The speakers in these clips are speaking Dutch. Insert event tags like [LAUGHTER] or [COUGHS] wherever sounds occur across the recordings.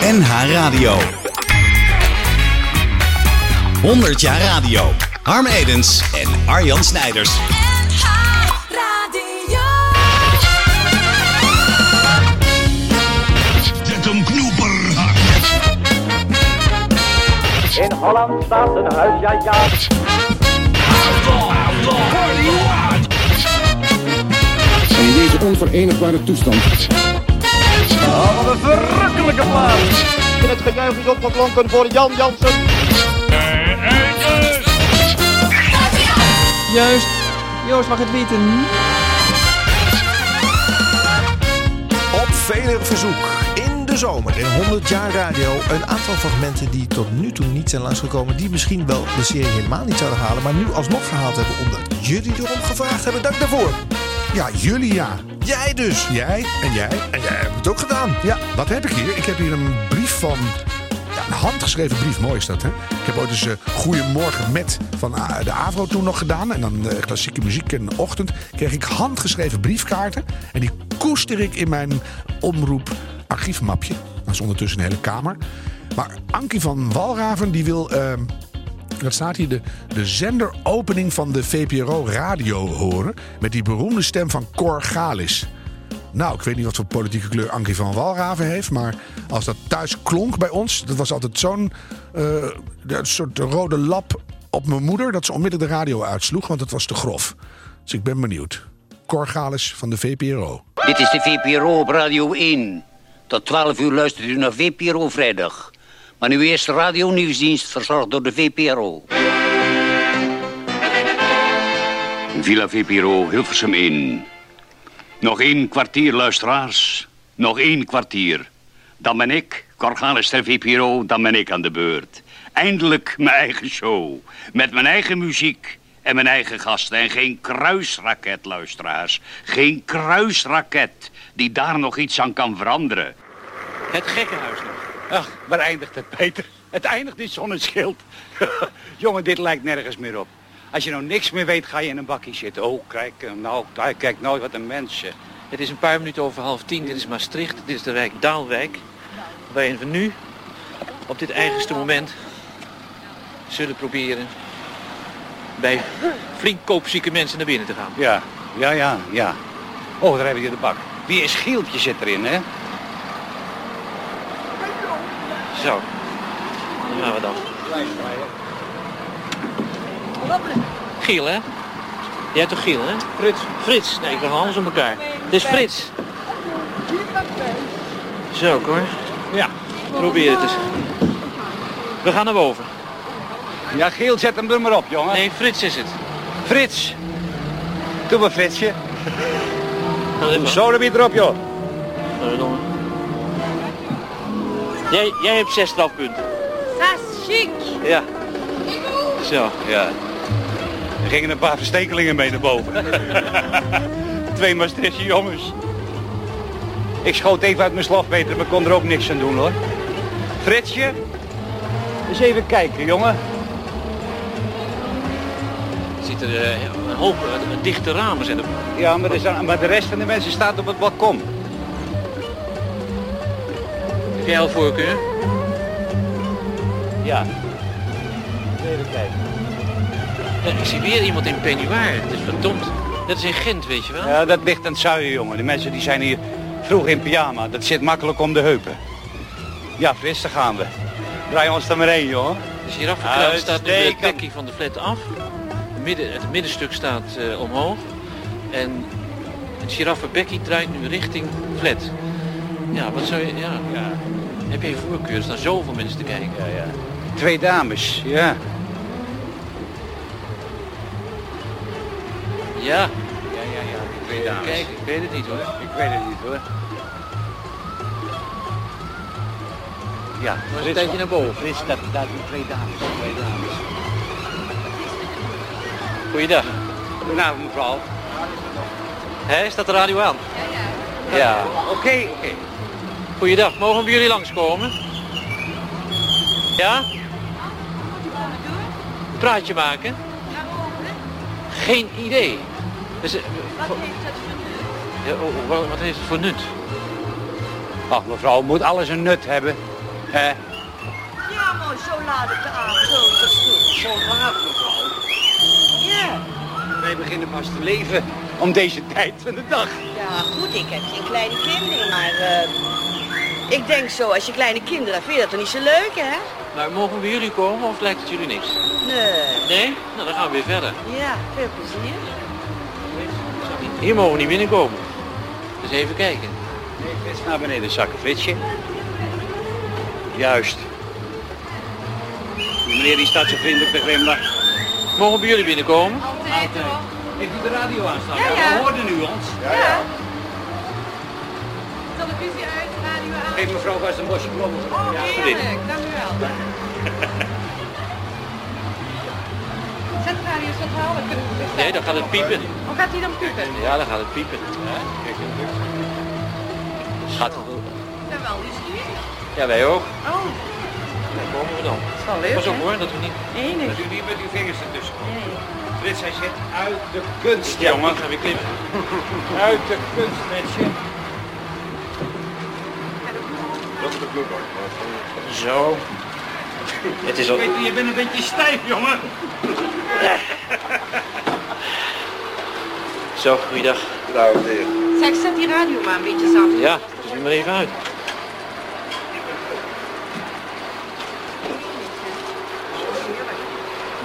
NH Radio. 100 jaar radio. Harm Edens en Arjan Snijders. NH Radio. Zet hem knoeperhard. In Holland staat een huis, ja ja. In deze onverenigbare toestand Oh, wat een verrukkelijke plaats. En het gejuich is opgeklonken voor Jan Jansen. Juist. Joost mag het weten. Op vele verzoek in de zomer in 100 jaar radio een aantal fragmenten die tot nu toe niet zijn langsgekomen, die misschien wel de serie helemaal niet zouden halen, maar nu alsnog verhaald hebben omdat jullie erom gevraagd hebben. Dank daarvoor. Ja, jullie ja. Jij dus. Jij en jij. En jij hebt het ook gedaan. Ja, wat heb ik hier? Ik heb hier een brief van... Ja, een handgeschreven brief, mooi is dat, hè? Ik heb ooit eens uh, Goedemorgen met van uh, de AVRO toen nog gedaan. En dan uh, klassieke muziek in de ochtend. Kreeg ik handgeschreven briefkaarten. En die koester ik in mijn omroep archiefmapje. Dat is ondertussen een hele kamer. Maar Ankie van Walraven, die wil... dat staat hier de, de zenderopening van de VPRO radio horen. Met die beroemde stem van Cor Galis. Nou, ik weet niet wat voor politieke kleur Ankie van Walraven heeft. Maar als dat thuis klonk bij ons. Dat was altijd zo'n eh, soort rode lap op mijn moeder. Dat ze onmiddellijk de radio uitsloeg. Want het was te grof. Dus ik ben benieuwd. Cor Galis van de VPRO. Dit is de VPRO op Radio 1. Tot 12 uur luistert u naar VPRO Vrijdag. Maar nu eerst de radionieuwsdienst verzorgd door de VPRO. Villa VPRO Hilversum 1. Nog één kwartier, luisteraars. Nog één kwartier. Dan ben ik, Corgalis ter VPRO, dan ben ik aan de beurt. Eindelijk mijn eigen show. Met mijn eigen muziek en mijn eigen gasten. En geen kruisraket, luisteraars. Geen kruisraket die daar nog iets aan kan veranderen. Het gekkenhuis nog. Ach, waar eindigt het, Peter? Het eindigt in zonneschild. [LAUGHS] Jongen, dit lijkt nergens meer op. Als je nou niks meer weet, ga je in een bakje zitten. Oh, kijk, eh, nou, kijk, nou, wat een mens. eh. Het is een paar minuten over half tien. Dit is Maastricht. Dit is de wijk Daalwijk. Waarin we nu, op dit eigenste moment, zullen proberen bij flink koopzieke mensen naar binnen te gaan. Ja, ja, ja, ja. Oh, daar hebben we de bak. Wie is Gieltje zit erin, hè? Zo. Dan gaan we dan. Giel, hè? Jij hebt toch Giel, hè? Frits. Frits. Nee, ik ben alles om elkaar. Het is Frits. Zo, hoor. Ja. Probeer het eens. We gaan naar boven. Ja, Giel, zet hem er maar op, jongen. Nee, Frits is het. Frits. Doe maar, Fritsje. Zo, dan weer erop, joh. Jij, jij hebt zes strafpunten. Ja. Zo. Ja. Er gingen een paar verstekelingen mee naar boven. [LAUGHS] Twee Maastrichtse jongens. Ik schoot even uit mijn slof, Peter, maar kon er ook niks aan doen, hoor. Fritsje, eens even kijken, jongen. Er zitten eh, een hoop eh, dichte ramen zijn er. Ja, maar, er zijn- maar de rest van de mensen staat op het balkon. Ja. Even kijken. Ja, ik zie weer iemand in peignoir. Dat is verdomd. Dat is in Gent, weet je wel? Ja, dat ligt aan het zuien, jongen. De mensen die zijn hier vroeg in pyjama. Dat zit makkelijk om de heupen. Ja, fris, daar gaan we. Draai ons er maar één, jongen. De giraffenkraan staat nu bij het van de flat af. Het, midden, het middenstuk staat eh, omhoog. En het giraffenbekkie draait nu richting flat. Ja, wat zou je... Ja. Ja, Heb jij voorkeur? Er staan zoveel mensen te kijken. ja, ja. Twee dames, ja. Ja. Ja, ja, ja. Twee dames. Kijk, ik weet het niet hoor. Ik weet het niet, hoor. Ja, Maar een tijdje naar boven. Frits, dat, daar doen twee dames. Twee dames. Goeiedag. Goedenavond, mevrouw. Hé, staat de radio aan? Ja, oké, oké. Goeiedag, mogen we bij jullie langskomen? Ja? Een praatje maken? Geen idee. Dus, eh, voor- ja, oh, oh, wat heeft het voor nut? Ach, mevrouw, moet alles een nut hebben. Hè? Ja, maar zo laat op de avond. Zo, dat is goed. Zo laat, mevrouw. Ja. Wij beginnen pas te leven om deze tijd van de dag. Ja, goed, ik heb geen kleine kinderen, maar... eh, ik denk zo, als je kleine kinderen vind je dat toch niet zo leuk, hè? Maar mogen we bij jullie komen of lijkt het jullie niks? Nee. Nee? Nou, dan gaan we weer verder. Ja, veel plezier. Hier mogen we niet binnenkomen. Dus even kijken. Nee, Frits, naar beneden zakken, Fritsje. Juist. Die meneer die staat zo vriendelijk te glimlachen. Mogen we bij jullie binnenkomen? Altijd. Heeft u de radio aanstaan? Ja, ja. We hoorden u ons. Ja. Televisie uit. Geef mevrouw vast een bosje bloemen. Oh, Ja, heerlijk. Dank u wel. [LAUGHS] Zet de radio eens wat halen. Kunnen we Nee, dan gaat het piepen. Hoe gaat hij dan piepen? Ja, dan gaat het piepen. Gaat het Ik ben wel nieuwsgierig. Ja, wij ook. Oh, Daar komen we dan. dat is wel leuk, Pas op hoor, dat we niet... Enig. Dat u niet met uw vingers ertussen komt. Nee. Frits, hij zit uit de kunst, Ja, jongen. ik ga weer klimmen. [LAUGHS] De. Zo. Het is al... Je bent een beetje stijf, jongen. [LAUGHS] Zo, goeiedag. Zeg, zet die radio maar een beetje zacht. Ja, dus nu maar even uit.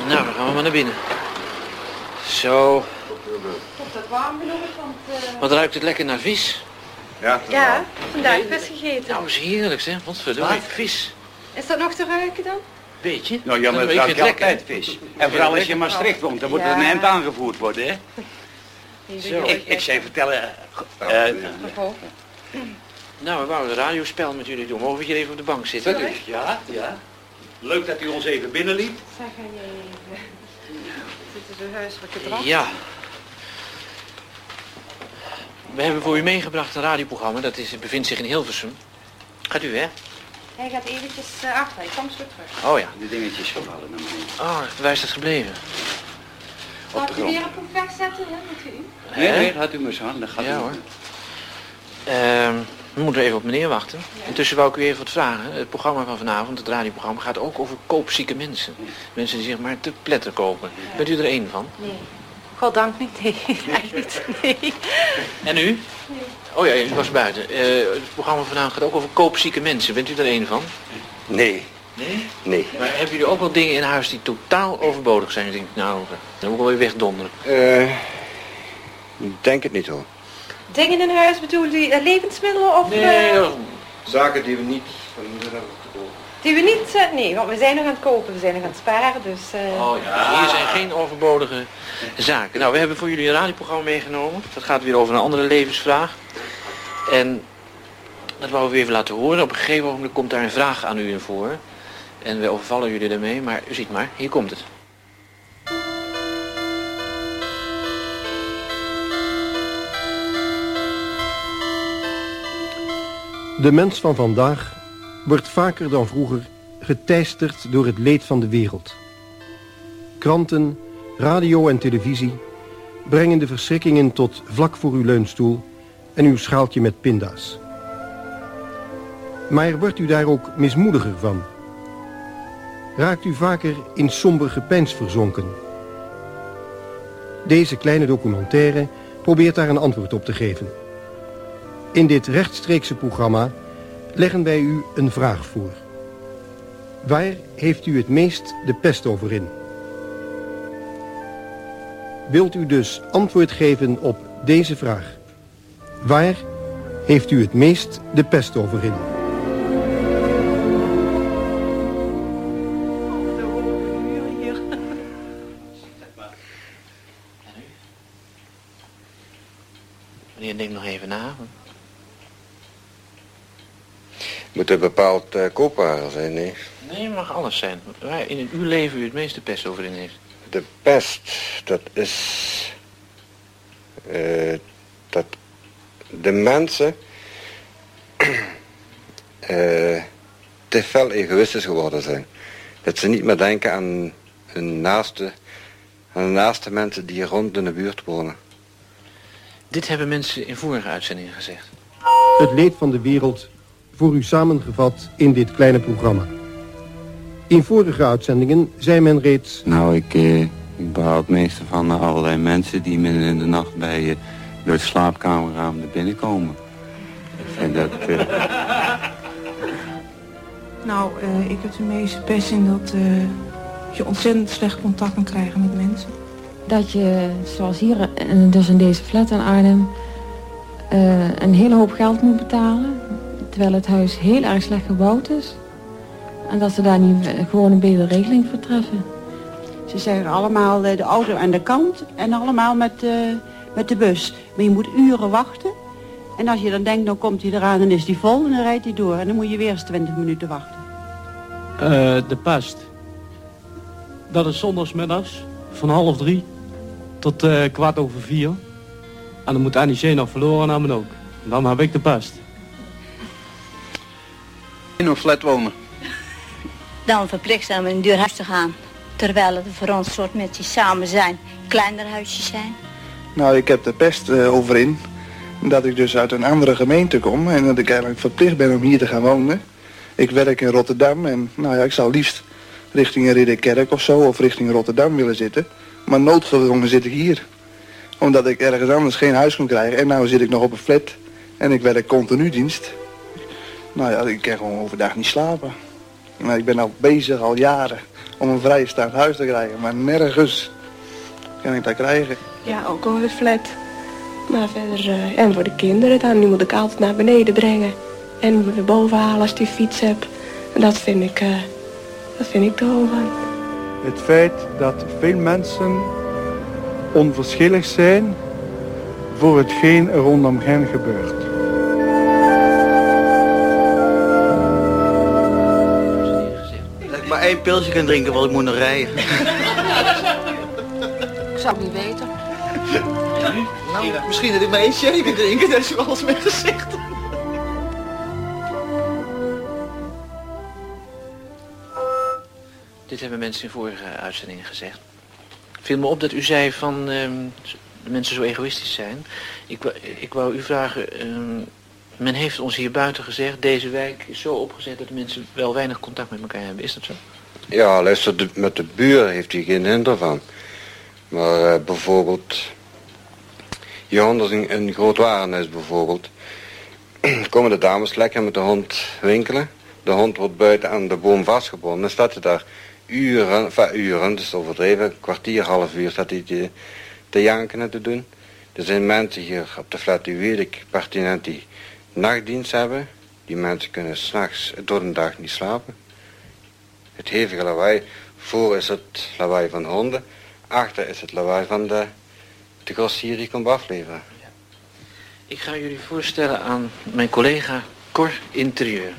Nou, dan gaan we maar naar binnen. Zo, Komt dat warm genoeg? Want, eh, wat ruikt het lekker naar vis. Ja, vandaag vis gegeten. Nou, is heerlijk zeg. Wat verdorie, vis. Is dat nog te ruiken dan? Beetje? Nou ja, maar het vind ruikt het lekker. altijd vis. En vooral als je in Maastricht woont, dan moet er een hemd aangevoerd worden, hè? Zo. Ik, ik zei vertellen... eh, eh, Nou, we wouden een radiospel met jullie doen. Mogen we hier even op de bank zitten? ja, ja. Leuk dat u ons even binnenliet. Zeg, ga je even... Zitten de huiselijke? Ja. We hebben voor u meegebracht een radioprogramma. Dat is, bevindt zich in Hilversum. Gaat u, hè? Hij gaat eventjes uh, achter, hij komt zo terug. Oh ja. De dingetjes gevallen naar beneden. Oh, waar is dat gebleven? Ik de u grond. weer op een weg zetten, hè, met u? Nee, nee, had u maar eens aan. Dat gaat Ja u. hoor. Ehm, we moeten even op meneer wachten. Intussen wou ik u even wat vragen. Het programma van vanavond, het radioprogramma, gaat ook over koopzieke mensen. Mensen die zich maar te pletter kopen. Bent u er één van? Nee. Goddank niet, nee. [LAUGHS] Echt niet, nee. En u? Oh ja, u was buiten. Eh, het programma vanavond gaat ook over koopzieke mensen. Bent u er één van? Nee, Nee? nee. Maar hebben jullie ook wel dingen in huis die totaal overbodig zijn? Ik denk, nou, dan moet ik wel weer wegdonderen. Eh, ik denk het niet hoor. Dingen in huis bedoel je eh, levensmiddelen of... Nee, Zaken die we niet Die we niet... eh, nee, want we zijn nog aan het kopen, we zijn nog aan het sparen, dus... eh, Oh ja, hier zijn geen overbodige zaken. Nou, we hebben voor jullie een radioprogramma meegenomen. Dat gaat weer over een andere levensvraag. En dat wou we even laten horen. Op een gegeven moment komt daar een vraag aan u in voor. En we overvallen jullie ermee, maar u ziet maar, hier komt het. De mens van vandaag wordt vaker dan vroeger geteisterd door het leed van de wereld. Kranten, radio en televisie brengen de verschrikkingen tot vlak voor uw leunstoel en uw schaaltje met pinda's. Maar wordt u daar ook mismoediger van? Raakt u vaker in somber gepeins verzonken? Deze kleine documentaire probeert daar een antwoord op te geven. In dit rechtstreekse programma leggen wij u een vraag voor. Waar heeft u het meest de pest over in? Wilt u dus antwoord geven op deze vraag? Waar heeft u het meest de pest over in? Moet er bepaald uh, koopwaren zijn, nee? Nee, het mag alles zijn. Waar in uw leven u het meeste pest over in heeft. De pest, dat is... eh, dat de mensen [CLEARS THROAT] eh, te veel egoïstisch geworden zijn. Dat ze niet meer denken aan hun naaste, aan de naaste mensen die rond in de buurt wonen. Dit hebben mensen in vorige uitzendingen gezegd. Het leed van de wereld voor u samengevat in dit kleine programma. In vorige uitzendingen zei men reeds... Nou, ik, eh, ik behoud het meeste van eh, allerlei mensen die midden in de nacht bij je door het slaapkamerraam naar binnen komen. En dat... eh, [LAUGHS] Nou, eh, ik heb de meeste pest in dat eh, je ontzettend slecht contact kan krijgen met mensen. Dat je, zoals hier, en dus in deze flat in Arnhem, eh, een hele hoop geld moet betalen. Terwijl het huis heel erg slecht gebouwd is. En dat ze daar niet eh, gewoon een betere regeling voor treffen. Ze zeggen allemaal eh, de auto aan de kant en allemaal met, eh, met de bus. Maar je moet uren wachten. En als je dan denkt, dan komt hij eraan en is die vol en dan rijdt hij door. En dan moet je weer eens 20 minuten wachten. Eh, de pest. Dat is zondagsmiddags van half drie tot eh, kwart over vier. En dan moet Annie nog verloren en men ook. En dan heb ik de pest. In een flat wonen. Dan verplicht zijn in een duur huis te gaan. Terwijl het voor ons soort mensen die samen zijn, kleiner huisjes zijn. Nou, ik heb de pest eh, over in. Dat ik dus uit een andere gemeente kom en dat ik eigenlijk verplicht ben om hier te gaan wonen. Ik werk in Rotterdam en nou ja, ik zou liefst richting Ridderkerk of zo of richting Rotterdam willen zitten. Maar noodgedwongen zit ik hier. Omdat ik ergens anders geen huis kon krijgen. En nou zit ik nog op een flat en ik werk continu dienst. Nou ja, ik kan gewoon overdag niet slapen. Maar ik ben al bezig al jaren om een vrijstaand huis te krijgen. Maar nergens kan ik dat krijgen. Ja, ook al een flat. Maar verder, eh, en voor de kinderen dan, die moet ik altijd naar beneden brengen. En weer boven halen als die fiets heb. En dat vind ik, eh, dat vind ik te hoog aan. Het feit dat veel mensen onverschillig zijn voor hetgeen er rondom hen gebeurt. Één pilsje kan drinken, want ik moet nog rijden. Ik zou het niet weten. Nou, misschien dat ik maar één sherry kan drinken, dat is wel eens mijn gezicht. Dit hebben mensen in vorige uitzendingen gezegd. Viel me op dat u zei van ehm, de mensen zo egoïstisch zijn. Ik, wou- ik wou u vragen, ehm, men heeft ons hier buiten gezegd, deze wijk is zo opgezet dat de mensen wel weinig contact met elkaar hebben. Is dat zo? Ja, luister, met de buren heeft hij geen hinder van. Maar eh, bijvoorbeeld, hier onder een, een groot warenhuis bijvoorbeeld, [CLEARS THROAT] komen de dames lekker met de hond winkelen. De hond wordt buiten aan de boom vastgebonden. Dan staat hij daar uren, enfin, uren, dus overdreven, een kwartier, half uur staat hij te, te janken en te doen. Er zijn mensen hier op de flat, die weet ik pertinent, die nachtdienst hebben. Die mensen kunnen s'nachts door de dag niet slapen. Het hevige lawaai. Voor is het lawaai van de honden. Achter is het lawaai van de, de grossier die komt afleveren. Ik ga jullie voorstellen aan mijn collega Cor Interieur.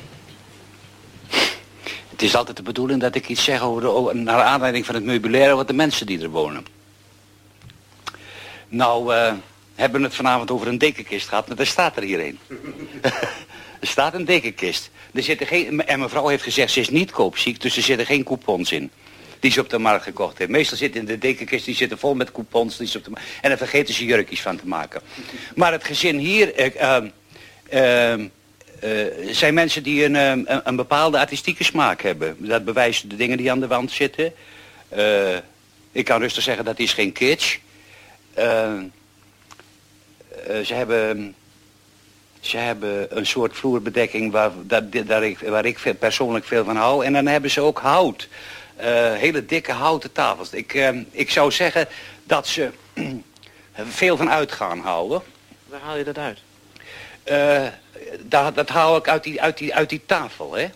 Het is altijd de bedoeling dat ik iets zeg over de, over- naar aanleiding van het meubilair over de mensen die er wonen. Nou, eh, hebben we het vanavond over een dekenkist gehad, maar er staat er hier een. [LAUGHS] er staat een dekenkist. Er zitten geen, en mevrouw heeft gezegd, ze is niet koopziek, dus er zitten geen coupons in. Die ze op de markt gekocht heeft. Meestal zitten in de dekenkist, die zitten vol met coupons. Die ze op de, en daar vergeten ze jurkjes van te maken. Maar het gezin hier... eh, zijn mensen die een, een, een bepaalde artistieke smaak hebben. Dat bewijzen de dingen die aan de wand zitten. Ik kan rustig zeggen dat is geen kitsch. Ze hebben... Ze hebben een soort vloerbedekking waar, dat, daar ik, waar ik veel- persoonlijk veel van hou. En dan hebben ze ook hout. Eh, hele dikke houten tafels. Ik, eh, ik zou zeggen dat ze [CLEARS THROAT] veel van uitgaan houden. Waar haal je dat uit? Eh, dat, dat haal ik uit die, uit die, uit die tafel, hè.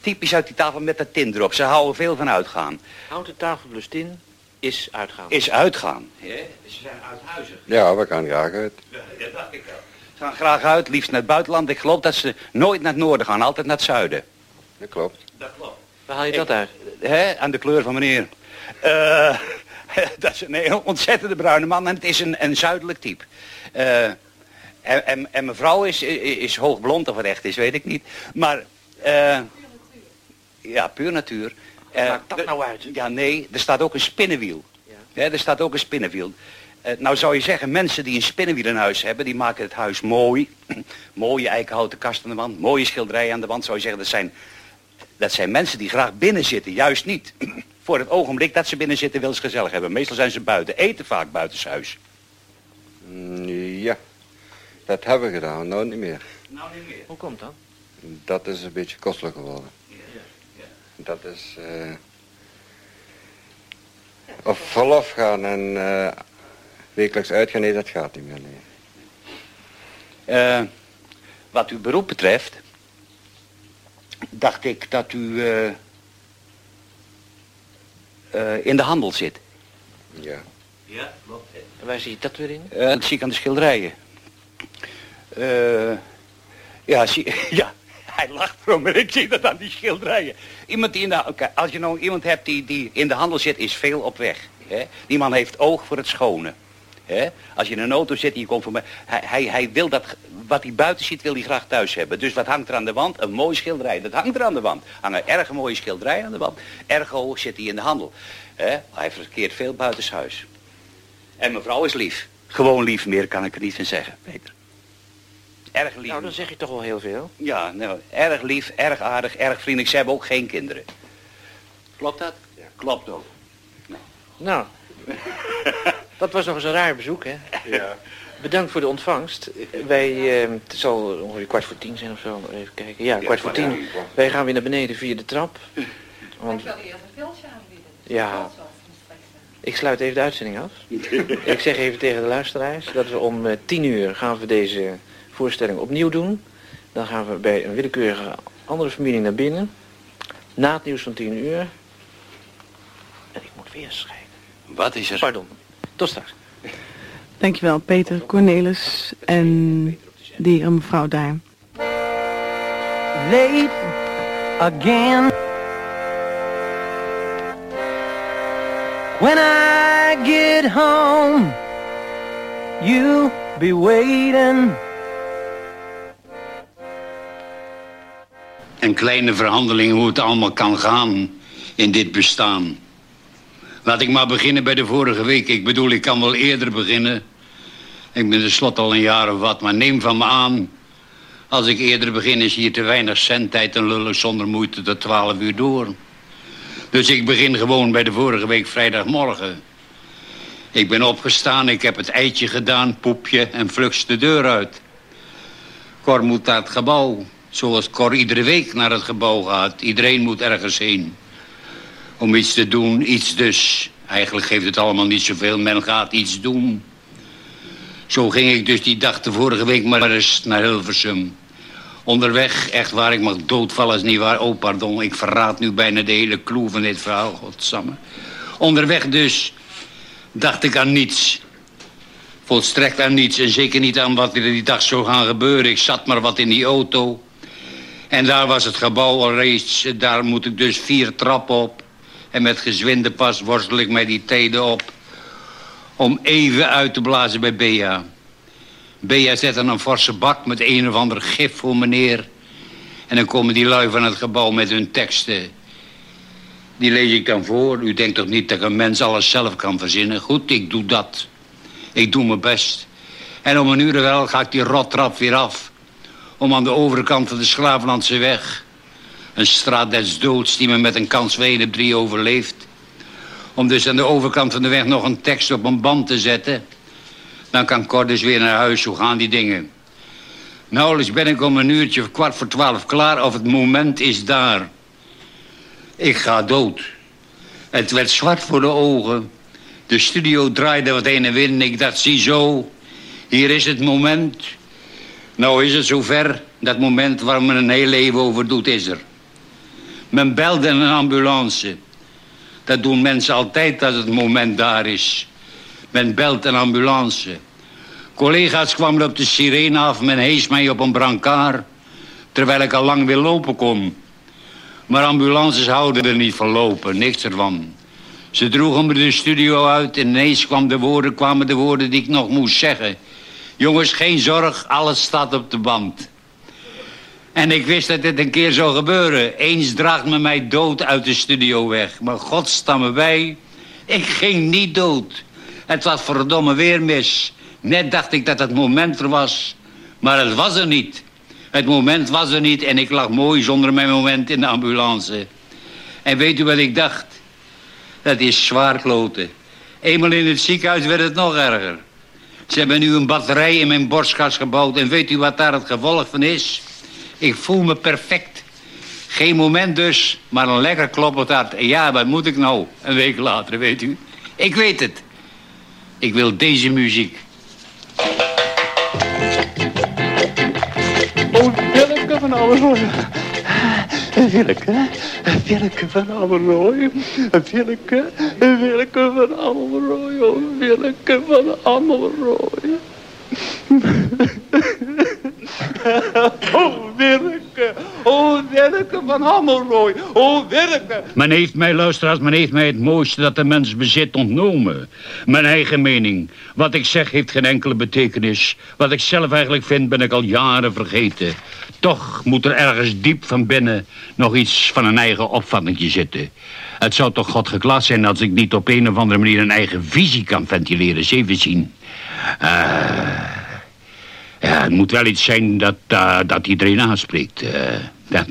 Typisch uit die tafel met dat tin erop. Ze houden veel van uitgaan. Houten tafel plus tin is uitgaan. Is uitgaan. Hè? Ze zijn uithuizig. Ja, we gaan graag uit. Ja, dacht ik wel. Ze gaan graag uit, liefst naar het buitenland. Ik geloof dat ze nooit naar het noorden gaan, altijd naar het zuiden. Dat klopt. Dat klopt. Waar haal je dat uit? Hè, aan de kleur van meneer. Eh, [LAUGHS] dat is een heel ontzettende bruine man en het is een, een zuidelijk type. Eh, en, en, en mevrouw is, is hoogblond of het echt is, weet ik niet. Maar, eh, ja, puur natuur. Maakt dat nou uit? Ja, nee, er staat ook een spinnenwiel. Hè, er staat ook een spinnenwiel. Eh, nou zou je zeggen, mensen die een spinnenwiel in huis hebben, die maken het huis mooi. [CLEARS THROAT] Mooie eikenhouten kast aan de wand, mooie schilderijen aan de wand, zou je zeggen. Dat zijn, dat zijn mensen die graag binnen zitten, juist niet. [CLEARS THROAT] Voor het ogenblik dat ze binnen zitten, willen ze gezellig hebben. Meestal zijn ze buiten, eten vaak buitenshuis. Mm, Ja, dat hebben we gedaan, nou niet meer. Nou niet meer. Hoe komt dat? Dat is een beetje kostelijk geworden. Dat is... eh op verlof gaan en eh, wekelijks uitgaan, nee, dat gaat niet meer, nee. Eh, wat uw beroep betreft, dacht ik dat u eh, eh, in de handel zit. Ja. Ja, klopt. En waar zie je dat weer in? Eh, dat zie ik aan de schilderijen. Eh, ja, zie, [LAUGHS] ja, hij lacht erom, maar ik zie dat aan die schilderijen. Iemand die in de, oké, als je nou iemand hebt die, die in de handel zit, is veel op weg. Hè? Die man heeft oog voor het schone. Hè? Als je in een auto zit en je komt voor mij, hij, hij, hij wil dat, wat hij buiten ziet, wil hij graag thuis hebben. Dus wat hangt er aan de wand? Een mooi schilderij. Dat hangt er aan de wand. Hangen erg mooie schilderijen aan de wand. Ergo zit hij in de handel. Hè? Hij verkeert veel buitenshuis. En mevrouw is lief. Gewoon lief, meer kan ik er niet van zeggen, Peter. Erg lief. Nou, dan zeg je toch wel heel veel. Ja, nou, erg lief, erg aardig, erg vriendelijk. Ze hebben ook geen kinderen. Klopt dat? Ja. Klopt ook. Nou, [LAUGHS] dat was nog eens een raar bezoek, hè? Ja. Bedankt voor de ontvangst. Wij, eh, het zal ongeveer kwart voor tien zijn of zo. Even kijken. Ja, kwart voor tien. Wij gaan weer naar beneden via de trap. [LAUGHS] Want, wil eerst een pilsje aanbieden. ja, ik sluit even de uitzending af. [LAUGHS] ik zeg even tegen de luisteraars dat we om eh, tien uur gaan we deze voorstelling opnieuw doen. Dan gaan we bij een willekeurige andere familie naar binnen. Na het nieuws van tien uur. En ik moet weer schrijven. Wat is er? Pardon. Tot straks. Dankjewel, Peter, Cornelis en de heer en mevrouw daar. late again. When I get home, you'll be waiting. Een kleine verhandeling hoe het allemaal kan gaan in dit bestaan. Laat ik maar beginnen bij de vorige week. Ik bedoel, ik kan wel eerder beginnen. Ik ben tenslotte al een jaar of wat, maar neem van me aan... als ik eerder begin is hier te weinig zendtijd... en lullen zonder moeite tot 12 uur door. Dus ik begin gewoon bij de vorige week vrijdagmorgen. Ik ben opgestaan, ik heb het eitje gedaan, poepje en vluchts de deur uit. Cor moet naar het gebouw. Zoals Cor iedere week naar het gebouw gaat. Iedereen moet ergens heen. Om iets te doen, iets dus. Eigenlijk geeft het allemaal niet zoveel. Men gaat iets doen. Zo ging ik dus die dag de vorige week maar eens naar Hilversum. Onderweg, echt waar, ik mag doodvallen is niet waar. Oh, pardon, ik verraad nu bijna de hele clue van dit verhaal, godsamme. Onderweg dus dacht ik aan niets. Volstrekt aan niets en zeker niet aan wat er die dag zou gaan gebeuren. Ik zat maar wat in die auto. En daar was het gebouw al reeds. Daar moet ik dus vier trappen op. En met gezwinde pas worstel ik mij die tijden op. Om even uit te blazen bij Bea. Bea zet dan een forse bak met een of ander gif voor meneer. En dan komen die lui van het gebouw met hun teksten. Die lees ik dan voor. U denkt toch niet dat een mens alles zelf kan verzinnen? Goed, ik doe dat. Ik doe mijn best. En om een uur wel ga ik die rottrap weer af. Om aan de overkant van de Schravenlandse weg... een straat des doods die me met een kans op drie overleeft... om dus aan de overkant van de weg nog een tekst op een band te zetten... dan kan Cor dus weer naar huis. Hoe gaan die dingen? Nauwelijks ben ik om een uurtje kwart voor twaalf klaar... of het moment is daar. Ik ga dood. Het werd zwart voor de ogen. De studio draaide wat heen en weer en ik dacht, ziezo, hier is het moment. Nou is het zover, dat moment waar men een heel leven over doet, is er. Men belde een ambulance. Dat doen mensen altijd als het moment daar is. Men belt een ambulance. Collega's kwamen op de sirene af, men hees mij op een brancard... terwijl ik al lang weer lopen kon. Maar ambulances houden er niet van lopen, niks ervan. Ze droegen me de studio uit en ineens kwam de woorden, kwamen de woorden die ik nog moest zeggen. Jongens, geen zorg, alles staat op de band. En ik wist dat dit een keer zou gebeuren. Eens draagt me mij dood uit de studio weg. Maar God sta me bij, ik ging niet dood. Het was verdomme weer mis. Net dacht ik dat het moment er was. Maar het was er niet. Het moment was er niet en ik lag mooi zonder mijn moment in de ambulance. En weet u wat ik dacht? Dat is zwaar kloten. Eenmaal in het ziekenhuis werd het nog erger. Ze hebben nu een batterij in mijn borstkas gebouwd en weet u wat daar het gevolg van is? Ik voel me perfect. Geen moment dus, maar een lekker kloppend hart. En ja, wat moet ik nou? Een week later, weet u. Ik weet het. Ik wil deze muziek. Oh, Willeke van Ouwerrooy. Willeke, Willeke van Ouwerrooy. Willeke, Willeke van Ouwerrooy. Oh, Willeke van Ouwerrooy. [LAUGHS] Oh, Willeke. Oh, Willeke van Hammelrooy. Oh, Willeke. Men heeft mij, luisteraars, men heeft mij het mooiste dat de mens bezit ontnomen. Mijn eigen mening. Wat ik zeg heeft geen enkele betekenis. Wat ik zelf eigenlijk vind ben ik al jaren vergeten. Toch moet er ergens diep van binnen nog iets van een eigen opvattingje zitten. Het zou toch God geklaard zijn als ik niet op een of andere manier een eigen visie kan ventileren. Eens even zien. Eh, ja, het moet wel iets zijn dat, eh, dat iedereen aanspreekt. eh. dat,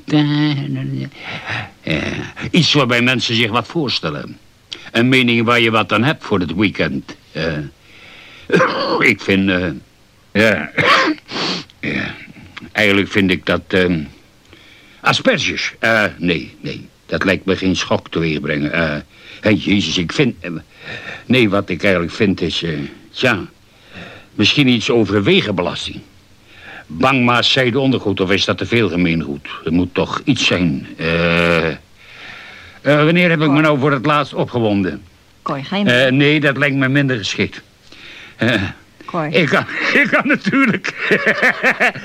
eh, iets waarbij mensen zich wat voorstellen. Een mening waar je wat aan hebt voor het weekend. [COUGHS] ik vind... ja, [COUGHS] ja, eigenlijk vind ik dat... asperges. nee, nee. Dat lijkt me geen schok teweeg brengen. hey, jezus, ik vind... nee, wat ik eigenlijk vind is... tja, misschien iets over wegenbelasting. Bangmaas zijde ondergoed, of is dat te veel gemeengoed? Er moet toch iets zijn. Eh, eh, wanneer heb ik me nou voor het laatst opgewonden? Ga je Eh, nee, dat lijkt me minder geschikt. Cor. ik, kan, ik kan natuurlijk...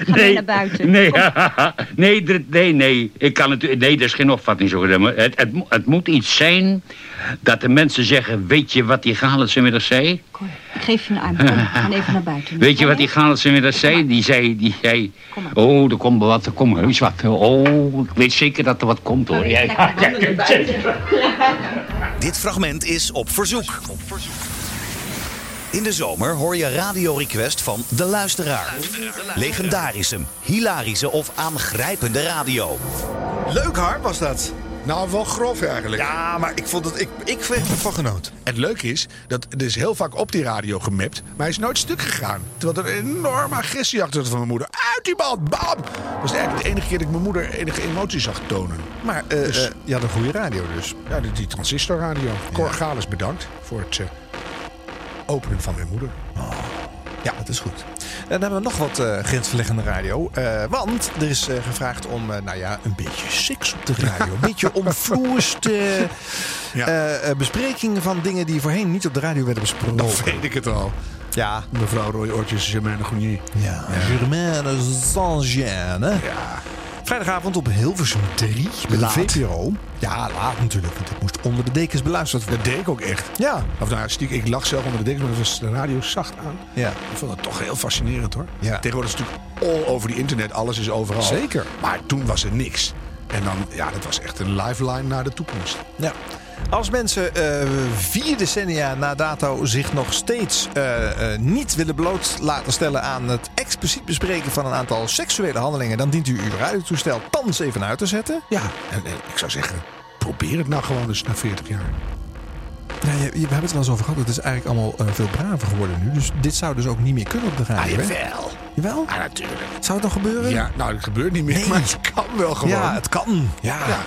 Ga mee naar buiten. Nee, [LAUGHS] nee, nee, nee. Ik kan natuurlijk... Nee, dat is geen opvatting zo Het, het, het moet iets zijn dat de mensen zeggen... Weet je wat die Galens vanmiddag zei? Ik geef je een arm. Kom, we gaan even naar buiten. Weet je wat die Galens vanmiddag zei? Die zei... Die zei oh, er komt wel wat. Er komt heus wat. Oh, ik weet zeker dat er wat komt, hoor. Ja, ja, ja, [LAUGHS] Dit fragment is op verzoek. In de zomer hoor je Radio Request van De Luisteraar. Legendarische, hilarische of aangrijpende radio. Leuk haar was dat. Nou, wel grof eigenlijk. Ja, maar ik vond het. Ik, ik werd ervan genoten. Het leuke is, dat er is heel vaak op die radio gemapt, maar hij is nooit stuk gegaan. Terwijl er een enorme agressie achter zat van mijn moeder. Uit die bal, bam! Dat was eigenlijk de enige keer dat ik mijn moeder enige emotie zag tonen. Maar eh, Dus- eh, je had een goede radio dus. Ja, die, die transistorradio. Cor Galis bedankt voor het eh, openen van mijn moeder. Ja, dat is goed. En dan hebben we nog wat eh grensverleggende radio. Eh, want er is eh, gevraagd om, eh, nou ja, een beetje seks op de radio. Een [LAUGHS] beetje omvloerste eh, eh, bespreking van dingen die voorheen niet op de radio werden besproken. Dan weet ik het al. Ja. Mevrouw Roy Oortjes, Germaine Gounier. Ja, Germaine Saint-Jeanne. Ja. Vrijdagavond op Hilversum 3 bij Laat. de VPRO. Ja, laat natuurlijk, want het moest onder de dekens beluisterd worden. Dat deed ik ook echt. Ja. Of nou, stiekem, ik lag zelf onder de dekens, maar dat was de radio zacht aan. Ja. Ik vond het toch heel fascinerend hoor. Ja. Tegenwoordig is het natuurlijk all over die internet, alles is overal. Zeker. Maar toen was er niks. En dan, ja, dat was echt een lifeline naar de toekomst. Ja. Als mensen eh, vier decennia na dato zich nog steeds eh, eh, niet willen bloot laten stellen aan het expliciet bespreken van een aantal seksuele handelingen, dan dient u uw radiotoestel thans even uit te zetten. Ja, en, en ik zou zeggen, probeer het nou gewoon eens na 40 jaar. Ja, je, je- we hebben het er wel eens over gehad. Het is eigenlijk allemaal veel braver geworden nu. Dus dit zou dus ook niet meer kunnen op de radio. Ah, jawel. Jawel? Ah, natuurlijk. Zou het nog gebeuren? Ja, nou, het gebeurt niet meer, maar het kan wel gewoon. Ja, het kan. Ja. Ja.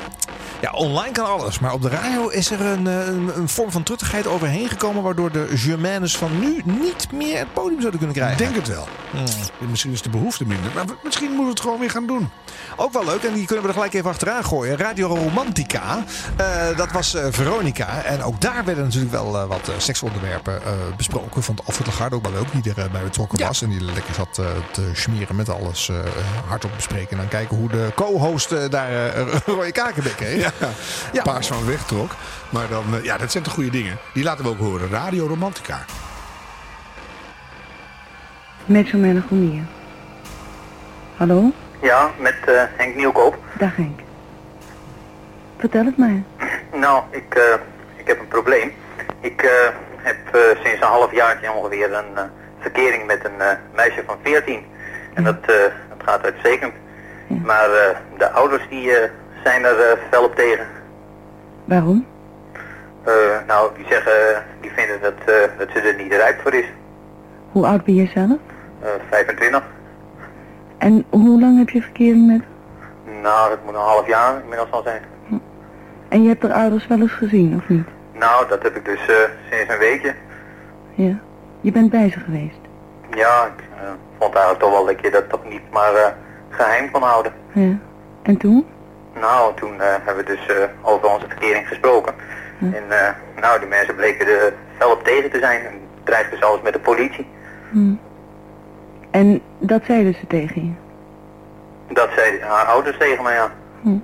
Ja, online kan alles. Maar op de radio is er een, eh, een, een vorm van truttigheid overheen gekomen... waardoor de Germaines van nu niet meer het podium zouden kunnen Ik krijgen. denk het wel. Hmm. Misschien is de behoefte minder. Maar misschien moeten we het gewoon weer gaan doen. Ook wel leuk, en die kunnen we er gelijk even achteraan gooien. Radio Romantica, eh, dat was eh, Veronica. En ook daar werden natuurlijk wel wat seksonderwerpen besproken. Vond Alfred Lagarde ook wel leuk, die er eh, bij betrokken was. En die lekker zat te smeren met alles hardop bespreken. En dan kijken hoe de co-host daar [LAUGHS] rode kakenbek kreeg. Ja, ja. paars van wegtrok. Maar dan, eh, ja, dat zijn toch goede dingen. Die laten we ook horen. Radio Romantica. Met Germaine Goenier. Hallo? Ja, met eh, Henk Nieuwkoop. Dag Henk. Vertel het mij. [LAUGHS] Nou, ik, eh, ik heb een probleem. Ik, eh, heb eh, sinds een half jaartje ongeveer een eh, verkering met een eh, meisje van 14. En dat, eh, dat gaat uitstekend. Maar eh, de ouders die eh, zijn er eh, fel op tegen. Waarom? Eh, nou, die zeggen, eh, die vinden dat, eh, dat ze er niet rijp voor is. Hoe oud ben je zelf? Eh, 25. En hoe lang heb je verkering met Nou, dat moet een half jaar inmiddels al zijn. En je hebt er ouders wel eens gezien, of niet? Nou, dat heb ik dus eh, sinds een weekje. Ja. Je bent bij ze geweest. Ja, ik eh, vond eigenlijk toch wel dat je dat toch niet maar eh, geheim kon houden. Ja. En toen? Nou, toen eh, hebben we dus eh, over onze verkering gesproken. En eh, nou, die mensen bleken er fel op tegen te zijn. En dreigden zelfs met de politie. Hm. En dat zeiden ze tegen je? Dat zei haar ouders tegen mij, ja. Hm.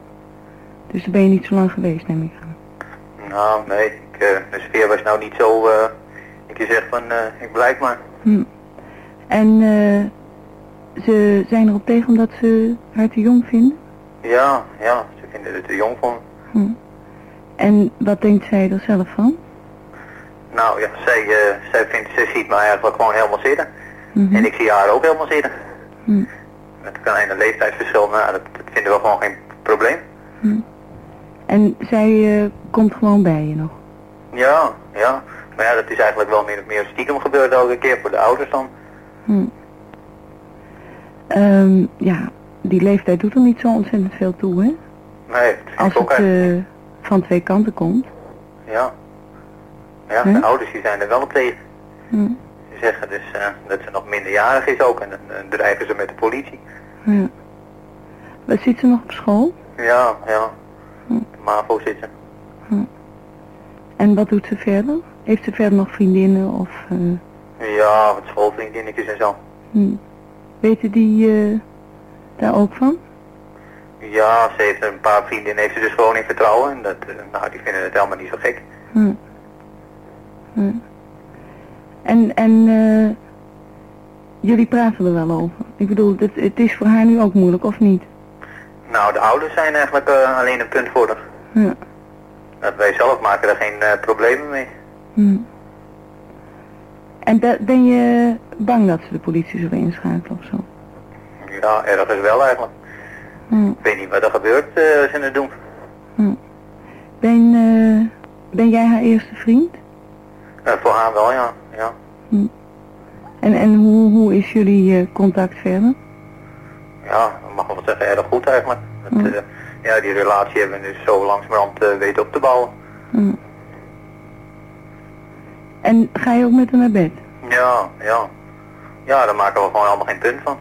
Dus daar ben je niet zo lang geweest, neem ik aan. Nou, nee, ik, de sfeer was nou niet zo... ik je zeg van, ik blijf maar. Hm. En eh, ze zijn erop tegen omdat ze haar te jong vinden? Ja, ja, ze vinden het te jong me. Hm. En wat denkt zij er zelf van? Nou ja, zij, eh, zij, vindt, zij ziet me eigenlijk gewoon helemaal zitten. Mhm. En ik zie haar ook helemaal zitten. Hm. Met een kleine leeftijdsverschil, nou, dat, dat vinden we gewoon geen probleem. Hm. En zij eh, komt gewoon bij je nog? Ja, ja. Maar ja, dat is eigenlijk wel meer, meer stiekem gebeurd elke keer voor de ouders dan. Hm. Ehm, ja, die leeftijd doet er niet zo ontzettend veel toe, hè? Nee, vind Als het eh, van twee kanten komt. Ja. Ja, Hm? de ouders die zijn er wel op tegen. Hm. Ze zeggen dus eh, dat ze nog minderjarig is ook en dan eh, dreigen ze met de politie. Ja. Wat zit ze nog op school? Ja, ja. De MAVO zit ze. Hm. En wat doet ze verder? Heeft ze verder nog vriendinnen of... Ja, wat schoolvriendinnetjes en zo. hm. Weten die eh, daar ook van? Ja, ze heeft een paar vriendinnen, heeft ze dus gewoon in vertrouwen. En dat, eh, nou, die vinden het helemaal niet zo gek. Hm. Hm. En, en eh, jullie praten er wel over. Ik bedoel, het, het is voor haar nu ook moeilijk, of niet? Nou, de ouders zijn eigenlijk eh, alleen een punt voor haar. Ja. Dat wij zelf maken er geen problemen mee. Hm. En be- ben je bang dat ze de politie zullen inschakelen of zo? Ja, ergens wel eigenlijk. Hm. Ik weet niet wat er gebeurt eh, als ze het doen. Hm. Ben, eh, ben jij haar eerste vriend? Eh, voor haar wel, ja. ja. Hm. En, en hoe, hoe is jullie contact verder? Ja, dat mag wel zeggen, erg goed eigenlijk. Eh, ja, die relatie hebben we dus zo langzamerhand weten op te bouwen. En ga je ook met haar naar bed? Ja, ja. Ja, daar maken we gewoon allemaal geen punt van.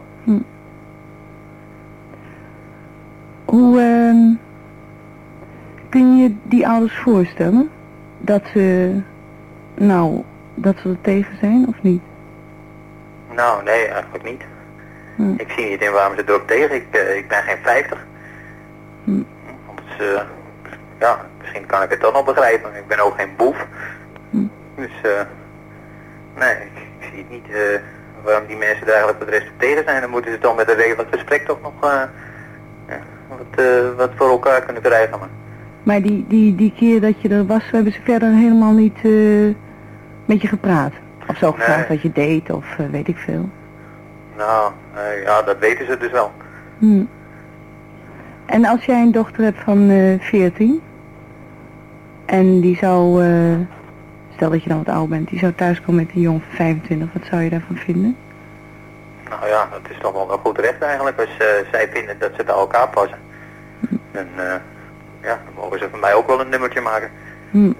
Hoe ehm, kun je die ouders voorstellen? Dat ze, nou, dat ze er tegen zijn of niet? Nou, nee, eigenlijk niet. Hm. Ik zie niet in waarom ze er ook tegen. Ik, eh, ik ben geen 50. Hm. Eh, ja, misschien kan ik het toch nog begrijpen. Ik ben ook geen boef. Hm. Dus, eh, nee, ik, ik zie het niet eh, waarom die mensen er eigenlijk voor de rest tegen zijn. Dan moeten ze toch met een redelijk gesprek toch nog wat, eh, wat voor elkaar kunnen krijgen. Maar, Maar die, die, die keer dat je er was, hebben ze verder helemaal niet eh, met je gepraat? Of zo gevraagd Nee. wat je deed of eh, weet ik veel? nou, ja, dat weten ze dus wel. Hm. En als jij een dochter hebt van eh 14 en die zou, eh, stel dat je dan wat oud bent, die zou thuiskomen met een jong van 25, wat zou je daarvan vinden? Nou ja, dat is toch wel een goed recht eigenlijk. Als eh, zij vinden dat ze bij elkaar passen. En eh, ja, dan mogen ze van mij ook wel een nummertje maken. Hm.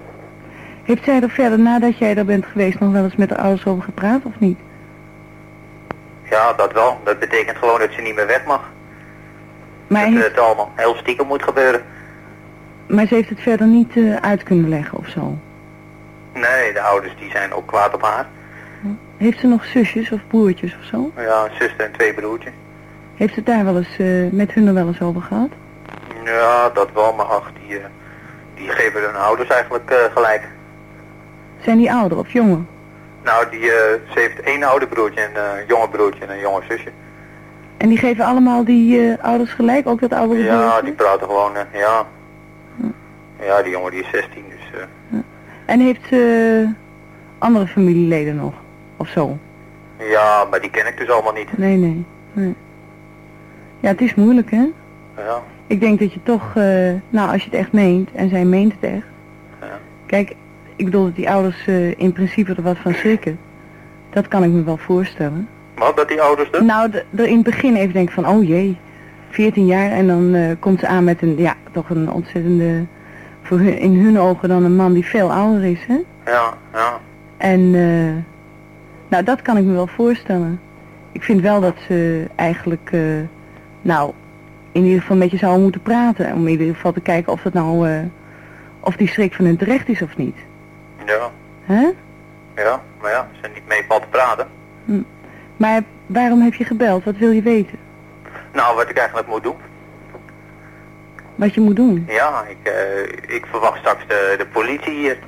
Heeft zij er verder, nadat jij er bent geweest, nog wel eens met de ouders over gepraat of niet? Ja, dat wel. Dat betekent gewoon dat ze niet meer weg mag. Maar, dat heeft, het allemaal heel stiekem moet gebeuren. maar ze heeft het verder niet eh, uit kunnen leggen of zo? Nee, de ouders die zijn ook kwaad op haar. Heeft ze nog zusjes of broertjes of zo? Ja, een zuster en twee broertjes. Heeft het daar wel eens eh, met hun er wel eens over gehad? Ja, dat wel, maar ach, die, eh, die geven hun ouders eigenlijk eh, gelijk. Zijn die ouder of jonger? Nou, die, ze heeft één oude broertje en een jonge broertje en een jonge zusje. En die geven allemaal die ouders gelijk, ook dat oudere Ja, broertje? die praten gewoon, ja. Ja, die jongen die is 16, dus... eh, En heeft ze andere familieleden nog? Of zo? Ja, maar die ken ik dus allemaal niet. Nee, nee. nee. Ja, het is moeilijk, hè? Ja. Ik denk dat je toch, eh, nou, als je het echt meent, en zij meent het echt. Kijk, ik bedoel dat die ouders eh, in principe er wat van schrikken. Dat kan ik me wel voorstellen. Wat, dat die ouders dus? Nou, de- er in het begin even denken van, oh jee, 14 jaar en dan eh, komt ze aan met een, ja, toch een ontzettende, voor hun, in hun ogen dan een man die veel ouder is, hè? Ja, ja. En, eh, nou, dat kan ik me wel voorstellen. Ik vind wel dat ze eigenlijk, eh, nou, in ieder geval met je zouden moeten praten. Om in ieder geval te kijken of dat nou, eh, of die schrik van hun terecht is of niet. Ja, hè? ja. Maar ja, als er niet mee te praten. Hm. Maar waarom heb je gebeld? Wat wil je weten? Nou, wat ik eigenlijk moet doen. Wat je moet doen? Ja, ik, eh, ik verwacht straks de, de politie hier.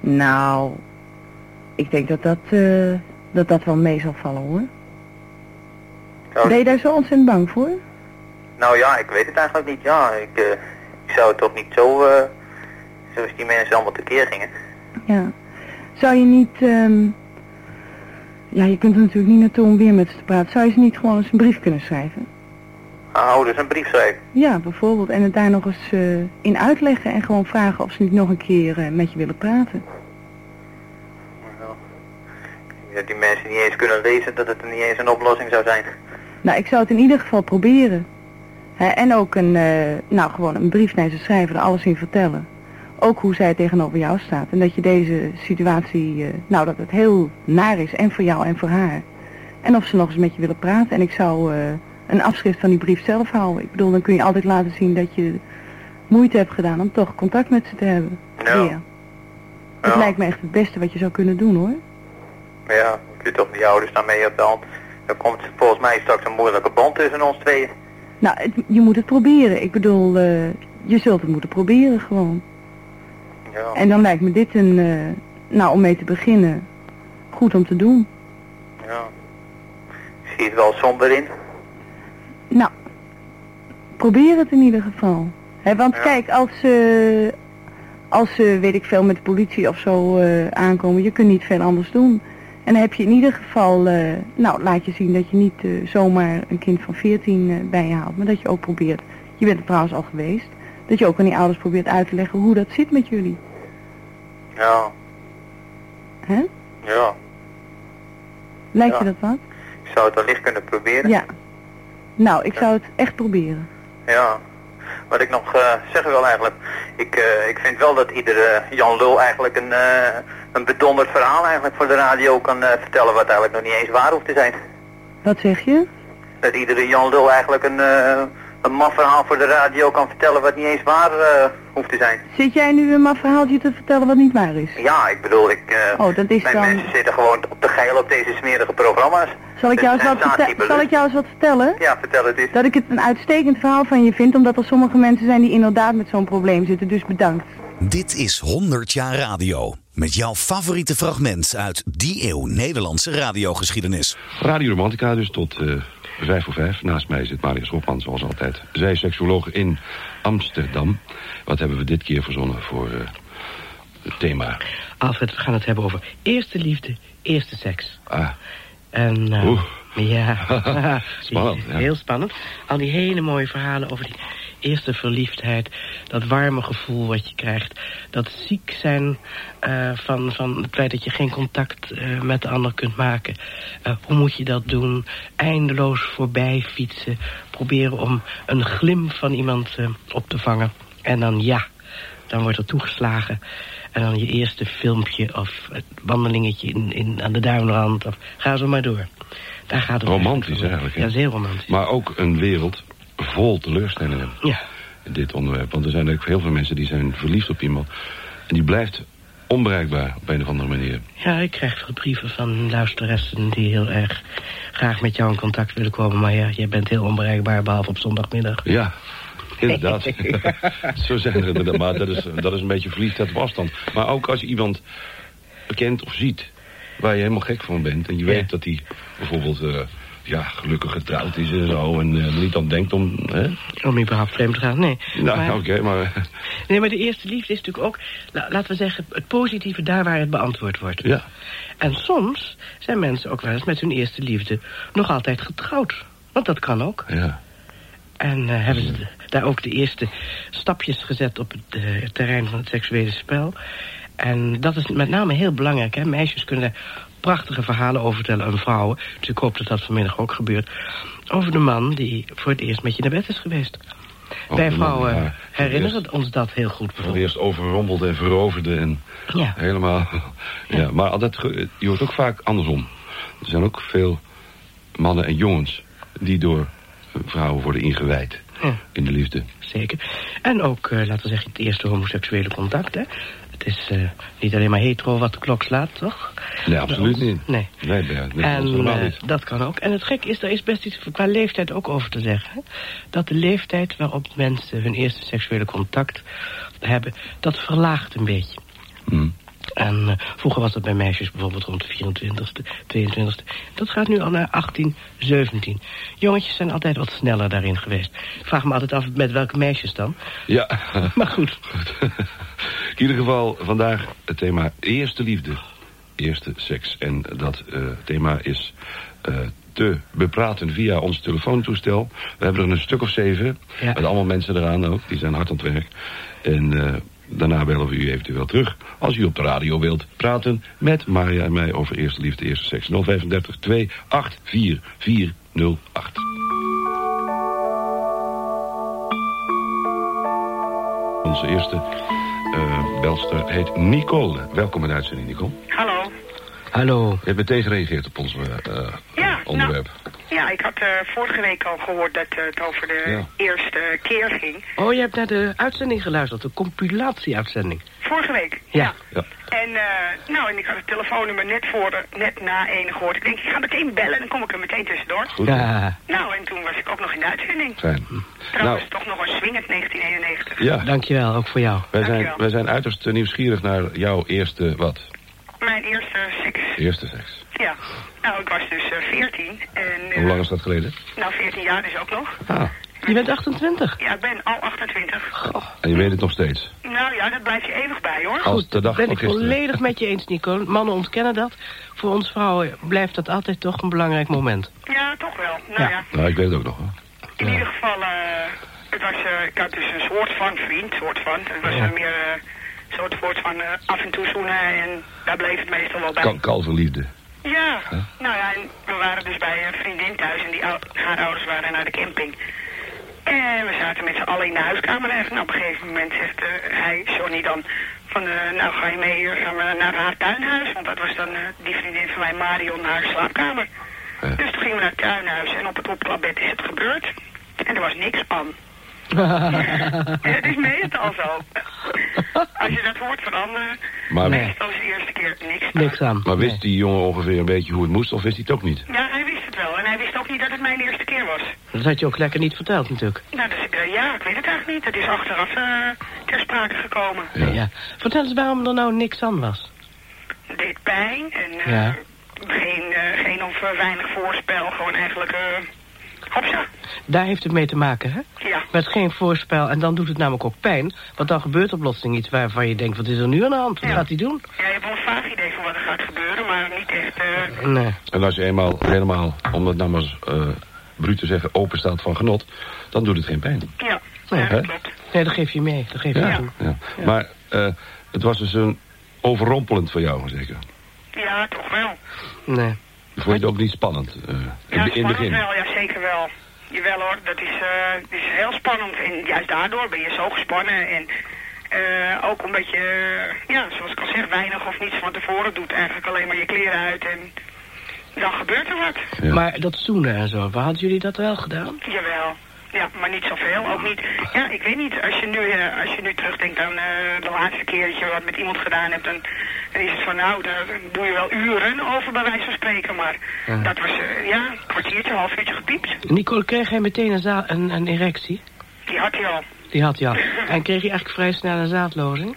Nou, ik denk dat dat, eh, dat, dat wel mee zal vallen hoor. Zou- Ben je daar zo ontzettend bang voor? Nou ja, ik weet het eigenlijk niet. Ja, ik, eh, ik zou het toch niet zo, eh, zoals die mensen allemaal tekeer gingen. Ja. Zou je niet, ehm, ja je kunt er natuurlijk niet naartoe om weer met ze te praten. Zou je ze niet gewoon eens een brief kunnen schrijven? Ouders een brief schrijven. Ja, bijvoorbeeld. En het daar nog eens in uitleggen en gewoon vragen of ze niet nog een keer met je willen praten. Dat die mensen niet eens kunnen lezen, dat het niet eens een oplossing zou zijn. Nou, ik zou het in ieder geval proberen. En ook een, eh, nou gewoon een brief naar ze schrijven, er alles in vertellen. Ook hoe zij tegenover jou staat. En dat je deze situatie, eh, nou dat het heel naar is, en voor jou en voor haar. En of ze nog eens met je willen praten. En ik zou eh, een afschrift van die brief zelf houden. Ik bedoel, dan kun je altijd laten zien dat je moeite hebt gedaan om toch contact met ze te hebben. Ja. Weer. Het lijkt me echt het beste wat je zou kunnen doen hoor. Ja, ik weet toch die ouders daarmee op de hand. Dan komt volgens mij straks een moeilijke band tussen ons tweeën. Nou, het- je moet het proberen. Ik bedoel, eh, je zult het moeten proberen gewoon. Ja. En dan lijkt me dit een, eh, nou om mee te beginnen, goed om te doen. Ja. Zie het wel somber in. Nou, probeer het in ieder geval. Hè, want kijk, als ze, als ze, weet ik veel, met de politie of zo eh, aankomen, je kunt niet veel anders doen. En dan heb je in ieder geval, eh, nou, laat je zien dat je niet eh, zomaar een kind van 14 eh, bij je haalt, maar dat je ook probeert, je bent er trouwens al geweest, dat je ook aan die ouders probeert uit te leggen hoe dat zit met jullie. Ja, Hè? ja. Lijkt Ja. je dat wat? Ik zou het wellicht kunnen proberen. Ja. Nou, ik zou het echt proberen. Ja. Wat ik nog eh, zeggen wil eigenlijk. Ik, eh, ik vind wel dat iedere Jan Lul eigenlijk een, eh, een bedonderd verhaal eigenlijk voor de radio kan eh, vertellen wat eigenlijk nog niet eens waar hoeft te zijn. Wat zeg je? Dat iedere Jan Lul eigenlijk een, eh een maf verhaal voor de radio kan vertellen wat niet eens waar eh, hoeft te zijn. Zit jij nu een maf verhaaltje te vertellen wat niet waar is? Ja, ik bedoel, ik, eh, Oh, dat is mijn dan- mensen zitten gewoon op de geil op deze smerige programma's. Zal ik, Het jou eens wat zal ik jou eens wat vertellen? Ja, vertel het eens. Dat ik het een uitstekend verhaal van je vind, omdat er sommige mensen zijn die inderdaad met zo'n probleem zitten, dus bedankt. Dit is 100 jaar radio. Met jouw favoriete fragment uit die eeuw Nederlandse radiogeschiedenis. Radio Romantica dus tot eh, vijf voor vijf. Naast mij zit Marius Hopman, zoals altijd. Zij is seksuoloog in Amsterdam. Wat hebben we dit keer verzonnen voor eh, het thema? Alfred, we gaan het hebben over eerste liefde, eerste seks. Ah. En, eh, Oeh. ja. [LAUGHS] [LAUGHS] Spannend, ja. Heel spannend. Al die hele mooie verhalen over die eerste verliefdheid. Dat warme gevoel wat je krijgt. Dat ziek zijn eh, van, van het feit dat je geen contact eh, met de ander kunt maken. Eh, hoe moet je dat doen? Eindeloos voorbij fietsen. Proberen om een glim van iemand op te vangen. En dan ja, dan wordt er toegeslagen. En dan je eerste filmpje of het wandelingetje in, in, aan de duinrand. Of ga zo maar door. Daar gaat het Romantisch eigenlijk. hè? Ja, heel romantisch. Maar ook een wereld vol teleurstellingen. Ja. In dit onderwerp. Want er zijn ook heel veel mensen die zijn verliefd op iemand. En die blijft onbereikbaar op een of andere manier. Ja, ik krijg veel brieven van luisteressen die heel erg graag met jou in contact willen komen. Maar ja, jij bent heel onbereikbaar, behalve op zondagmiddag. Ja, inderdaad. [LAUGHS] [LAUGHS] Zo zijn er inderdaad. Maar dat is, dat is een beetje verliefdheid op afstand. Maar ook als je iemand bekent of ziet... waar je helemaal gek van bent... en je weet dat hij bijvoorbeeld... eh, ja, gelukkig getrouwd is en zo... en eh, niet aan denkt om... Hè? Om überhaupt vreemd te gaan, nee. Nou, Maar- oké, maar... Nee, maar de eerste liefde is natuurlijk ook, la- laten we zeggen, het positieve daar waar het beantwoord wordt. Ja. En soms zijn mensen ook wel eens met hun eerste liefde nog altijd getrouwd. Want dat kan ook. Ja. En eh, hebben ze de- daar ook de eerste stapjes gezet op het eh, terrein van het seksuele spel. En dat is met name heel belangrijk. Hè? Meisjes kunnen daar prachtige verhalen over vertellen aan vrouwen. Dus ik hoop dat dat vanmiddag ook gebeurt. Over de man die voor het eerst met je naar bed is geweest. Oh, Wij man, vrouwen ja. herinneren ons dat heel goed. Voor het eerst overrompelde en veroverde en Ja. helemaal... [LAUGHS] Ja, maar altijd, je hoort ook vaak andersom. Er zijn ook veel mannen en jongens die door vrouwen worden ingewijd in de liefde. Zeker. En ook, eh, laten we zeggen, het eerste homoseksuele contact, hè. Het is eh, niet alleen maar hetero wat de klok slaat, toch? Nee, absoluut niet. Nee. Nee, dat En eh, niet. dat kan ook. En het gek is, er is best iets qua leeftijd ook over te zeggen. Hè? Dat de leeftijd waarop mensen hun eerste seksuele contact hebben, dat verlaagt een beetje. Hmm. En eh, vroeger was dat bij meisjes bijvoorbeeld rond de 24ste, 22ste. Dat gaat nu al naar 18, 17. Jongetjes zijn altijd wat sneller daarin geweest. Ik vraag me altijd af met welke meisjes dan. Ja. [LAUGHS] Maar goed. In ieder geval vandaag het thema eerste liefde. Eerste seks. En dat eh, thema is eh, te bepraten via ons telefoontoestel. We hebben er een stuk of zeven. Met allemaal mensen eraan ook. Die zijn hard aan het werk. En daarna bellen we u eventueel terug. Als u op de radio wilt praten met Maria en mij over eerste liefde, eerste seks. 035 284 408. Onze eerste eh, belster heet Nicole. Welkom in de uitzending, Nicole. Hallo. Hallo. Je hebt meteen gereageerd op ons eh, Ja, onderwerp. Ja, ik had eh, vorige week al gehoord dat het over de Ja. eerste keer ging. Oh, je hebt naar de uitzending geluisterd, de compilatie-uitzending. Vorige week. Ja. En, eh, nou, en ik had het telefoonnummer net voor, de- net na één gehoord. Ik denk, ik ga meteen bellen, dan kom ik er meteen tussendoor. Goed. Ja. Nou, en toen was ik ook nog in de uitzending. Fijn. Trouwens, toch nog een swingend 1991. Ja. Dankjewel, ook voor jou. Wij zijn, wij zijn uiterst nieuwsgierig naar jouw eerste, wat? Mijn eerste seks. Eerste seks. Ja. Nou, ik was dus eh, 14. En, eh, Hoe lang is dat geleden? Nou, 14 jaar dus ook nog. Ah, Je bent 28. Ja, ik ben al 28. en je weet het nog steeds. Nou ja, dat blijft je eeuwig bij, hoor. Als de dag ben van ik gisteren. volledig met je eens, Nico. Mannen ontkennen dat. Voor ons vrouwen blijft dat altijd toch een belangrijk moment. Ja, toch wel. Nou ja. Nou, ik weet het ook nog. Hoor. In ieder geval, eh, het was, eh, ik had dus een soort van vriend, soort van. Het was Ja. eh, meer eh, soort, soort van eh, af en toe zoenen en daar bleef het meestal wel bij. Kal kalverliefde. Ja, nou ja, en we waren dus bij een vriendin thuis en die haar ouders waren naar de camping. En we zaten met z'n allen in de huiskamer en op een gegeven moment zegt eh, hij, Johnny dan, van eh, nou ga je mee, eh, gaan we naar haar tuinhuis. Want dat was dan die vriendin van mij, Marion, naar haar slaapkamer. Dus toen gingen we naar het tuinhuis en op het opklapbed is het gebeurd. En er was niks aan. Het is meestal zo. Als je dat hoort van anderen, Maar, meestal is de eerste keer niks aan. Niks aan. maar wist die jongen ongeveer een beetje hoe het moest, of wist hij het ook niet? Ja, hij wist het wel. En hij wist ook niet dat het mijn eerste keer was. Dat had je ook lekker niet verteld natuurlijk. Nou, dus, eh, ja, ik weet het eigenlijk niet. Het is achteraf eh, ter sprake gekomen. Ja. Vertel eens waarom er nou niks aan was. Het deed pijn en eh, Ja. geen, eh, geen of weinig voorspel. Gewoon eigenlijk, eh. [LAUGHS] Daar heeft het mee te maken, hè? Ja. Met geen voorspel. En dan doet het namelijk ook pijn. Want dan gebeurt er plotseling iets waarvan je denkt... wat is er nu aan de hand? Wat gaat hij doen? Ja, je hebt wel een vaag idee van wat er gaat gebeuren, maar niet echt... eh, Nee. En als je eenmaal helemaal, om het nou maar eens, eh, bruut te zeggen, open staat van genot, dan doet het geen pijn. ja, Nee, Hè? nee, dat geef je mee. Dat geef je Ja. toe. ja. Maar eh, het was dus een overrompelend voor jou, zeker. ja, toch wel. Nee. Vond je het ook niet spannend eh, in, Ja, in begin? wel, ja zeker wel. Jawel hoor, dat is, eh, het is heel spannend. En juist daardoor ben je zo gespannen. En eh, ook omdat je, ja, zoals ik al zeg, weinig of niets van tevoren doet. Eigenlijk alleen maar je kleren uit en dan gebeurt er wat. Maar dat zoenen en zo, waar hadden jullie dat wel gedaan? Jawel. Ja, maar niet zoveel. Ook niet. Ja, ik weet niet. Als je nu, eh, als je nu terugdenkt aan eh, de laatste keer dat je wat met iemand gedaan hebt, dan, dan is het van nou, daar doe je wel uren over bij wijze van spreken. Maar Ja. dat was, eh, ja, een kwartiertje, een half uurtje gepiept. Nicole, kreeg hij meteen een, za- een, een erectie? Die had hij al. Die had hij al. [LAUGHS] En kreeg hij eigenlijk vrij snel een zaadlozing?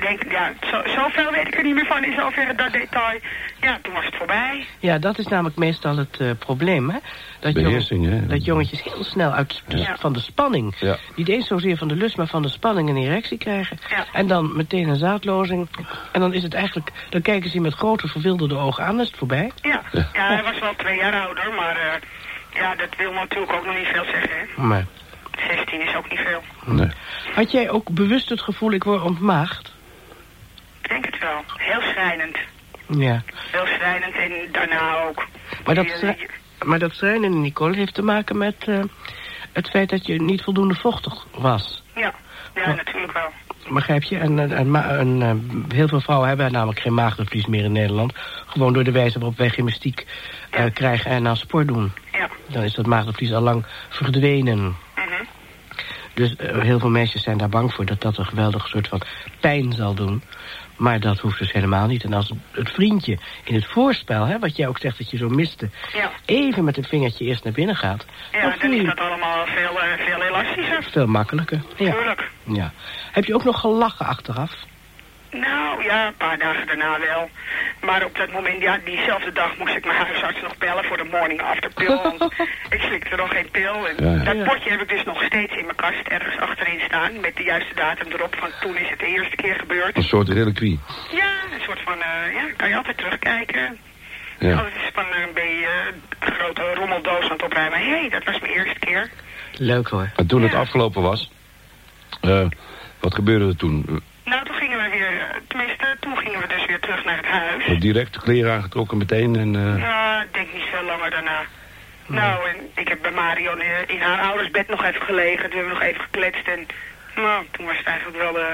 denk, ja, zo, zoveel weet ik er niet meer van in zoverre dat detail. Ja, toen was het voorbij. Ja, dat is namelijk meestal het probleem, hè? Dat, Beheersing, hè? dat jongetjes heel snel uit de- Ja. van de spanning... Ja. niet eens zozeer van de lust, maar van de spanning een erectie krijgen. En dan meteen een zaadlozing. En dan is het eigenlijk... Dan kijken ze met grote verwilderde ogen aan, is het voorbij. Ja, ja hij was wel twee jaar ouder, maar eh, ja, dat wil natuurlijk ook nog niet veel zeggen. Hè. Maar 16 is ook niet veel. Nee. had jij ook bewust het gevoel, ik word ontmaagd? Ik denk het wel. Heel schrijnend. Ja. Heel schrijnend en daarna ook. Maar dat, maar dat schrijnen, Nicole, heeft te maken met eh, het feit dat je niet voldoende vochtig was. Ja, ja, natuurlijk wel. Begrijp je? En, en, en eh, heel veel vrouwen hebben namelijk geen maagdenvlies meer in Nederland. Gewoon door de wijze waarop wij gymnastiek eh, krijgen en aan sport doen. Ja. Dan is dat maagdenvlies al lang verdwenen. Dus eh, heel veel meisjes zijn daar bang voor dat dat een geweldig soort van pijn zal doen. Maar dat hoeft dus helemaal niet. En als het vriendje in het voorspel, hè, wat jij ook zegt dat je zo miste... Ja. even met een vingertje eerst naar binnen gaat... Ja, dan dan is dat allemaal veel, eh, veel elastischer. veel makkelijker. Ja. Tuurlijk. ja. Heb je ook nog gelachen achteraf? Nou ja, een paar dagen daarna wel. Maar op dat moment, ja, diezelfde dag moest ik mijn huisarts nog bellen voor de morning after pill. Want [LAUGHS] ik slikte nog geen pil. En Ja, dat potje heb ik dus nog steeds in mijn kast ergens achterin staan. Met de juiste datum erop van toen is het de eerste keer gebeurd. Een soort reliquie. Ja, een soort van, eh, ja, kan je altijd terugkijken. Ja. Als is van een beetje eh, een grote rommeldoos aan het opruimen. Hé, hey, dat was mijn eerste keer. Leuk hoor. En toen het afgelopen was, eh, wat gebeurde er toen? Nou, toen gingen we weer, eh, tenminste, toen gingen we dus weer terug naar het huis. Direct de kleren aangetrokken meteen en... eh, Ja, ik denk niet veel langer daarna. Nou, en ik heb bij Marion eh, in haar ouders bed nog even gelegen. Toen hebben we nog even gekletst en... Nou, toen was het eigenlijk wel eh,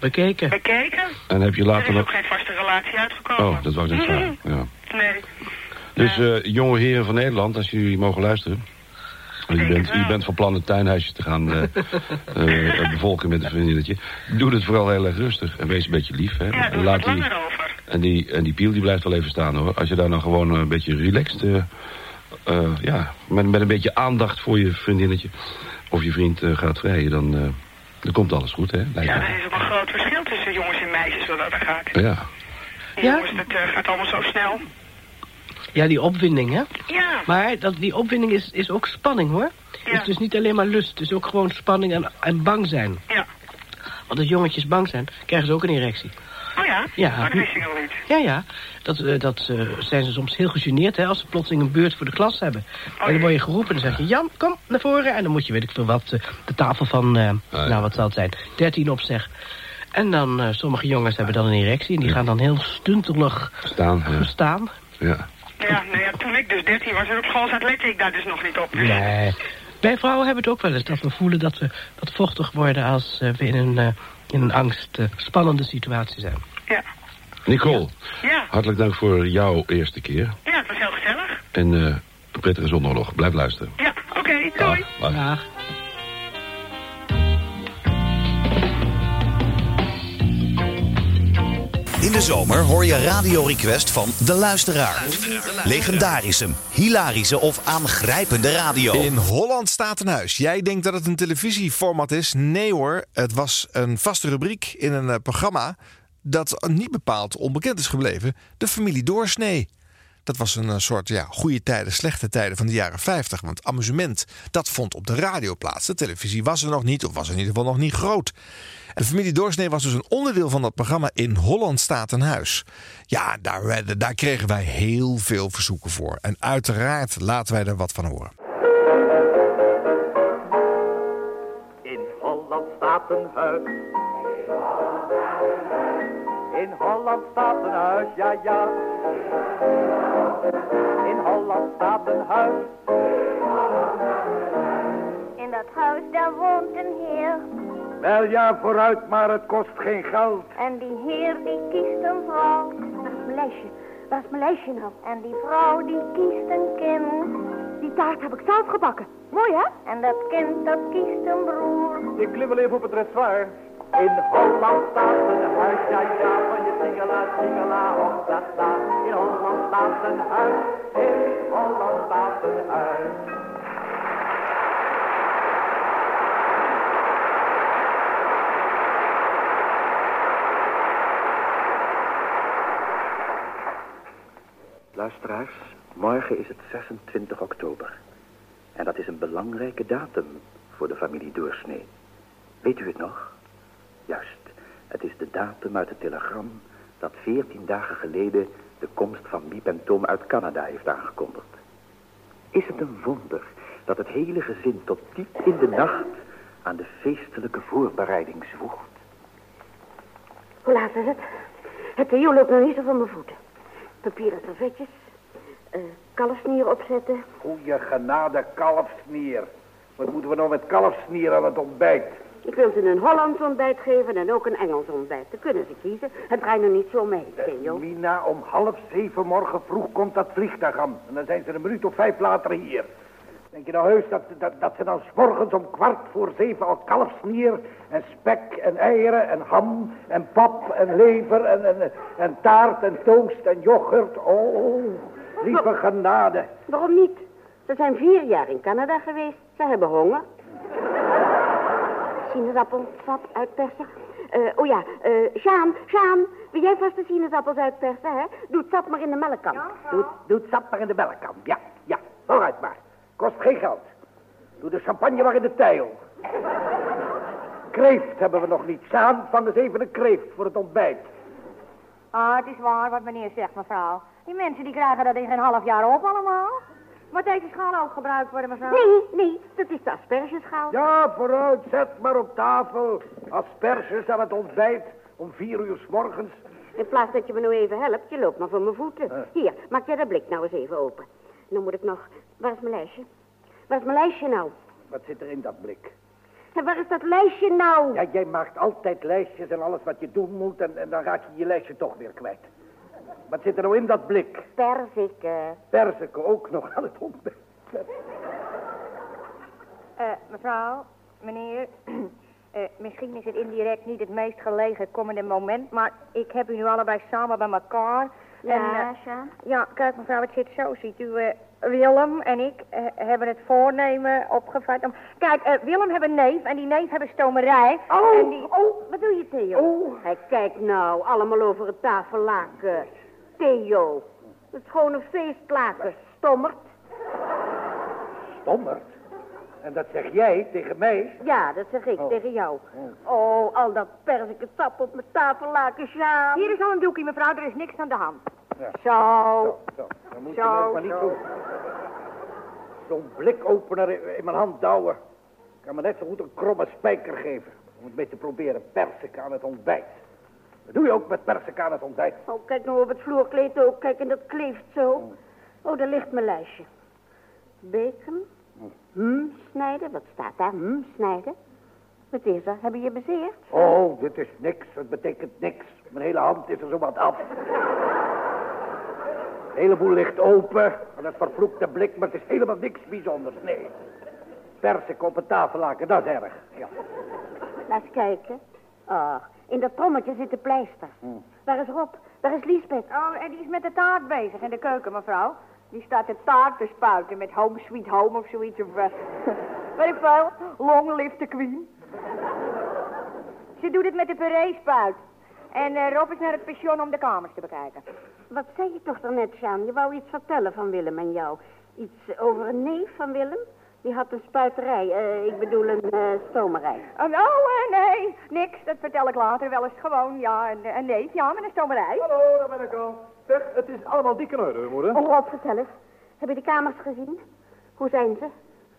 Bekeken. bekeken. en heb je Er later is ook nog... geen vaste relatie uitgekomen. Oh, dat ik net vragen. Ja. [LAUGHS] Nee. Dus eh, jonge heren van Nederland, als jullie mogen luisteren... Je bent, je bent van plan een tuinhuisje te gaan eh, bevolken met een vriendinnetje. Doe het vooral heel erg rustig en wees een beetje lief. Hè. Ja, laat die, over. en, die, en die piel die blijft wel even staan hoor. Als je daar dan gewoon een beetje relaxed... ja, met, met een beetje aandacht voor je vriendinnetje... of je vriend gaat vrijen, dan, dan komt alles goed, hè? Lijkt Ja, er is ook een groot verschil tussen jongens en meisjes wat dat gaat. Ja. Jongens, dat eh, gaat allemaal zo snel. Ja, die opwinding, hè? Ja. Maar dat, die opwinding is, is ook spanning, hoor. Het is dus niet alleen maar lust. Het is ook gewoon spanning en, en bang zijn. Ja. Want als jongetjes bang zijn, krijgen ze ook een erectie. Oh ja? Ja. Oh, dat wist ik nog niet. Ja, ja. Dat, eh, dat eh, zijn ze soms heel gegeneerd, hè, als ze plotseling een beurt voor de klas hebben. en dan word je geroepen en dan zeg je, Jan, kom naar voren. En dan moet je, weet ik veel wat, eh, de tafel van, eh, nou wat zal het zijn, 13 opzeg. En dan, eh, sommige jongens hebben dan een erectie en die gaan dan heel stuntelig Staan, ja. staan. Ja. Ja, nou ja, toen ik dus 13 was en op school zat, lette ik daar dus nog niet op. Nee. Wij vrouwen hebben het ook wel eens dat we voelen dat we wat vochtig worden als eh, we in een, eh, in een angst, spannende situatie zijn. Ja. Nicole, Ja. hartelijk dank voor jouw eerste keer. Ja, het was heel gezellig. En eh, een prettige zondag nog. Blijf luisteren. Ja, oké, doei. Dag. In de zomer hoor je Radio Request van De Luisteraar. Legendarische, hilarische of aangrijpende radio. In Holland staat een huis. Jij denkt dat het een televisieformat is? Nee hoor, het was een vaste rubriek in een eh, programma dat niet bepaald onbekend is gebleven. De familie Doorsnee. Dat was een eh, soort ja, goede tijden, slechte tijden van de jaren 50. Want amusement, dat vond op de radio plaats. De televisie was er nog niet, of was in ieder geval nog niet groot. En de familie Doorsnee was dus een onderdeel van dat programma In Holland staat een huis. Ja, daar, werden- daar kregen wij heel veel verzoeken voor. En uiteraard laten wij er wat van horen. In Holland staat een huis. In Holland staat een huis, ja ja. In Holland staat een huis. In dat huis daar woont een heer. Wel ja, vooruit, maar het kost geen geld. En die heer die kiest een vrouw. Dat is mijn lijstje. Waar is mijn lijstje nou? En die vrouw die kiest een kind. Die taart heb ik zelf gebakken. Mooi hè? En dat kind dat kiest een broer. Ik klim wel even op het dressoir. In Holland staat een huis, ja ja, van je singela, singela, op dat staat. In Holland staat een huis, in Holland staat een huis. Luisteraars, morgen is het 26 oktober. En dat is een belangrijke datum voor de familie Doorsnee. Weet u het nog? Juist, het is de datum uit het telegram dat 14 dagen geleden de komst van Miep en Tom uit Canada heeft aangekondigd. Is het een wonder dat het hele gezin tot diep in de nacht aan de feestelijke voorbereiding zwoegt? Hoe laat is het? Het Theo loopt nog niet zo van mijn voeten. Papieren servetjes. eh kalfsnier opzetten. Goeie genade kalfsnier. Wat moeten we nou met kalfsnier aan het ontbijt? Ik wil ze een Hollands ontbijt geven en ook een Engels ontbijt. Dan kunnen ze kiezen. Het draait nog niet zo mee, Theo. Mina, om half zeven morgen vroeg komt dat vliegtuig aan. En dan zijn ze een minuut of vijf later hier. Denk je nou heus dat, dat, dat ze dan 's morgens om kwart voor zeven al kalfsnier en spek en eieren en ham en pap en lever en, en, en taart en toast en yoghurt. Oh, lieve genade. Waarom niet? Ze zijn vier jaar in Canada geweest. Ze hebben honger. Sinaasappelsap uitpersen. Eh, oh ja, eh Sjaan, Sjaan, wil jij vast de sinaasappels uitpersen, hè? Doe het sap maar in de melkkan. Doe, doe het sap maar in de melkkan. Ja, ja, vooruit maar. Kost geen geld. Doe de champagne maar in de tijl. Kreeft hebben we nog niet. Saan, vang eens even een kreeft voor het ontbijt. Ah, het is waar wat meneer zegt, mevrouw. Die mensen die krijgen dat in geen half jaar op allemaal. Moet deze schaal ook gebruikt worden, mevrouw? Nee, nee, dat is de aspergeschaal. Ja, vooruit, zet maar op tafel. Asperges aan het ontbijt om vier uur s morgens. In plaats dat je me nou even helpt, je loopt maar voor mijn voeten. Hier, maak jij dat blik nou eens even open. Dan moet ik nog... Waar is mijn lijstje? Waar is mijn lijstje nou? Wat zit er in dat blik? En waar is dat lijstje nou? Ja, jij maakt altijd lijstjes en alles wat je doen moet en, en dan raak je je lijstje toch weer kwijt. Wat zit er nou in dat blik? Perziken. Perziken ook nog aan het ontbijt. Eh, mevrouw, meneer, [CLEARS THROAT] eh, misschien is het indirect niet het meest gelegen komende moment, maar ik heb u nu allebei samen bij elkaar. Ja, en, eh, Sjaan? ja, kijk mevrouw, het zit zo, ziet u. eh, Willem en ik eh, hebben het voornemen opgevat om... Kijk, Willem heeft een neef en die neef heeft een stomerij. Oh, en die... oh, wat doe je, Theo? Hij kijkt nou, allemaal over het tafellaken. Theo, het is gewoon een feestlaken, stommerd. Stommerd? En dat zeg jij tegen mij? Ja, dat zeg ik tegen jou. Oh, al dat persike sap op mijn tafellaken, Sjaan. Hier is al een doekje, mevrouw, er is niks aan de hand. Ja. Zo. Zo, dan moet Zo, je maar niet zo. doen. Zo'n blikopener in, mijn hand douwen. Ik kan me net zo goed een kromme spijker geven. Om het mee te proberen persik aan het ontbijt. Dat doe je ook met persik aan het ontbijt. Oh, kijk nou op het vloerkleed ook. Kijk, en dat kleeft zo. Oh, daar ligt mijn lijstje. Bacon. Hm, snijden. Wat staat daar? Hm, snijden. Wat is er? Hebben je bezeerd? Oh, dit is niks. Het betekent niks. Mijn hele hand is er zo wat af. Een heleboel ligt open. Van het vervloekte blik, maar het is helemaal niks bijzonders. Nee. Persik op het tafellaken, dat is erg. Ja. Laat eens kijken. Ach, in dat trommetje zit de pleister. Waar is Rob? Waar is Liesbeth? Oh, en die is met de taart bezig in de keuken, mevrouw. Die staat de taart te spuiten met home sweet home of zoiets. Of, eh, [LAUGHS] weet ik veel. Long live the queen. Ze doet het met de puree-spuit. En eh, Rob is naar het pension om de kamers te bekijken. Wat zei je toch daarnet, Sjaan? Je wou iets vertellen van Willem en jou. Iets over een neef van Willem? Die had een spuiterij. eh, ik bedoel een eh, stomerij. Oh, nee, niks. Dat vertel ik later wel eens gewoon. Ja, een, een neef, ja, met een stomerij. Hallo, daar ben ik al. Zeg, het is allemaal dik in orde, moeder. Oh, Rob, vertel eens. Heb je de kamers gezien? Hoe zijn ze?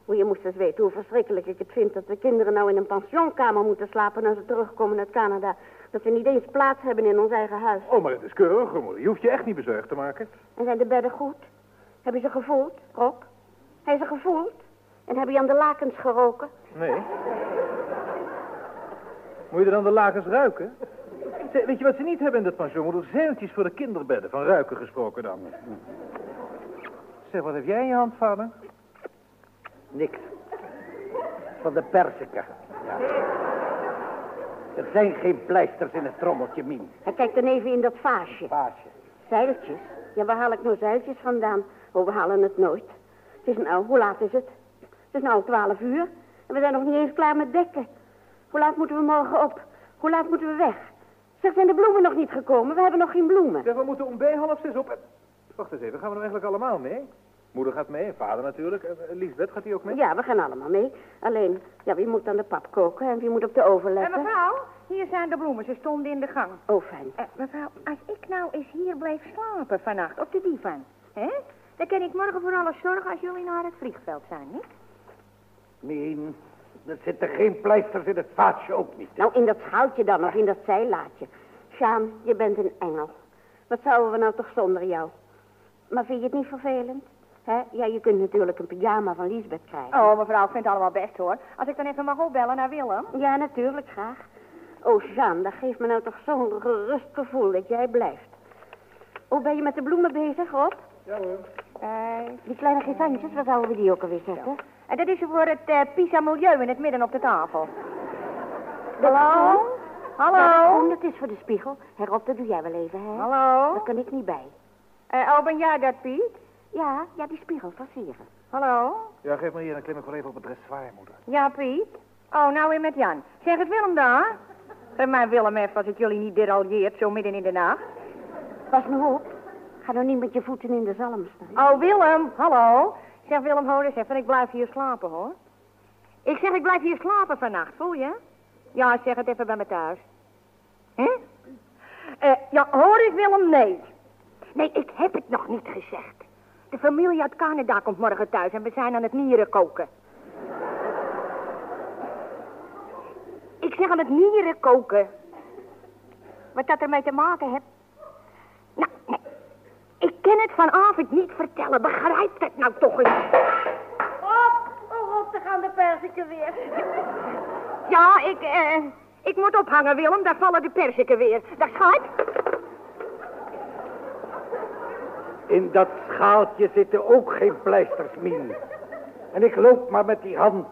O, je moest eens weten hoe verschrikkelijk ik het vind dat de kinderen nou in een pensionkamer moeten slapen als ze terugkomen uit Canada. Dat we niet eens plaats hebben in ons eigen huis. Oh, maar het is keurig, moeder. Je hoeft je echt niet bezorgd te maken. En zijn de bedden goed? Heb je ze gevoeld, Rob? Heb je ze gevoeld? En heb je aan de lakens geroken? Nee. Moet je dan de lakens ruiken? Weet je wat ze niet hebben in dat pension, moeder? Zeiltjes voor de kinderbedden, van ruiken gesproken dan. Zeg, wat heb jij in je hand, vader? Niks. Van de persiken. Ja. Er zijn geen pleisters in het trommeltje, Mien. Hij kijkt dan even in dat vaasje. Vaasje. Zeiltjes? Ja, waar haal ik nou zeiltjes vandaan? Oh, we halen het nooit. Het is nou, hoe laat is het? Het is nou twaalf uur. En we zijn nog niet eens klaar met dekken. Hoe laat moeten we morgen op? Hoe laat moeten we weg? Zeg, zijn de bloemen nog niet gekomen? We hebben nog geen bloemen. Zeg, we moeten om bij half zes op. Wacht eens even, gaan we nou eigenlijk allemaal mee? Moeder gaat mee, en vader natuurlijk. En eh, Liesbeth, gaat die ook mee? Ja, we gaan allemaal mee. Alleen, ja, wie moet dan de pap koken en wie moet op de oven En letten? mevrouw, hier zijn de bloemen. Ze stonden in de gang. Oh, fijn. Eh, mevrouw, als ik nou eens hier blijf slapen vannacht, op de divan, hè? Dan kan ik morgen voor alles zorgen als jullie naar het vliegveld zijn, hè? Nee, er zitten geen pleisters in het vaatje ook niet. Nou, in dat schaaltje dan, of in dat zeilaadje. Sjaan, je bent een engel. Wat zouden we nou toch zonder jou? Maar vind je het niet vervelend? Hè? Ja, je kunt natuurlijk een pyjama van Liesbeth krijgen. Oh, mevrouw, ik vind het allemaal best, hoor. Als ik dan even mag opbellen naar Willem. Ja, natuurlijk, graag. Oh, Sjaan, dat geeft me nou toch zo'n gerust gevoel dat jij blijft. Hoe ben je met de bloemen bezig, Rob? Ja hoor. Eh, Die kleine gitantjes, waar zouden we die ook alweer zetten? en dat is voor het eh, Pisa Milieu in het midden op de tafel. Hallo? Hallo? Ja, Koen, dat is voor de spiegel. Hé, Rob, dat doe jij wel even, hè? Hallo? Daar kan ik niet bij. Eh, oh, ben jij dat, Piet? Ja, ja, die spiegel versieren. Hallo? Ja, geef maar hier, dan klim ik wel even op het dressoir, moeder. Ja, Piet? Oh, nou weer met Jan. Zeg het Willem daar. Geef mij Willem even als het jullie niet deraljeert, zo midden in de nacht. Pas nou op. Ga nou niet met je voeten in de zalm staan. Oh, Willem, hallo. Zeg Willem, hoor eens even, ik blijf hier slapen, hoor. Ik zeg, ik blijf hier slapen vannacht, voel je? Ja, zeg het even bij me thuis. Hm? Eh, ja, hoor eens Willem, nee. Nee, ik heb het nog niet gezegd. De familie uit Canada komt morgen thuis en we zijn aan het nieren koken. Ik zeg aan het nieren koken. Wat dat ermee te maken heeft? Nou, nee. Ik kan het vanavond niet vertellen. Begrijp dat nou toch eens. Op, oh, op, daar gaan de perziken weer. Ja, ik, eh, ik moet ophangen, Willem. Daar vallen de perziken weer. Daar schat. In dat schaaltje zitten ook geen pleisters, Mien. En ik loop maar met die hand.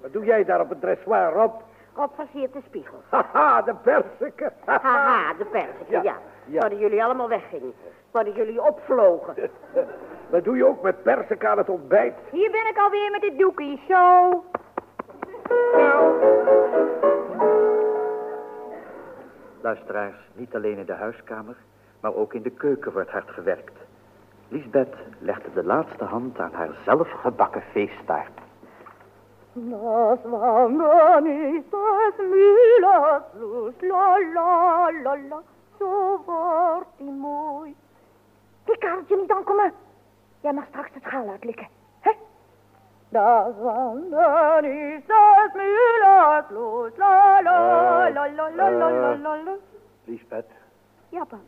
Wat doe jij daar op het dressoir, Rob? Rob versiert de spiegel. [LAUGHS] Haha, de persiken. Haha, de perziken, ja. Ja, jullie allemaal weggingen. Zouden jullie opvlogen. [LAUGHS] Wat doe je ook met persiken aan het ontbijt? Hier ben ik alweer met dit doekie. Zo. Luisteraars, niet alleen in de huiskamer, maar ook in de keuken wordt hard gewerkt. Lisbeth legde de laatste hand aan haar zelfgebakken feesttaart. Ist das Mühlerfluss, la la la la, zo wordt die mooi. Die kaartje niet aankomen. Jij mag straks het schaal uitlikken. Hè? Das Wandern ist das Mühlerfluss, la la la la la la la la la. Lisbeth, Ja, pap.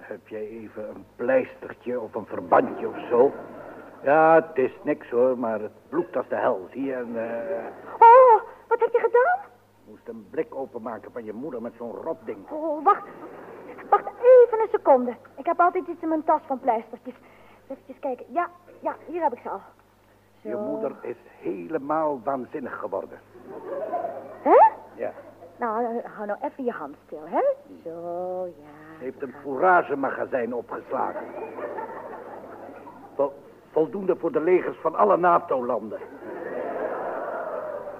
Heb jij even een pleistertje of een verbandje of zo? Ja, het is niks hoor, maar het bloedt als de hel, zie je? En, eh, Oh, wat heb je gedaan? moest een blik openmaken van je moeder met zo'n rotding. Oh, wacht. Wacht even een seconde. Ik heb altijd iets in mijn tas van pleistertjes. Even kijken. Ja, ja, hier heb ik ze al. Zo. Je moeder is helemaal waanzinnig geworden. Hè? Ja, Nou, eh, hou nou even je hand stil, hè? Zo, ja. Heeft een fouragemagazijn opgeslagen. Vol- voldoende voor de legers van alle NATO-landen.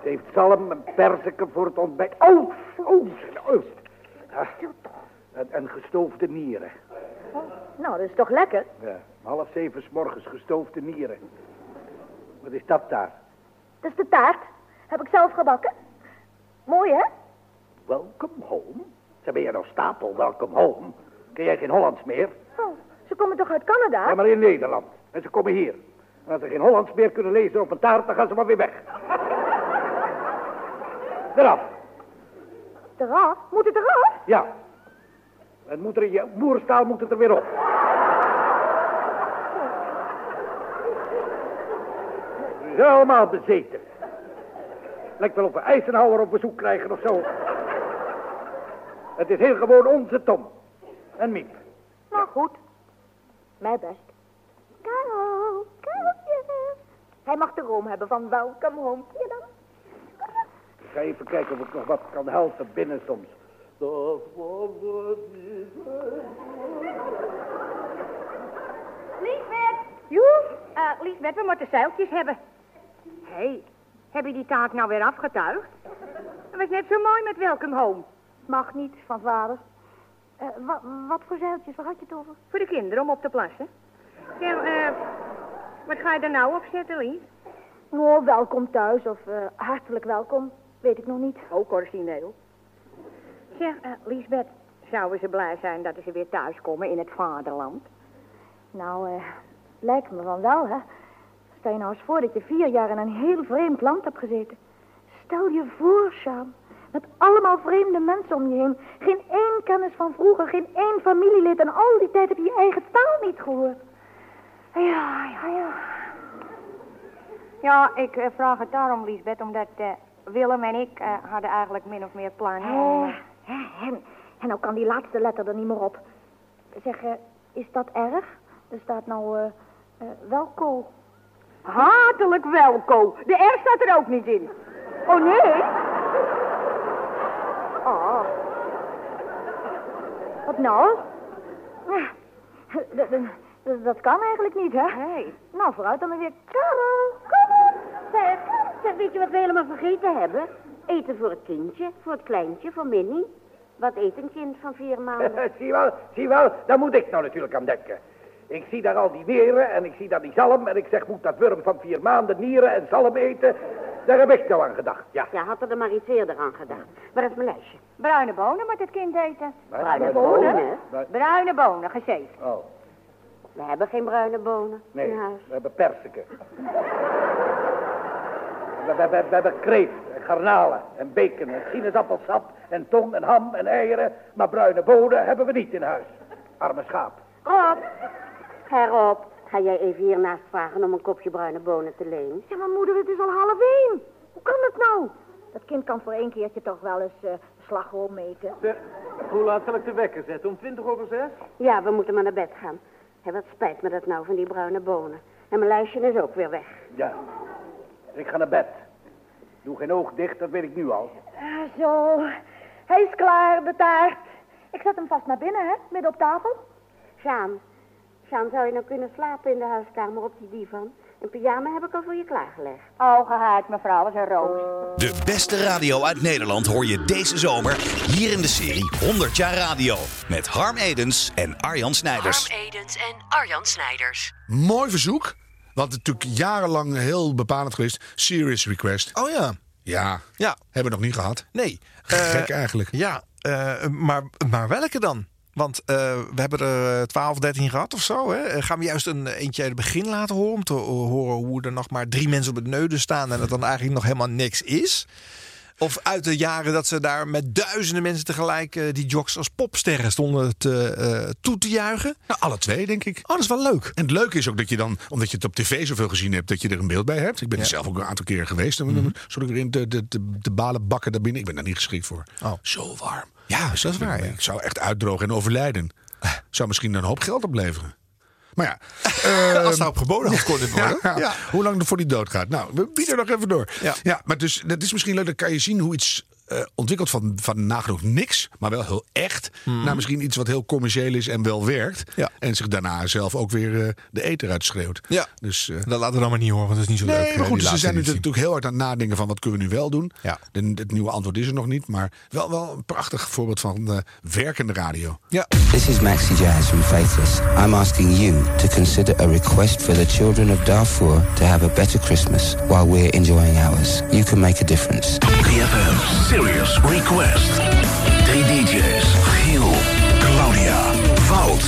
Ze heeft zalm en perziken voor het ontbijt. Oh, oh, oh. En, en gestoofde nieren. Nou, dat is toch lekker? Ja, om half zeven 's morgens gestoofde nieren. Wat is dat daar? Dat is de taart. Heb ik zelf gebakken. Mooi, hè? Welcome home? Ze ben je nou stapel, welcome home. Ken jij geen Hollands meer? Oh, ze komen toch uit Canada? Ja, maar in Nederland. En ze komen hier. En als ze geen Hollands meer kunnen lezen op een taart, dan gaan ze maar weer weg. [LAUGHS] Eraf. Eraf? Moet het eraf? Ja. Het moet er in je boerstaal moet het er weer op. Ze zijn allemaal bezeten. Lijkt wel of we Eisenhower op bezoek krijgen of zo. Het is heel gewoon onze Tom. En Miep. Nou, goed. Mij best. Karel, Kareltje. Hij mag de room hebben van welcome home. Zie je dan? Ik ga even kijken of ik nog wat kan helpen binnen soms. Liesbeth! Joe, uh, Liesbeth, we moeten zeiltjes hebben. Hé, hey, heb je die taak nou weer afgetuigd? Dat was net zo mooi met welcome home. Mag niet, van vader. Eh, wa- wat voor zeiltjes? Waar had je het over? Voor de kinderen om op te plassen. Zeg, eh, wat ga je er nou op zetten, Lies? Oh, welkom thuis of eh, hartelijk welkom. Weet ik nog niet. Ook origineel. Zeg, Liesbeth, zouden ze blij zijn dat ze weer thuiskomen in het vaderland? Nou, lijkt me van wel, hè. Stel je nou eens voor dat je vier jaar in een heel vreemd land hebt gezeten. Stel je voor, Sjaan. Met allemaal vreemde mensen om je heen. Geen één kennis van vroeger, geen één familielid. En al die tijd heb je je eigen taal niet gehoord. Ja, ja, ja. Ja, ik eh, vraag het daarom, Liesbeth, omdat eh, Willem en ik eh, hadden eigenlijk min of meer plannen om... Oh, hè, en, en nou kan die laatste letter er niet meer op. Zeg, eh, is dat erg? Er staat nou, eh, eh, welko. Hartelijk welkom. De R staat er ook niet in. Oh, nee? Oh. Wat nou? Ja, d- d- d- Dat kan eigenlijk niet, hè? Nee. Nou, vooruit dan maar weer. Karel, kom op. Zeg, zeg, weet je wat we helemaal vergeten hebben? Eten voor het kindje, voor het kleintje, voor Minnie. Wat eet een kind van vier maanden? [LAUGHS] zie wel, zie wel, daar moet ik nou natuurlijk aan denken. Ik zie daar al die weren en ik zie daar die zalm en ik zeg, moet dat worm van vier maanden nieren en zalm eten? Daar heb ik nou aan gedacht, ja. Ja, had er maar iets eerder aan gedacht. Waar is mijn lijstje? Bruine bonen moet het kind eten. Bruine Bruine bonen? bonen? Bru- Bruine bonen, gezeefd. Oh, We hebben geen bruine bonen nee, in huis. we hebben persiken. We, we, we, we hebben kreeft en garnalen en bacon en sinaasappelsap en tong en ham en eieren. Maar bruine bonen hebben we niet in huis. Arme schaap. Rob, Hé Rob, ga jij even hiernaast vragen om een kopje bruine bonen te lenen? Ja, maar moeder, het is al half één. Hoe kan dat nou? Dat kind kan voor één keertje toch wel eens eh slagroom meten. Zeg, hoe laat zal ik de wekker zetten? Om twintig over zes? Ja, we moeten maar naar bed gaan. Hé, wat spijt me dat nou van die bruine bonen. En mijn lijstje is ook weer weg. Ja, ik ga naar bed. Doe geen oog dicht, dat weet ik nu al. Ah, zo. Hij is klaar, de taart. Ik zet hem vast naar binnen, hè? Midden op tafel. Sjaan, Sjaan, zou je nou kunnen slapen in de huiskamer op die divan? Een pyjama heb ik al voor je klaargelegd. Oh, gehaard, mevrouw, is een roos. De beste radio uit Nederland hoor je deze zomer hier in de serie 100 jaar radio. Met Harm Edens en Arjan Snijders. Harm Edens en Arjan Snijders. Mooi verzoek. Want natuurlijk jarenlang heel bepalend geweest. Serious request. Oh ja. Ja. Ja. Hebben we nog niet gehad. Nee. Gek Eh, eigenlijk. Ja, eh, maar, maar welke dan? Want eh, we hebben er 12, 13 gehad of zo. Hè? Eh, Gaan we juist een eentje uit het begin laten horen? Om te horen hoe er nog maar drie mensen op het neuden staan. En het dan eigenlijk nog helemaal niks is. Of uit de jaren dat ze daar met duizenden mensen tegelijk eh, die jocks als popsterren stonden te, eh, toe te juichen. Nou, alle twee, denk ik. Oh, dat is wel leuk. En het leuke is ook dat je dan, omdat je het op tv zoveel gezien hebt, dat je er een beeld bij hebt. Ik ben er zelf ook een aantal keren geweest. Mhm. En Zal ik erin de, de, de, de balen bakken daar binnen? Ik ben daar niet geschikt voor. Oh. Zo warm. Ja, dat is waar. Ja. Ik zou echt uitdrogen en overlijden. Zou misschien een hoop geld opleveren. Maar ja. [LAUGHS] ehm, Als het op geboden had kon dit worden. [LAUGHS] Ja, Ja. Hoe lang voor die dood gaat. Nou, we bieden nog even door. Ja. maar dus, dat is misschien leuk. Dan kan je zien hoe iets eh, ontwikkelt van, van nagenoeg niks. Maar wel heel echt. Naar misschien iets wat heel commercieel is en wel werkt. Ja. En zich daarna zelf ook weer eh, de eter uitschreeuwt. Ja. Dus, eh, Dat laten we dan maar niet horen, want dat is niet zo leuk. Nee, eh, maar goed, die ze zijn editie. natuurlijk heel hard aan het nadenken van wat kunnen we nu wel doen. Ja. De, het nieuwe antwoord is er nog niet, maar wel, wel een prachtig voorbeeld van eh, werkende radio. Ja. This is Maxi Jazz from Faithless. I'm asking you to consider a request for the children of Darfur to have a better Christmas while we're enjoying ours. You can make a difference. 3FM Serious Request. Drie DJ's. Giel, Claudia, Wout.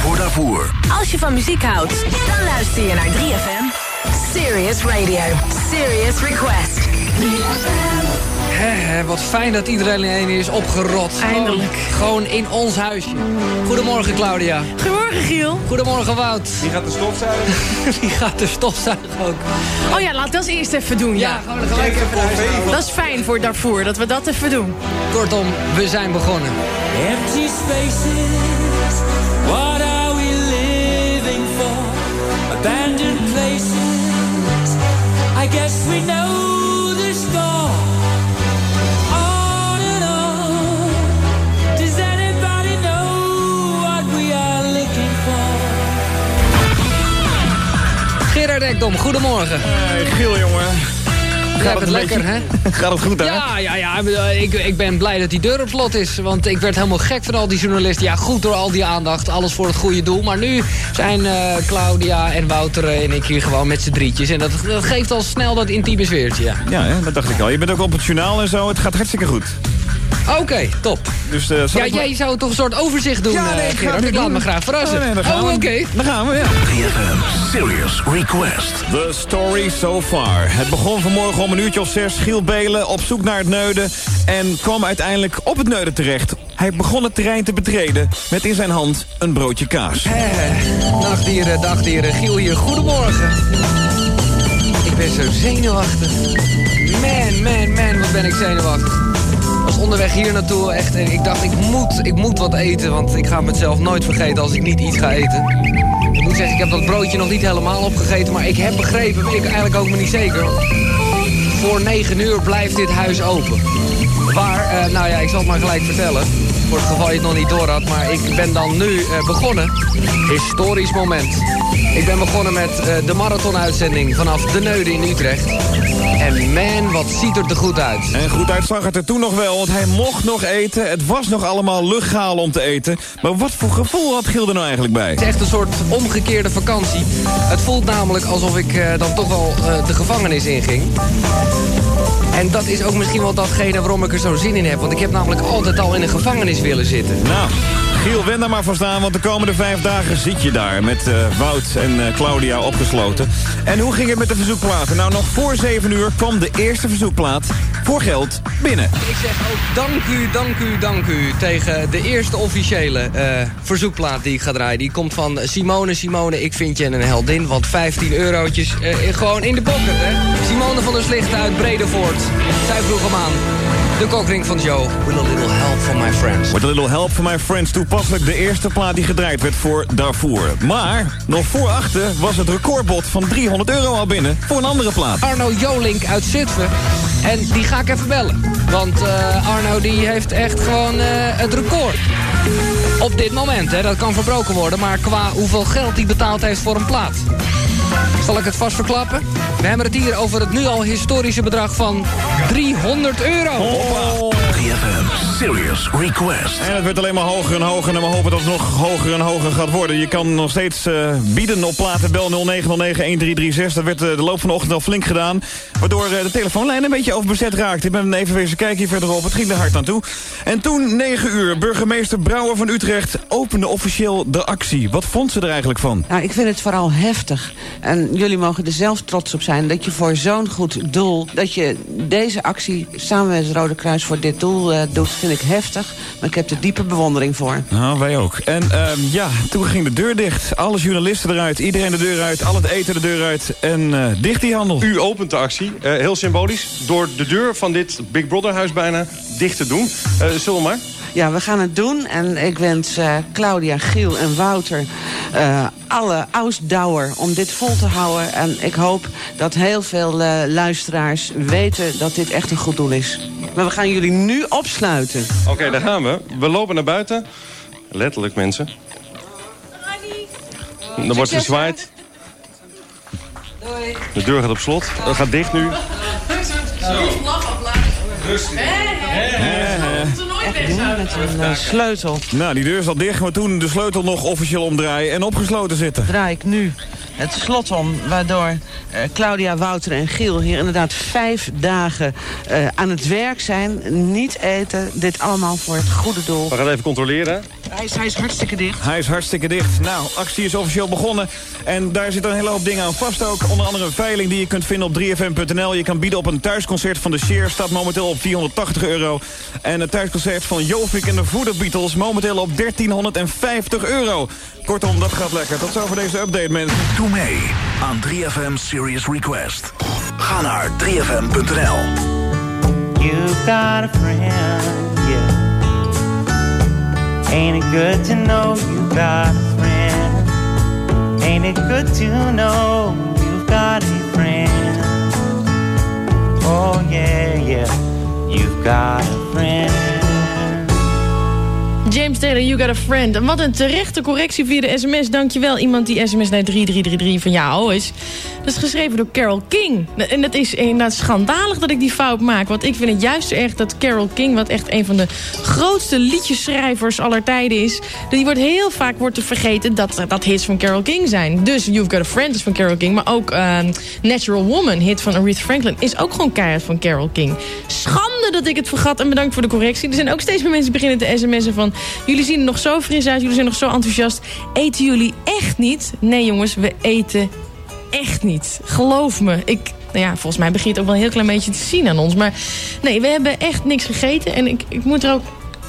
Voor daarvoor. Als je van muziek houdt, dan luister je naar 3FM. Serious Radio. Serious Request. 3FM. Hè, wat fijn dat iedereen in is opgerot. Eindelijk. Gewoon, gewoon in ons huisje. Goedemorgen Claudia. Goedemorgen, Giel. Goedemorgen Wout. Wie gaat de stofzuigen? [LAUGHS] Wie gaat de stofzuigen ook? Oh ja, laat dat eerst even doen. Ja, we er gelijk even. Dat is fijn voor Darfur, dat we dat even doen. Kortom, we zijn begonnen. Empty spaces, what are we living for? Abandoned places, I guess we know Gerard Ekdom, goedemorgen. Hey, Giel, jongen. Gaat het, lekker, hè? Gaat het goed, hè? Ja, ja, ja. eh, Ik, ik ben blij dat die deur op slot is. Want ik werd helemaal gek van al die journalisten. Ja, goed door al die aandacht. Alles voor het goede doel. Maar nu zijn eh, Claudia en Wouter en ik hier gewoon met z'n drietjes. En dat, dat geeft al snel dat intieme sfeertje, ja. Ja, hè, dat dacht ik al. Je bent ook op het journaal en zo. Het gaat hartstikke goed. Oké, top. Dus, eh, Ja, maar- jij zou toch een soort overzicht doen, Ja, nee, eh, ik laat me graag verrassen. Oh, nee, oh, oké. Daar gaan we, ja. 3FM Serious Request. The story so far. Het begon vanmorgen een uurtje of zes. Giel Belen op zoek naar het neuden. En kwam uiteindelijk op het neuden terecht. Hij begon het terrein te betreden. Met in zijn hand een broodje kaas. Eh, Dagdieren, dagdieren. Giel hier, goedemorgen. Ik ben zo zenuwachtig. Man, man, man, wat ben ik zenuwachtig. Was onderweg hier naartoe echt en ik dacht, ik moet, ik moet wat eten. Want ik ga mezelf nooit vergeten als ik niet iets ga eten. Ik moet zeggen, ik heb dat broodje nog niet helemaal opgegeten. Maar ik heb begrepen, weet ik eigenlijk ook maar niet zeker. Voor 9 uur blijft dit huis open. Waar, eh, nou ja, ik zal het maar gelijk vertellen. Voor het geval je het nog niet door had. Maar ik ben dan nu eh, begonnen. Historisch moment. Ik ben begonnen met eh, de marathonuitzending vanaf De Neude in Utrecht. En man, wat ziet er er goed uit. En goed uit zag het er toen nog wel, want hij mocht nog eten. Het was nog allemaal luchtgaal om te eten. Maar wat voor gevoel had Giel er nou eigenlijk bij? Het is echt een soort omgekeerde vakantie. Het voelt namelijk alsof ik eh, dan toch wel eh, de gevangenis inging. En dat is ook misschien wel datgene waarom ik er zo zin in heb. Want ik heb namelijk altijd al in een gevangenis willen zitten. Nou, Giel, wen daar maar voor staan, want de komende vijf dagen zit je daar... met eh, Wout en eh, Claudia opgesloten. En hoe ging het met de verzoekplaten? Nou, nog voor zeven uur kwam de eerste verzoekplaat voor geld binnen. Ik zeg ook dank u, dank u, dank u tegen de eerste officiële eh, verzoekplaat die ik ga draaien. Die komt van Simone. Simone, ik vind je een heldin, want 15 eurotjes gewoon in de hè. Simone van der Slichten uit Bredevoort. Zij vroeg hem aan. De kokring van Joe. With a little help from my friends. With a little help from my friends. Toepasselijk de eerste plaat die gedraaid werd voor Darfur. Maar nog voor achter was het recordbod van 300 euro al binnen voor een andere plaat. Arno Jolink uit Zutphen. En die ga ik even bellen. Want eh, Arno die heeft echt gewoon eh, het record. Op dit moment, hè. Dat kan verbroken worden. Maar qua hoeveel geld hij betaald heeft voor een plaat. Zal ik het vast verklappen? We hebben het hier over het nu al historische bedrag van 300 euro. 3FM Serious Request. En het werd alleen maar hoger en hoger. En we hopen dat het nog hoger en hoger gaat worden. Je kan nog steeds eh, bieden op platen. Bel 0909-1336. Dat werd eh, de loop van de ochtend al flink gedaan. Waardoor eh, de telefoonlijn een beetje overbezet raakte. Ik ben even wezen kijken hier verderop. Het ging er hard aan toe. En toen, 9 uur, burgemeester Brouwer van Utrecht opende officieel de actie. Wat vond ze er eigenlijk van? Nou, ik vind het vooral heftig. En jullie mogen er zelf trots op zijn dat je voor zo'n goed doel... dat je deze actie samen met het Rode Kruis voor dit doel eh, doet, vind ik heftig. Maar ik heb er diepe bewondering voor. Nou, wij ook. En ehm, ja, toen ging de deur dicht. Alle journalisten eruit, iedereen de deur uit, al het eten de deur uit. En eh, dicht die handel. U opent de actie, eh, heel symbolisch, door de deur van dit Big Brother huis bijna dicht te doen. Eh zullen we maar? Ja, we gaan het doen. En ik wens eh, Claudia, Giel en Wouter eh, alle ausdauer om dit vol te houden. En ik hoop dat heel veel eh, luisteraars weten dat dit echt een goed doel is. Maar we gaan jullie nu opsluiten. Oké, daar gaan we. We lopen naar buiten. Letterlijk, mensen. Dan wordt gezwaaid. De deur gaat op slot. Dat gaat dicht nu. Echt met een eh, sleutel. Nou, die deur is al dicht, maar toen de sleutel nog officieel omdraaien en opgesloten zitten. Draai ik nu het slot om, waardoor eh, Claudia, Wouter en Giel hier inderdaad vijf dagen eh, aan het werk zijn. Niet eten, dit allemaal voor het goede doel. We gaan even controleren. Hij is, hij is hartstikke dicht. Hij is hartstikke dicht. Nou, actie is officieel begonnen. En daar zit een hele hoop dingen aan vast ook. Onder andere een veiling die je kunt vinden op 3fm.nl. Je kan bieden op een thuisconcert van de Sheer. Staat momenteel op 480 euro. En het thuisconcert van Jovik en de Voeder Beatles. Momenteel op 1350 euro. Kortom, dat gaat lekker. Tot zover deze update, mensen. Doe mee aan 3FM Serious Request. Ga naar 3fm.nl. You got a friend, yeah. Ain't it good to know you got a friend? Ain't it good to know you've got a friend? Oh yeah, yeah, you've got a friend. James Taylor, You Got a Friend. En wat een terechte correctie via de sms. Dankjewel. Iemand die sms naar 3333 van jou is. Dat is geschreven door Carol King. En dat is inderdaad schandalig dat ik die fout maak. Want ik vind het juist erg dat Carol King... wat echt een van de grootste liedjeschrijvers aller tijden is... die wordt heel vaak wordt er vergeten dat dat hits van Carol King zijn. Dus You've Got a Friend is van Carol King. Maar ook eh, Natural Woman, hit van Aretha Franklin... is ook gewoon keihard van Carol King. Schande dat ik het vergat en bedankt voor de correctie. Er zijn ook steeds meer mensen beginnen te sms'en van... jullie zien er nog zo fris uit, jullie zijn nog zo enthousiast. Eten jullie echt niet? Nee jongens, we eten echt niet. Geloof me. Ik, nou ja, volgens mij begint het ook wel een heel klein beetje te zien aan ons. Maar nee, we hebben echt niks gegeten. En ik, ik moet er ook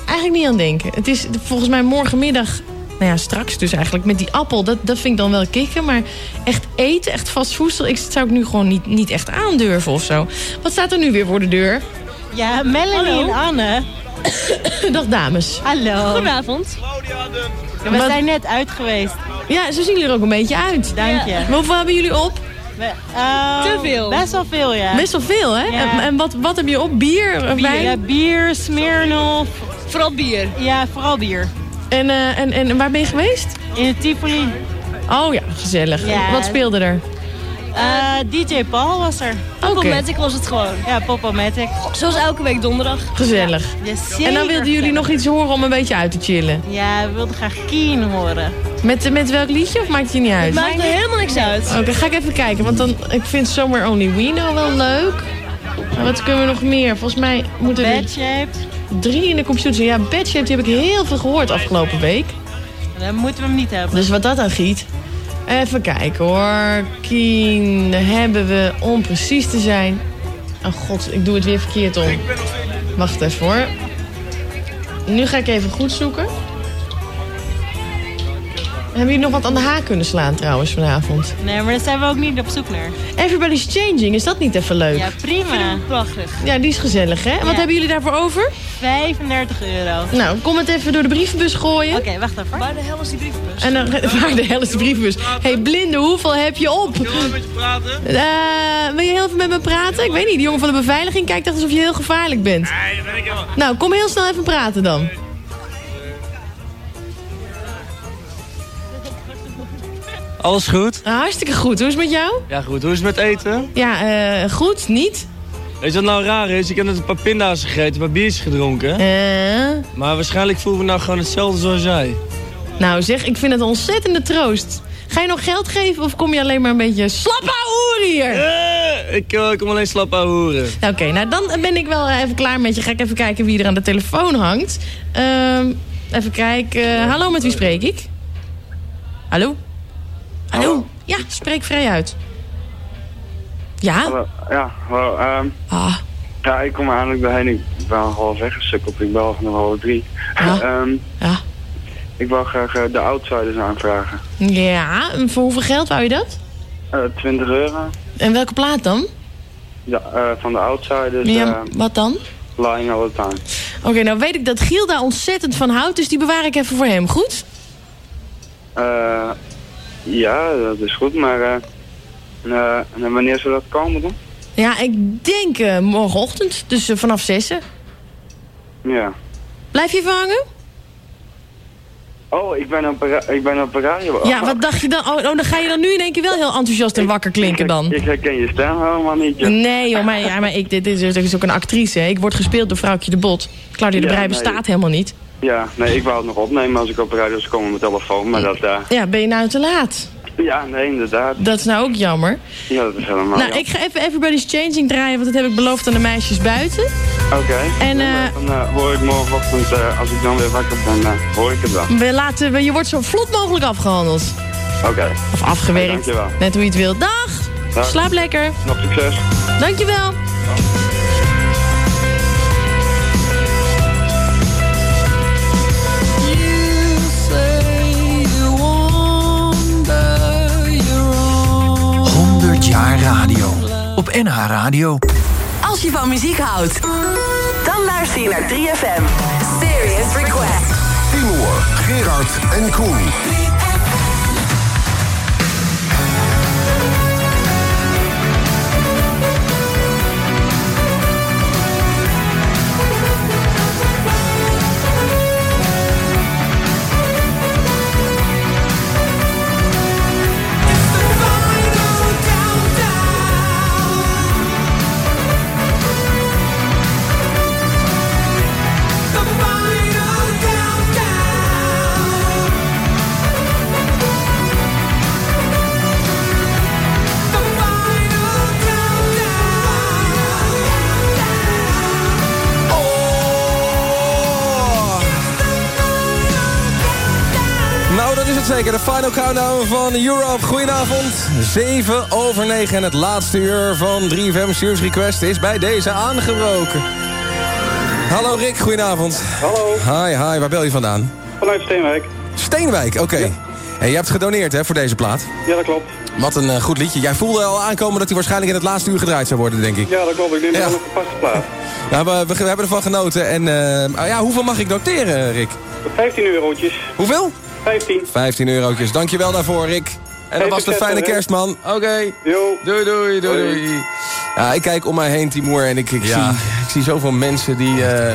eigenlijk niet aan denken. Het is volgens mij morgenmiddag... Nou ja, straks dus eigenlijk met die appel. Dat, dat vind ik dan wel kicken. Maar echt eten, echt vast voedsel... Ik, zou ik nu gewoon niet, niet echt aandurven of zo. Wat staat er nu weer voor de deur? Ja, Melanie en Anne. [COUGHS] Dag dames. Hallo. Goedenavond. We zijn net uit geweest. Ja, zo zien jullie er ook een beetje uit. Dank je. Maar Hoeveel hebben jullie op? Eh, Te veel. Best wel veel, ja. Best wel veel, hè? Ja. En, en wat, wat heb je op? Bier? Bier, wijn? ja, bier, Smirnoff. Vooral bier. Ja, vooral bier. En, eh, en, en waar ben je geweest? In Tivoli. Oh ja, gezellig. Ja. Wat speelde er? Eh, DJ Paul was er. Popomatic was het gewoon. Ja, Popomatic. Zoals elke week donderdag. Gezellig. Ja, en dan wilden jullie nog iets horen om een beetje uit te chillen. Ja, we wilden graag Keen horen. Met, met welk liedje of maakt het je niet uit? Het maakt er helemaal niks uit. Oké, ga ik even kijken. Want dan, ik vind Somewhere Only We Know wel leuk. Maar wat kunnen we nog meer? Volgens mij moeten er Bad Shaped. drie in de computer. Ja, Bad Shaped die heb ik heel veel gehoord afgelopen week. Dan moeten we hem niet hebben. Dus wat dat aan giet. Even kijken hoor. Keen hebben we, om precies te zijn... Oh god, ik doe het weer verkeerd om. Wacht even hoor. Nu ga ik even goed zoeken. Hebben jullie nog wat aan de haak kunnen slaan trouwens vanavond? Nee, maar daar zijn we ook niet op zoek naar. Everybody's Changing, is dat niet even leuk? Ja, prima. Prachtig. Ja, die is gezellig hè? En wat Ja. hebben jullie daarvoor over? 35 euro. Nou, kom het even door de brievenbus gooien. Oké, wacht even. Waar de hel is die brievenbus? En dan, [LAUGHS] waar de hel is de brievenbus? Hé, hey, blinde, hoeveel heb je op? Zullen we een beetje praten? Eh, wil je heel even met me praten? Ik weet niet, die jongen van de beveiliging kijkt echt alsof je heel gevaarlijk bent. Nee, dat ben ik helemaal. Nou, kom heel snel even praten dan. Alles goed? Nou, hartstikke goed. Hoe is het met jou? Ja, goed. Hoe is het met eten? Ja, eh, goed, niet? Weet je wat nou raar is? Ik heb net een paar pinda's gegeten, een paar biertjes gedronken. Eh? Maar waarschijnlijk voelen we nou gewoon hetzelfde zoals jij. Nou zeg, ik vind het een ontzettende troost. Ga je nog geld geven of kom je alleen maar een beetje slap hoeren hier? Eh, ik kom alleen slap aan horen. Nou, Oké, nou dan ben ik wel even klaar met je. Ga ik even kijken wie er aan de telefoon hangt. Ehm, even kijken. hallo, met wie spreek ik? Hallo? Hallo? Ja, spreek vrij uit. Ja? Hallo, ja, hallo. ehm, Ah. Ja, ik kom eindelijk bijheen. Ik ben al half weggesukkeld. Ik bel van half drie. [LAUGHS] Ehm, Ja. Ik wil graag eh, de outsiders aanvragen. Ja, en voor hoeveel geld wou je dat? Eh 20 euro. En welke plaat dan? Ja, eh, van de outsiders. Ja, eh, wat dan? lying all the time. Oké, nou weet ik dat Giel daar ontzettend van houdt, dus die bewaar ik even voor hem, goed? Eh, ja, dat is goed, maar eh, eh, wanneer zou dat komen dan? Ja, ik denk eh, morgenochtend, dus vanaf zessen. Ja. Blijf je even hangen? Oh, ik ben op, ik ben op radio. Ja, wat dacht je dan? Oh, oh, dan ga je dan nu in één keer wel heel enthousiast en wakker klinken dan. Ik herken je stem helemaal niet. Nee joh, maar, ja, maar ik, dit, is, dit is ook een actrice. Hè. Ik word gespeeld door Vrouwtje de Bot. Claudia de Ja, Brij nee. bestaat helemaal niet. Ja, nee, ik wou het nog opnemen als ik op de radio zou komen met mijn telefoon, maar dat, eh, Ja, ben je nou te laat? ja, nee, inderdaad. Dat is nou ook jammer. Ja, dat is helemaal nou, jammer. ik ga even Everybody's Changing draaien, want dat heb ik beloofd aan de meisjes buiten. Oké. En, dan, eh, eh, dan hoor ik morgenochtend, als ik dan weer wakker ben, hoor ik het dan. We laten, we- je wordt zo vlot mogelijk afgehandeld. Oké. Of afgewerkt. Dankjewel. Net hoe je het wilt. Dag! Dag. Slaap lekker. Nog succes. Dankjewel. You 100 jaar radio. Op NH Radio. Als je van muziek houdt, dan luister je naar 3FM. Serious Request. Timur, Gerard en Koen. Zeker. De final countdown van Europe. Goedenavond. 7 over 9 en het laatste uur van 3FM Series Request is bij deze aangebroken. Hallo Rick, goedenavond. Hallo. Hi, hi. Waar bel je vandaan? Vanuit Steenwijk. Steenwijk, oké. En je hebt gedoneerd hè, voor deze plaat. Ja, dat klopt. Wat een eh, goed liedje. Jij voelde al aankomen dat hij waarschijnlijk in het laatste uur gedraaid zou worden, denk ik. Ja, dat klopt. Ik Ja. het een gepaste plaat. Nou, we, we, we hebben ervan genoten. En eh, ah ja, hoeveel mag ik noteren, Rick? 15 eurotjes. Hoeveel? 15. 15 eurotjes. Dankjewel daarvoor, Rick. En dat was de fijne kerstman. Oké. Doei, doei, doei, doei. Ja, ik kijk om mij heen, Timur, en ik, ik, zie, ik zie zoveel mensen die, eh,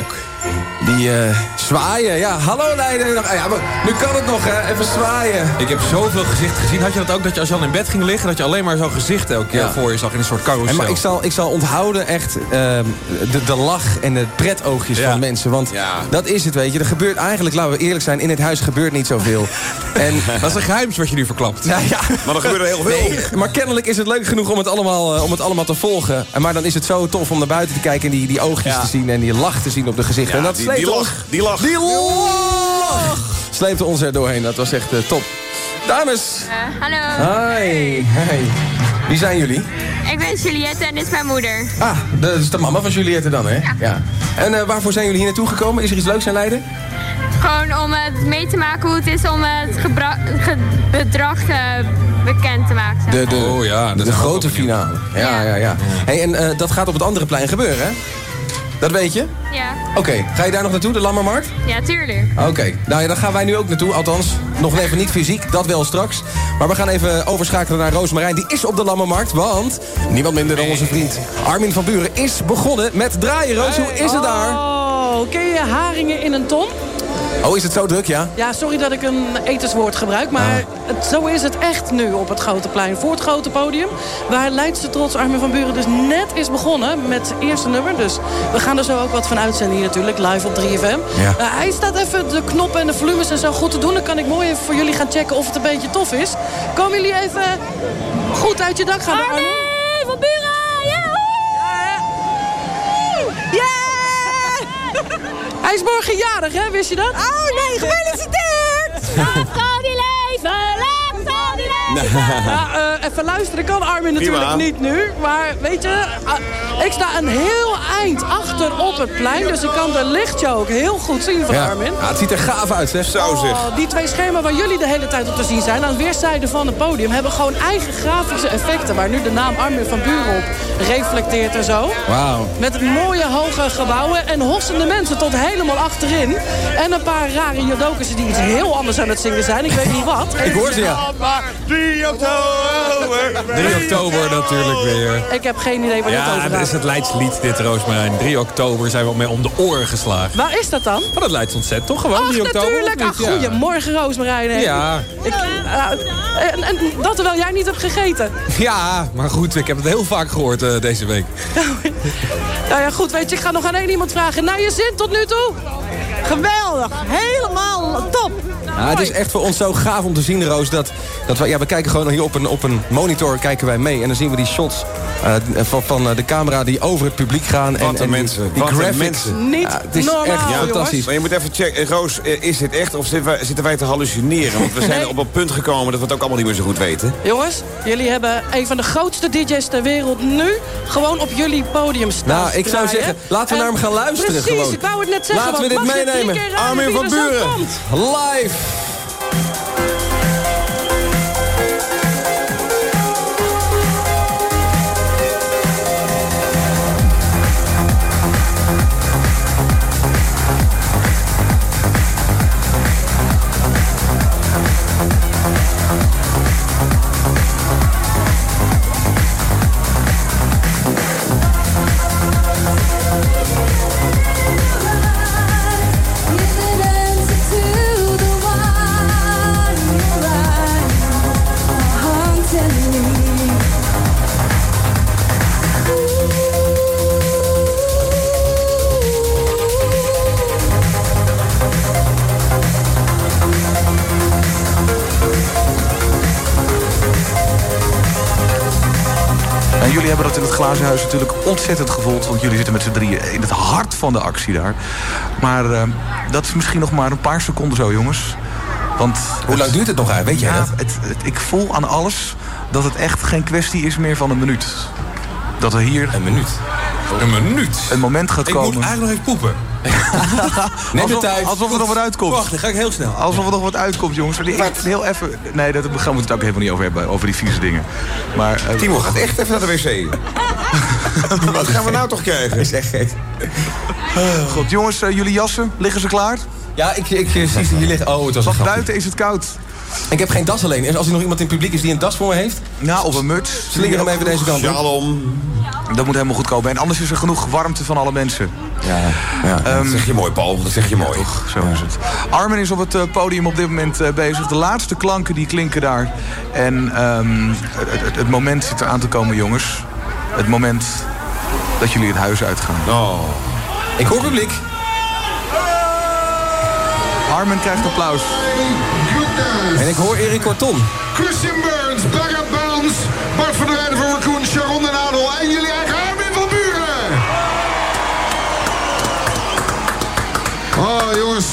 die eh, zwaaien. Ja, hallo Leiden. Ja, maar nu kan het nog, hè. Even zwaaien. Ik heb zoveel gezichten gezien. Had je dat ook, dat je als je al in bed ging liggen... dat je alleen maar zo'n gezicht elke keer Ja. voor je zag in een soort En carousel? maar ik zal, ik zal onthouden echt ehm, de, de lach en de pretoogjes van mensen. Want dat is het, weet je. Er gebeurt eigenlijk, laten we eerlijk zijn, in het huis gebeurt niet zoveel. [LAUGHS] En, dat is een geheims wat je nu verklapt. Ja, ja. Maar er gebeurt er heel veel. Nee, maar kennelijk is het leuk genoeg om het allemaal, eh, om het allemaal te volgen. En Maar dan is het zo tof om naar buiten te kijken en die, die oogjes te zien... en die lach te zien op de gezichten. En dat die- lach, die lach. Die lach! Sleepte ons er doorheen. Dat was echt eh, top. Dames. hallo. Hi. Hi. Wie zijn jullie? Ik ben Juliette en dit is mijn moeder. Ah, dat is de mama van Juliette dan, hè? Ja. En eh, waarvoor zijn jullie hier naartoe gekomen? Is er iets leuks in Leiden? Gewoon om het mee te maken hoe het is om het ge- bedrag eh, bekend te maken. zeg De, Oh ja, de grote finale. Ja, ja, ja. Hey, en eh, dat gaat op het andere plein gebeuren, hè? Dat weet je? Ja. Oké, ga je daar nog naartoe, de Lammermarkt? ja, tuurlijk. Oké, nou ja, daar gaan wij nu ook naartoe. Althans, nog even niet fysiek, dat wel straks. Maar we gaan even overschakelen naar Roosmarijn. Die is op de Lammermarkt, want niemand minder dan onze vriend Armin van Buren is begonnen met draaien. Roos, hoe is het daar? Oh, ken je haringen in een ton? Oh, is het zo druk, ja? Ja, sorry dat ik een etenswoord gebruik, maar het, zo is het echt nu op het Grote Plein. Voor het grote podium, waar Leidse trots Armin van Buren dus net is begonnen met het eerste nummer. Dus we gaan er zo ook wat van uitzenden hier natuurlijk, live op 3FM. Ja. Eh, hij staat even de knoppen en de volumes en zo goed te doen. Dan kan ik mooi even voor jullie gaan checken of het een beetje tof is. Komen jullie even goed uit je dak gaan? Armin van Buren! Ja! Hij is morgen jarig, hè? Wist je dat? Oh nee, gefeliciteerd! Laat die leven! Leven! Ja, [LAUGHS] eh, even luisteren kan Armin natuurlijk Prima. niet nu. Maar weet je, ah, ik sta een heel eind achter op het plein. Dus ik kan de lichtshow ook heel goed zien van Ja. Armin. Ja, het ziet er gaaf uit, zeg. Zo Oh, die twee schermen waar jullie de hele tijd op te zien zijn... aan weerszijden van het podium... hebben gewoon eigen grafische effecten... waar nu de naam Armin van Buren op reflecteert en zo. Wauw. Met mooie hoge gebouwen en hossende mensen tot helemaal achterin. En een paar rare jodokers die iets heel anders aan het zingen zijn. Ik weet niet wat. [LAUGHS] Ik hoor ze, ja. 3 oktober. 3 oktober natuurlijk weer. Ik heb geen idee waar dit Ja, over dat is het Leidslied, dit Roosmarijn. 3 oktober zijn we mee om de oren geslagen. Waar is dat dan? Maar dat Leids ontzettend, toch gewoon? Ach, 3 oktober? natuurlijk. Ach, niet? Ja. goedemorgen, Roosmarijn. hè. Ja. Ik, eh, en, en dat terwijl jij niet hebt gegeten. Ja, maar goed, ik heb het heel vaak gehoord eh, deze week. [LAUGHS] Nou ja, goed, weet je, ik ga nog aan één iemand vragen. Nou, je zin tot nu toe? Geweldig. Helemaal top. Ja, het is echt voor ons zo gaaf om te zien, Roos, dat, dat we, ja, we kijken gewoon hier op een, op een monitor kijken wij mee. En dan zien we die shots eh, van, van eh, de camera die over het publiek gaan. en, die- mensen, Die wat een graphics. mensen. Niet Ja, het is normaal, echt fantastisch. Maar je moet even checken, Eh, Roos, is dit echt of zitten wij, zitten wij te hallucineren? Want we zijn Nee. op een punt gekomen dat we het ook allemaal niet meer zo goed weten. Jongens, jullie hebben een van de grootste DJ's ter wereld nu gewoon op jullie podium staan. Nou, ik zou draaien. zeggen, laten we En naar hem gaan luisteren Precies, gewoon. ik wou het net zeggen. Laten we dit drie meenemen. raden Armin van Buren. Live. Jullie hebben dat in het glazen huis natuurlijk ontzettend gevoeld. Want jullie zitten met z'n drieën in het hart van de actie daar. Maar eh, dat is misschien nog maar een paar seconden zo, jongens. Want Hoe lang duurt het nog uit? Weet jij ja, dat? Het, het- ik voel aan alles dat het echt geen kwestie is meer van een minuut. Dat er hier... Een minuut? Een minuut? Een moment gaat Ik komen... moet eigenlijk nog even poepen. [LAUGHS] Neem de tijd. alsof er nog wat uitkomt. Wacht, dan ga ik heel snel. Alsof er nog wat uitkomt, jongens. Maar die- ik- heel even... Nee, dat gaan we het ook helemaal niet over hebben. Over die vieze dingen. Maar, eh, Timo gaat echt even naar de wc. [LAUGHS] Wat gaan we nou toch krijgen? Is echt gek. God, jongens, eh, jullie jassen, liggen ze klaar? Ja, ik, ik eh, zie ze hier liggen. Oh, het was grapje. buiten is het koud. Ik heb geen das alleen. Als er nog iemand in het publiek is die een das voor me heeft... Nou, of een muts. Slinger hem even deze kant op. Shalom. Dat moet helemaal goed komen. En anders is er genoeg warmte van alle mensen. Ja, ja dat Ehm, zeg je mooi, Paul. Dat zeg je mooi. Toch, zo is het. Armin is op het eh, podium op dit moment eh, bezig. De laatste klanken die klinken daar. En ehm, het, moment zit eraan te komen, jongens. Het moment dat jullie het huis uitgaan. Oh. Ik hoor publiek. Armin krijgt applaus. En ik hoor Erik Korton. Christian Burns, Barra Bounds, Bart van der Oh jongens,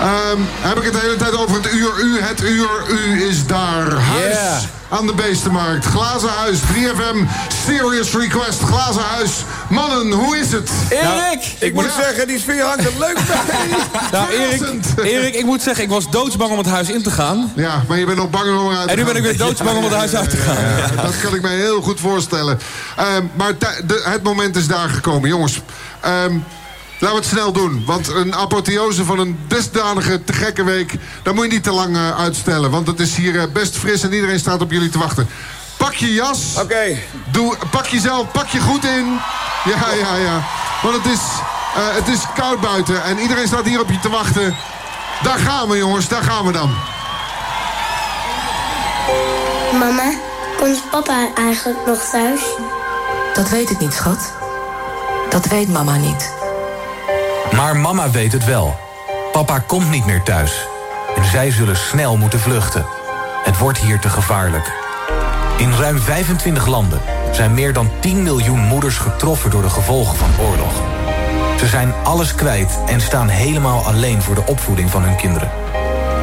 Ehm, heb ik het de hele tijd over het uur. U, het uur, u is daar. Huis Yeah. aan de Beestenmarkt. Glazen Huis, 3FM, Serious Request, Glazen Huis. Mannen, hoe is het? Erik! ik moet zeggen, die sfeer hangt er leuk bij. [LAUGHS] nou, Erik, Erik, ik moet zeggen, ik was doodsbang om het huis in te gaan. Ja, maar je bent nog banger om eruit te En nu gaan. ben ik weer doodsbang om het huis uit te gaan. Ja, dat kan ik me heel goed voorstellen. Ehm, maar de- het moment is daar gekomen. Jongens, ehm, laten we het snel doen. Want een apotheose van een dusdanige te gekke week... daar moet je niet te lang eh, uitstellen. Want het is hier eh, best fris en iedereen staat op jullie te wachten. Pak je jas. Oké. Doe, pak jezelf, pak je goed in. Ja, ja, ja. Want het is, eh, het is koud buiten en iedereen staat hier op je te wachten. Daar gaan we, jongens. Daar gaan we dan. Mama, komt papa eigenlijk nog thuis? Dat weet ik niet, schat. Dat weet mama niet. Maar mama weet het wel. Papa komt niet meer thuis. En zij zullen snel moeten vluchten. Het wordt hier te gevaarlijk. In ruim 25 landen zijn meer dan 10 miljoen moeders getroffen door de gevolgen van oorlog. Ze zijn alles kwijt en staan helemaal alleen voor de opvoeding van hun kinderen.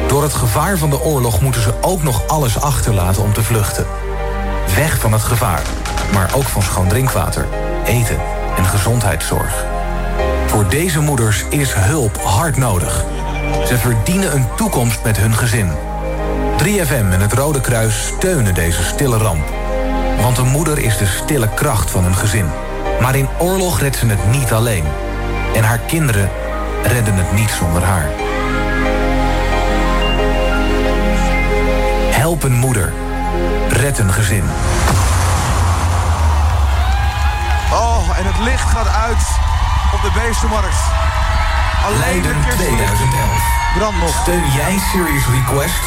Door het gevaar van de oorlog moeten ze ook nog alles achterlaten om te vluchten. Weg van het gevaar, maar ook van schoon drinkwater, eten en gezondheidszorg. Voor deze moeders is hulp hard nodig. Ze verdienen een toekomst met hun gezin. 3FM en het Rode Kruis steunen deze stille ramp. Want een moeder is de stille kracht van een gezin. Maar in oorlog redt ze het niet alleen. En haar kinderen redden het niet zonder haar. Help een moeder. Red een gezin. Oh, en het licht gaat uit op de Beestenmarkt. Alleen de Leiden kerstlicht 2011. brandt nog. Steun jij Serious Request?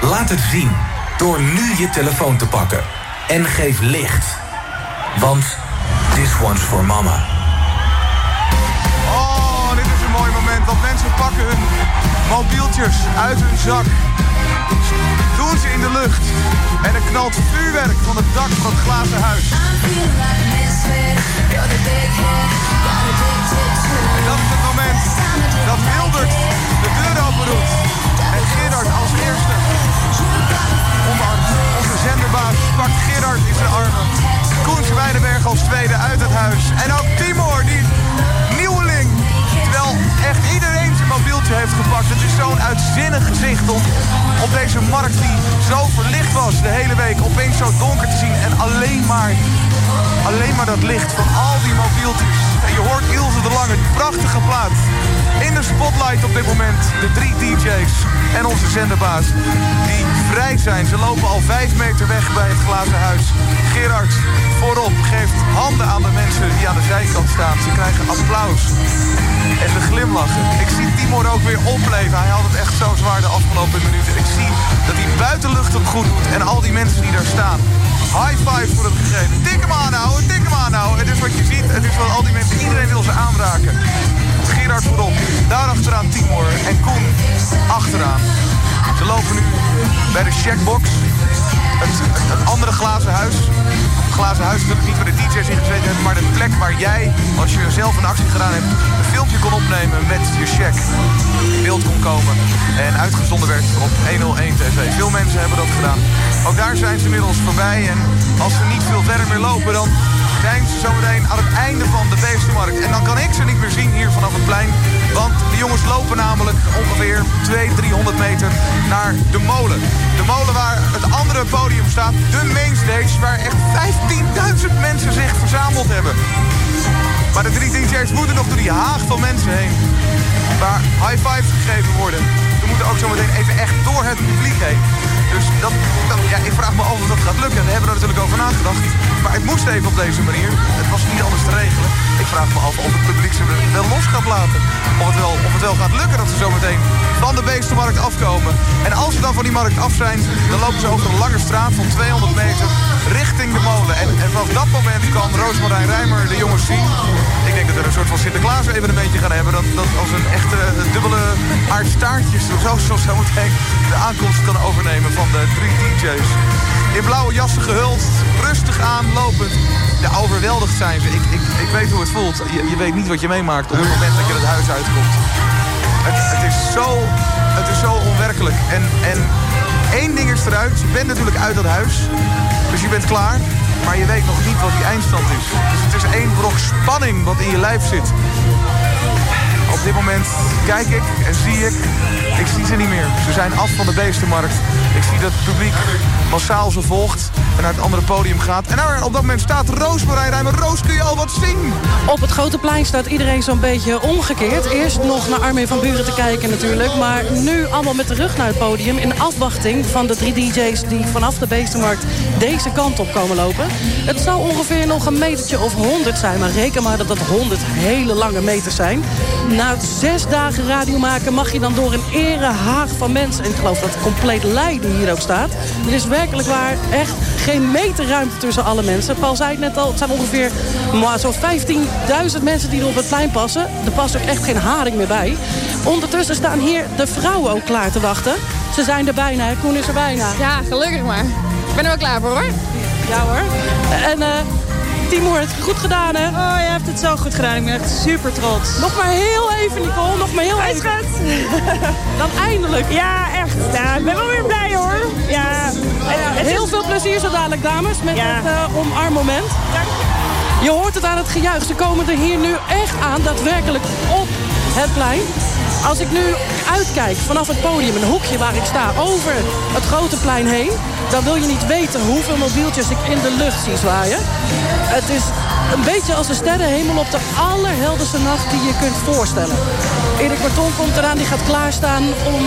Laat het zien door nu je telefoon te pakken. En geef licht. Want this one's for mama. Oh, dit is een mooi moment. Want mensen pakken hun mobieltjes uit hun zak. Doen ze in de lucht. En er knalt vuurwerk van het dak van het glazen huis. En dat is het moment dat Wildert de deur open doet. En Gerard als eerste. Omarmt onze zenderbaas pakt Gerard in zijn armen. Koen Weidenberg als tweede uit het huis. En ook Timor, die nieuweling. Terwijl echt iedereen mobieltje heeft gepakt. Het is zo'n uitzinnig gezicht om op deze markt die zo verlicht was de hele week. Opeens zo donker te zien en alleen maar, alleen maar dat licht van al die mobieltjes. En je hoort Ilse de Lange, prachtige plaat. In de spotlight op dit moment de drie DJ's en onze zenderbaas. Die vrij zijn. Ze lopen al vijf meter weg bij het glazen huis. Gerard voorop geeft handen aan de mensen die aan de zijkant staan. Ze krijgen applaus. En ze glimlachen. Ik zie Timor ook weer opleven. Hij had het echt zo zwaar de afgelopen minuten. Ik zie dat hij buitenlucht het goed doet. En al die mensen die daar staan. High five voor hem gegeven. Tik hem aanhouden, tik hem aanhouden. Het is wat je ziet. Het is wat al die mensen, iedereen wil ze aanraken. Gerard voorop. Daar achteraan Timor. En Koen achteraan. Ze lopen nu bij de checkbox. Het, het andere glazen huis. Het glazen huis natuurlijk niet waar de DJ's in gezeten hebben, maar de plek waar jij, als je zelf een actie gedaan hebt, een filmpje kon opnemen met je check. In beeld komt komen. En uitgezonden werd op 101 TV. Veel mensen hebben dat gedaan. Ook daar zijn ze inmiddels voorbij. En als ze niet veel verder meer lopen, dan zijn ze zometeen aan het einde van de Beestenmarkt. En dan kan ik ze niet meer zien hier vanaf het plein. Want de jongens lopen namelijk ongeveer 200, 300 meter naar de molen. De molen waar het andere podium staat, de mainstage... waar echt 15.000 mensen zich verzameld hebben. Maar de drie DJ's moeten nog door die haag van mensen heen. Waar high fives gegeven worden. We moeten ook zometeen even echt door het publiek heen. Dus dat, ja, ik vraag me af of dat gaat lukken. We hebben er natuurlijk over nagedacht. Maar het moest even op deze manier. Het was niet anders te regelen. Ik vraag me af of het publiek ze wel los gaat laten. Of het wel, of het wel gaat lukken dat ze zometeen van de beestenmarkt afkomen. En als ze dan van die markt af zijn, dan lopen ze over een lange straat van 200 meter richting de molen. En, en vanaf dat moment kan Roosmarijn Rijmer de jongens zien. Ik denk dat we een soort van Sinterklaas evenementje gaan hebben. Dat, dat als een echte eh, dubbele aardstaartjes zo, zo, zo meteen de aankomst kan overnemen van de drie DJ's. In blauwe jassen gehuld, rustig aanlopend. Ja, overweldigd zijn ze. Ik, ik, ik weet hoe het voelt. Je, weet niet wat je meemaakt op het moment dat je het huis uitkomt. Het, het, is, zo, het is zo onwerkelijk. En, en één ding is eruit. Je bent natuurlijk uit dat huis. Dus je bent klaar. Maar je weet nog niet wat die eindstand is. Dus het is één brok spanning wat in je lijf zit. Op dit moment kijk ik en zie ik, ik zie ze niet meer. Ze zijn af van de beestenmarkt. Ik zie dat het publiek massaal ze volgt en naar het andere podium gaat. En daar op dat moment staat Roos Marijn. Roos, kun je al wat zien? Op het grote plein staat iedereen zo'n beetje omgekeerd. Eerst nog naar Armin van Buren te kijken natuurlijk. Maar nu allemaal met de rug naar het podium. In afwachting van de drie DJ's die vanaf de Beestenmarkt deze kant op komen lopen. Het zou ongeveer nog een metertje of 100 zijn. Maar reken maar dat dat 100 hele lange meters zijn. Zes dagen radio maken mag je dan door een erehaag van mensen. En ik geloof dat compleet Leiden hier ook staat. Er is werkelijk waar echt geen meter ruimte tussen alle mensen. Paul zei het net al, het zijn ongeveer maar zo'n 15.000 mensen die er op het plein passen. Er past ook echt geen haring meer bij. Ondertussen staan hier de vrouwen ook klaar te wachten. Ze zijn er bijna? Koen is er bijna. Ja, gelukkig maar. Ik ben er wel klaar voor hoor. Ja hoor. En eh Timur, het goed gedaan hè? Oh, je hebt het zo goed gedaan. Ik ben echt super trots. Nog maar heel even Nicole, nog maar heel even. [LAUGHS] Dan eindelijk. Ja, echt. Ja, ik ben wel weer blij hoor. Ja. Ja, heel veel plezier zo dadelijk dames met het uh, omarmmoment. Je hoort het aan het gejuich. Ze komen er hier nu echt aan, daadwerkelijk op het plein. Als ik nu uitkijk vanaf het podium, een hoekje waar ik sta, over het grote plein heen... dan wil je niet weten hoeveel mobieltjes ik in de lucht zie zwaaien. Het is een beetje als een sterrenhemel op de allerhelderste nacht die je kunt voorstellen. Erik Marton komt eraan, die gaat klaarstaan om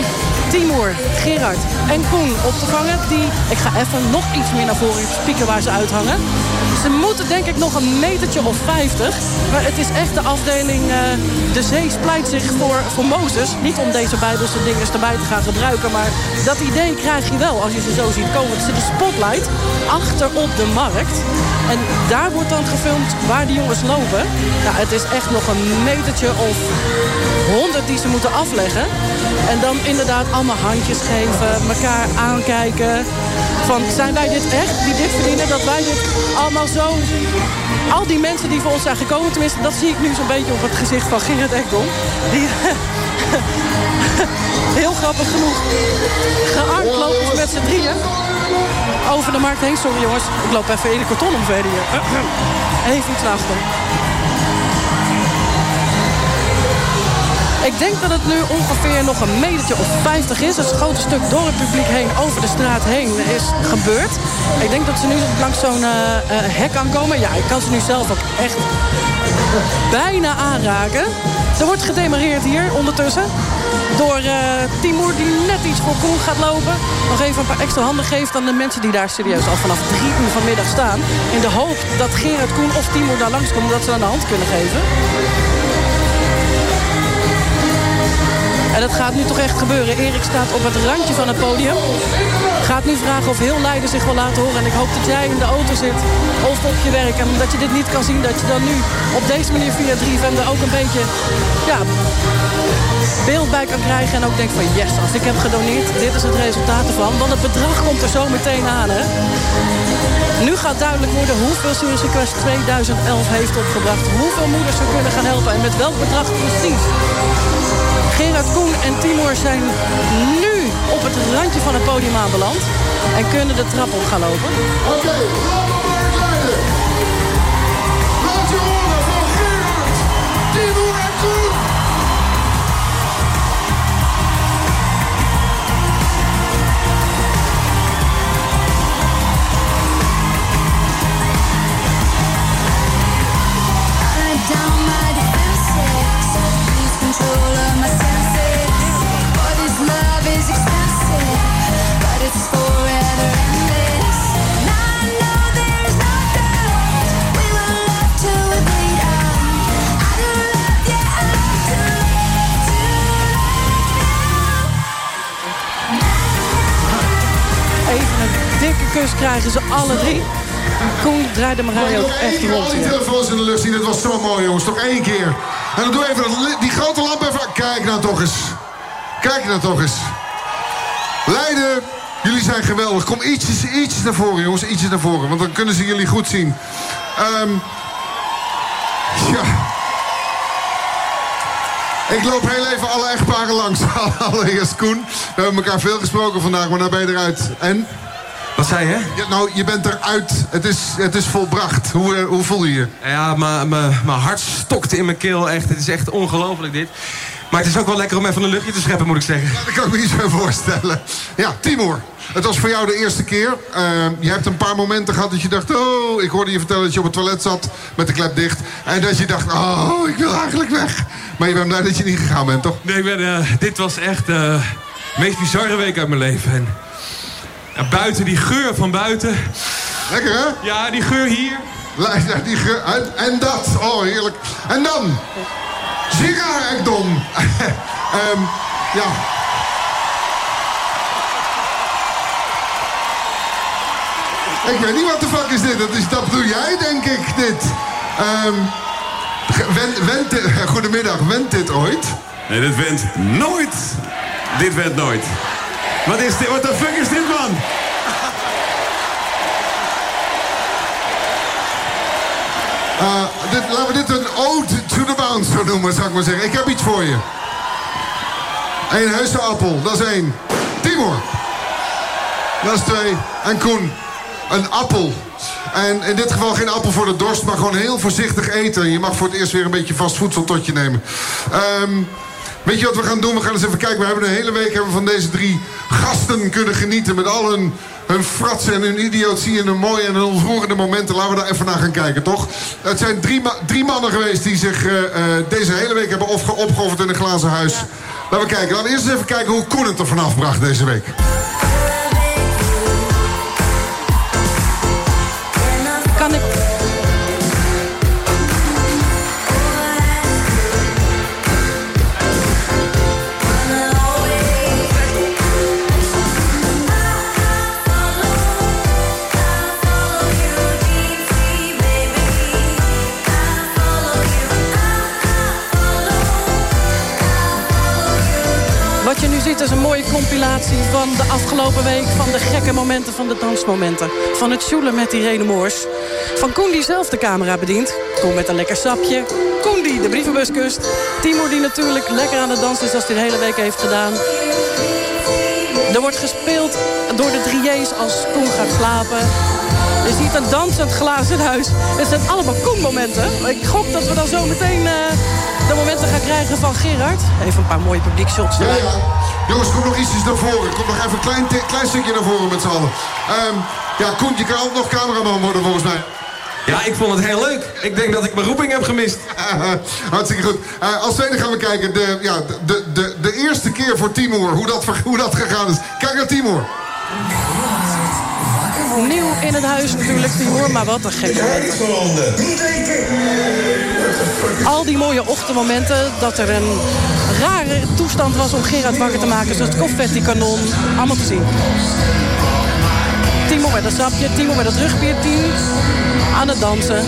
Timur, Gerard en Koen op te vangen. Die, ik ga even nog iets meer naar voren spieken waar ze uithangen. Ze moeten denk ik nog een metertje of 50. Maar het is echt de afdeling uh, De Zee pleit zich voor, voor Mozes. Niet om deze bijbelse dingen erbij te gaan gebruiken. Maar dat idee krijg je wel als je ze zo ziet komen. Er zit een spotlight achter op de markt. En daar wordt dan gefilmd waar die jongens lopen. Nou, het is echt nog een metertje of 100 die ze moeten afleggen. En dan inderdaad allemaal handjes geven, elkaar aankijken. Van, zijn wij dit echt, die dit verdienen, dat wij dit allemaal zo... Al die mensen die voor ons zijn gekomen, tenminste, dat zie ik nu zo'n beetje op het gezicht van Gerrit Ekdom. Die [LAUGHS] heel grappig genoeg gearmd lopen met z'n drieën. Over de markt heen, sorry jongens. Ik loop even in de karton omver hier. Even iets naar achter. Ik denk dat het nu ongeveer nog een metertje of 50 is. Het grote stuk door het publiek heen, over de straat heen, is gebeurd. Ik denk dat ze nu langs zo'n uh, hek aankomen. Ja, ik kan ze nu zelf ook echt bijna aanraken. Er wordt gedemareerd hier ondertussen. Door uh, Timur die net iets voor Koen gaat lopen. Nog even een paar extra handen geeft aan de mensen die daar serieus al vanaf drie uur vanmiddag staan. In de hoop dat Gerard Koen of Timur daar langskomen dat ze aan de hand kunnen geven. Dat gaat nu toch echt gebeuren. Erik staat op het randje van het podium. Gaat nu vragen of heel Leiden zich wil laten horen. En ik hoop dat jij in de auto zit of op je werk. En omdat je dit niet kan zien, dat je dan nu op deze manier via 3FM er ook een beetje ja, beeld bij kan krijgen. En ook denkt van yes, als ik heb gedoneerd, dit is het resultaat ervan. Want het bedrag komt er zo meteen aan. Hè? Nu gaat duidelijk worden hoeveel Serious Request 2011 heeft opgebracht. Hoeveel moeders ze kunnen gaan helpen en met welk bedrag precies. Gerard Koen en Timur zijn nu op het randje van het podium aanbeland. En kunnen de trap op gaan lopen. Oké, Laat je. Kus krijgen ze alle drie. Koen draaide Marije ook echt rond. hier. telefoons in de lucht zien. Het was zo mooi, jongens. Toch één keer. En dan doe even dat die grote lamp even... Kijk nou toch eens. Kijk nou toch eens. Leiden, jullie zijn geweldig. Kom ietsjes, ietsjes naar voren, jongens. Ietsjes naar voren. Want dan kunnen ze jullie goed zien. Ehm ja. Ik loop heel even alle echtparen langs. [LAUGHS] Allereerst Koen. We hebben elkaar veel gesproken vandaag, maar nou ben je eruit. En? Wat zei je? Ja, nou, je bent eruit. Het is, het is volbracht. Hoe, eh, hoe voel je je? Ja, mijn- hart stokte in mijn keel. Echt. Het is echt ongelooflijk dit. Maar het is ook wel lekker om even een luchtje te scheppen, moet ik zeggen. Dat kan ik me niet zo voorstellen. Ja, Timur. Het was voor jou de eerste keer. Uh, je hebt een paar momenten gehad dat je dacht... oh, ik hoorde je vertellen dat je op het toilet zat met de klep dicht. En dat je dacht, oh, ik wil eigenlijk weg. Maar je bent blij dat je niet gegaan bent, toch? Nee, ik ben, eh, dit was echt eh, de meest bizarre week uit mijn leven. En, ja, buiten, die geur van buiten. Lekker, hè? Ja, die geur hier. Die ge- en, en dat, oh heerlijk. En dan, Gerard Ekdom. [LAUGHS] Ehm, ja. Ik weet niet wat de fuck is dit. Dat, is, dat doe jij, denk ik, dit. Ehm went, went dit- [LAUGHS] goedemiddag, went dit ooit? Nee, dit went nooit. Dit went nooit. Wat is dit? Wat de fuck is dit, man? Uh, dit, laten we dit een ode to the bounce zo noemen, zou ik maar zeggen. Ik heb iets voor je. Een heuse appel, dat is één. Timor. Dat is twee. En Koen. Een appel. En in dit geval geen appel voor de dorst, maar gewoon heel voorzichtig eten. Je mag voor het eerst weer een beetje vast voedsel tot je nemen. Ehm, weet je wat we gaan doen? We gaan eens even kijken. We hebben de hele week hebben van deze drie gasten kunnen genieten. Met al hun, hun fratsen en hun idiotie en hun mooie en hun ontroerende momenten. Laten we daar even naar gaan kijken, toch? Het zijn drie, drie mannen geweest die zich eh, eh, deze hele week hebben opge opgeofferd in een glazen huis. Laten we kijken. Laten we eerst eens even kijken hoe Koen het er vanaf bracht deze week. Ziet is een mooie compilatie van de afgelopen week... van de gekke momenten, van de dansmomenten. Van het sjoelen met Irene Moors. Van Koen die zelf de camera bedient. Koen met een lekker sapje. Koen die de brievenbus kust. Timo die natuurlijk lekker aan het dansen is... als hij de hele week heeft gedaan. Er wordt gespeeld door de drieërs als Koen gaat slapen. Je ziet een dansend glazen huis. Het zijn allemaal Koen-momenten. Ik gok dat we dan zo meteen eh, krijgen van Gerard. Even een paar mooie publiekshots. Ja, ja. Jongens, kom nog ietsjes naar voren. Kom nog even een klein, klein stukje naar voren met z'n allen. Ehm, ja, Koen, je kan ook nog cameraman worden volgens mij. Ja, ik vond het heel leuk. Ik denk dat ik mijn roeping heb gemist. [LAUGHS] Hartstikke goed. Eh, als tweede gaan we kijken. De, ja, de, de, de eerste keer voor Timur. Hoe dat, hoe dat gegaan is. Kijk naar Timur. Nieuw in het huis natuurlijk, Timur. Maar wat een gekke moment. Al die mooie ochtendmomenten. Dat er een rare toestand was om Gerard wakker te maken. Zoals het confetti-kanon. Allemaal te zien. Timo met een sapje. Timo met het rugbeerteam. Aan het dansen.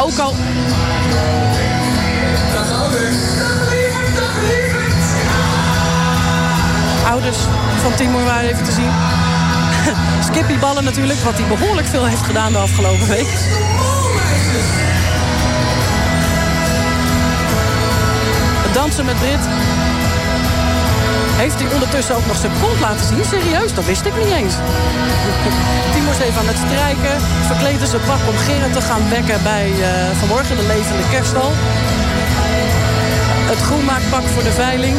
Ook al... Ouders van Timo waren even te zien. [LAUGHS] Skippy ballen natuurlijk, wat hij behoorlijk veel heeft gedaan de afgelopen week. Dansen met Brit. Heeft hij ondertussen ook nog zijn kont laten zien? Serieus, dat wist ik niet eens. [LAUGHS] Timo is even aan het strijken. Verkleed in zijn pak om Gerard te gaan wekken bij eh, vanmorgen de levende kerststal. Het groenmaakpak voor de veiling.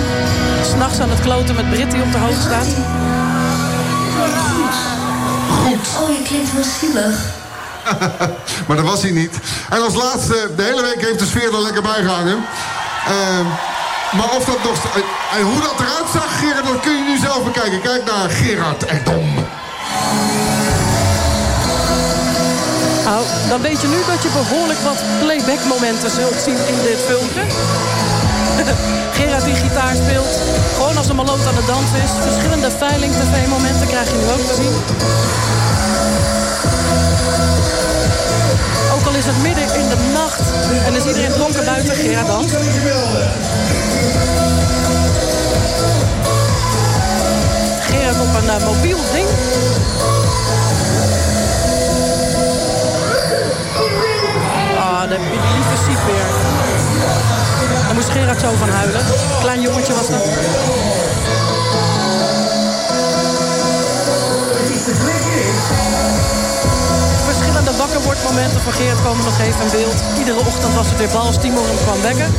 S'nachts aan het kloten met Brit die op de hoogte staat. Goed. Oh, je klinkt wel zielig. [LAUGHS] maar dat was hij niet. En als laatste, de hele week heeft de sfeer er lekker bijgehangen. Ehm, maar of dat nog... En hoe dat eruit zag, Gerard, dat kun je nu zelf bekijken. Kijk naar Gerard Ekdom. Nou, dan weet je nu dat je behoorlijk wat playback-momenten zult zien in dit filmpje. [LAUGHS] Gerard die gitaar speelt. Gewoon als een maloot aan de dans is. Verschillende veiling-tv-momenten krijg je nu ook te zien. Al is het midden in de nacht en is iedereen dronken buiten, Gerard danst. Gerard op een eh, mobiel ding. Ah, die lieve weer. Daar moest Gerard zo van huilen. Klein jongetje was dat. Verschillende wakkerwordmomenten van Gerard komen nog even in beeld. Iedere ochtend was het weer bal als Timor hem kwam wekken.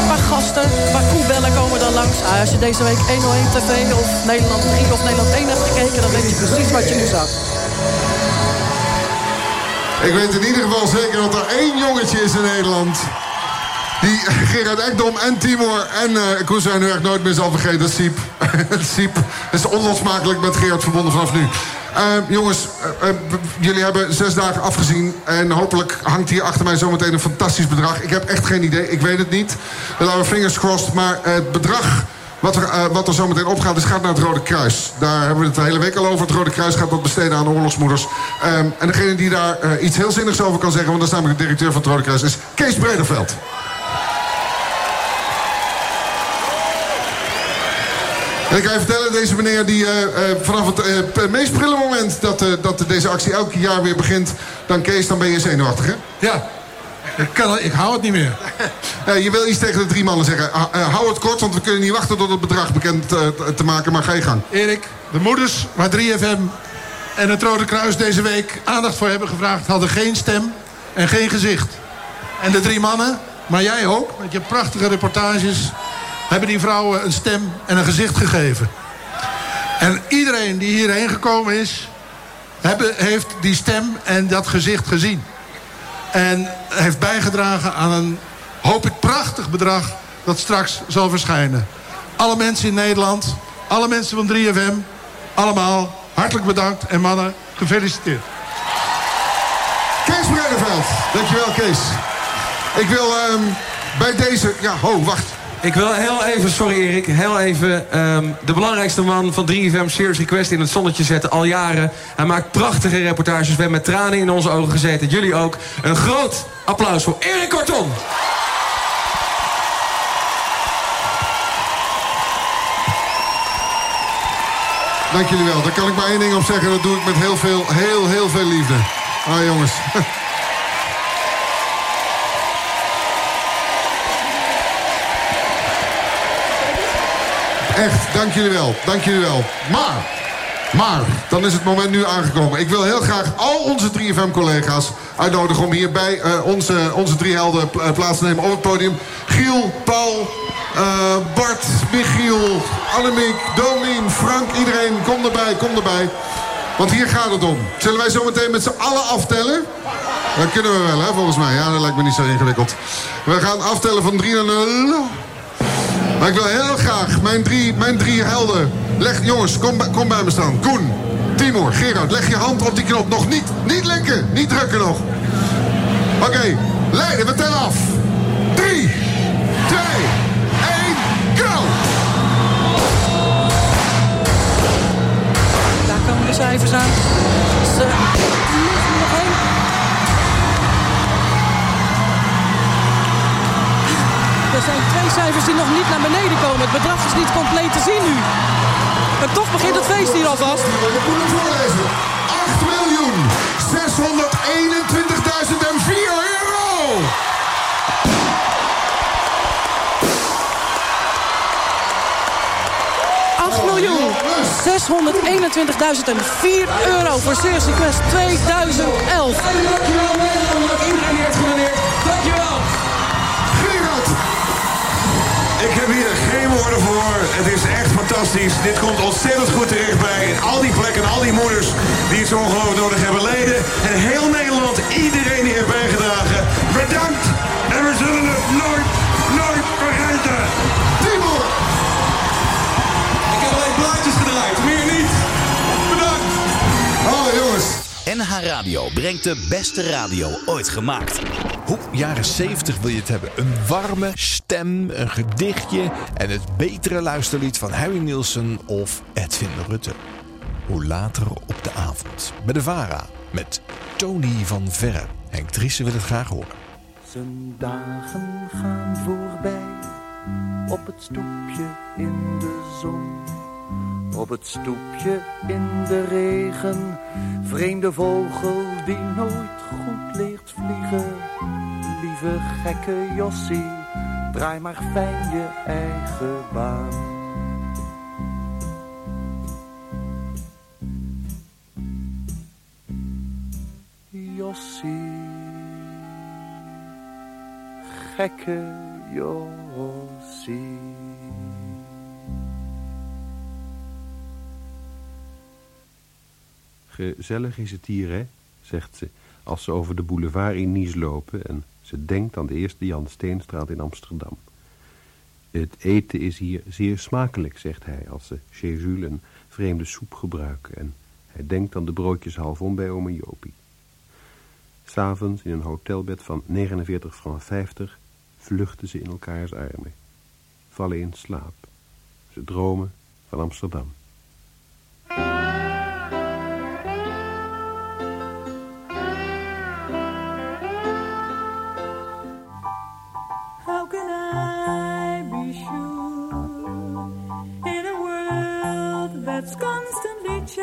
Een paar gasten, paar koebellen komen dan langs. Ah, als je deze week 101 TV of Nederland 3 of Nederland 1 hebt gekeken... dan weet je precies wat je nu zag. Ik weet in ieder geval zeker dat er één jongetje is in Nederland... die Gerard Ekdom en Timor en uh, Koen zijn nu echt nooit meer zal vergeten. Dat is Siep. [LAUGHS] Siep is onlosmakelijk met Gerard verbonden vanaf nu. Uh, jongens, uh, jullie hebben zes dagen afgezien. En hopelijk hangt hier achter mij zometeen een fantastisch bedrag. Ik heb echt geen idee, ik weet het niet. Dan laten we fingers crossed. Maar het bedrag wat er, uh, er zometeen opgaat, is gaat naar het Rode Kruis. Daar hebben we het de hele week al over. Het Rode Kruis gaat dat besteden aan oorlogsmoeders. Um, en degene die daar iets heel zinnigs over kan zeggen... want dat is namelijk de directeur van het Rode Kruis, is Kees Brederveld. En ik kan je vertellen, deze meneer die uh, vanaf het uh, meest prille moment... Dat, dat deze actie elk jaar weer begint... dan Kees, dan ben je zenuwachtig, hè? Ja. Ik, kan, ik hou het niet meer. [LAUGHS] je wil iets tegen de drie mannen zeggen. hou het kort, want we kunnen niet wachten tot het bedrag bekend te maken. Maar ga je gang. Erik, de moeders waar 3FM en het Rode Kruis deze week aandacht voor hebben gevraagd... hadden geen stem en geen gezicht. En de drie mannen, maar jij ook, met je prachtige reportages hebben die vrouwen een stem en een gezicht gegeven. En iedereen die hierheen gekomen is... Hebben, heeft die stem en dat gezicht gezien. En heeft bijgedragen aan een, hoop ik, prachtig bedrag... dat straks zal verschijnen. Alle mensen in Nederland, alle mensen van 3FM... allemaal hartelijk bedankt en mannen, gefeliciteerd. Kees Bredeveld, dankjewel Kees. Ik wil um, bij deze... Ja, ho, wacht. Ik wil heel even, sorry Erik, heel even um, de belangrijkste man van 3FM Serious Request in het zonnetje zetten. Al jaren. Hij maakt prachtige reportages. We hebben met tranen in onze ogen gezeten. Jullie ook. Een groot applaus voor Erik Korton. Dank jullie wel. Daar kan ik maar één ding op zeggen. Dat doe ik met heel veel, heel, heel veel liefde. Ah jongens. [LAUGHS] Echt, dank jullie wel. Dank jullie wel. Maar, maar, dan is het moment nu aangekomen. Ik wil heel graag al onze 3FM-collega's uitnodigen... om hier bij uh, onze, onze drie helden plaats te nemen op het podium. Giel, Paul, uh, Bart, Michiel, Annemiek, Domien, Frank, iedereen. Kom erbij, kom erbij. Want hier gaat het om. Zullen wij zo meteen met z'n allen aftellen? Dat kunnen we wel, hè, volgens mij. Ja, dat lijkt me niet zo ingewikkeld. We gaan aftellen van 3 naar 0... Maar ik wil heel graag mijn drie, mijn drie helden... Leg, jongens, kom, kom bij me staan. Koen, Timur, Gerard, leg je hand op die knop. Nog niet, niet linken, niet drukken nog. Oké, okay, Leiden, we tellen af. 3, 2, 1, go! Daar komen de cijfers aan. Er zijn twee cijfers die nog niet naar beneden komen. Het bedrag is niet compleet te zien nu. Maar toch begint het feest hier alvast. Ik moet het voorlezen. 8 miljoen 621.004 euro. miljoen. 621.004 euro voor Series Quest 2011. Het is echt fantastisch. Dit komt ontzettend goed terecht bij al die plekken, al die moeders die het zo ongelooflijk nodig hebben. Leden en heel Nederland, iedereen die heeft bijgedragen. Bedankt en we zullen het nooit, nooit vergeten. Timo! Ik heb alleen plaatjes gedraaid, meer niet. Bedankt. Oh jongens. NH Radio brengt de beste radio ooit gemaakt. Hoe jaren 70 wil je het hebben? Een warme stem, een gedichtje en het betere luisterlied van Harry Nielsen of Edwin Rutte. Hoe later op de avond bij de VARA met Tony van Verre. Henk Driessen wil het graag horen. Zijn dagen gaan voorbij op het stoepje in de zon. Op het stoepje in de regen, vreemde vogel die nooit goed leert vliegen. Lieve gekke Jossie, draai maar fijn je eigen baan. Jossie, gekke Jossie. Gezellig is het hier, hè, zegt ze, als ze over de boulevard in Nice lopen... en ze denkt aan de eerste Jan Steenstraat in Amsterdam. Het eten is hier zeer smakelijk, zegt hij, als ze chez een vreemde soep gebruiken... en hij denkt aan de broodjes half om bij ome Jopie. S'avonds in een hotelbed van 49 francs 50 vluchten ze in elkaars armen. Vallen in slaap. Ze dromen van Amsterdam.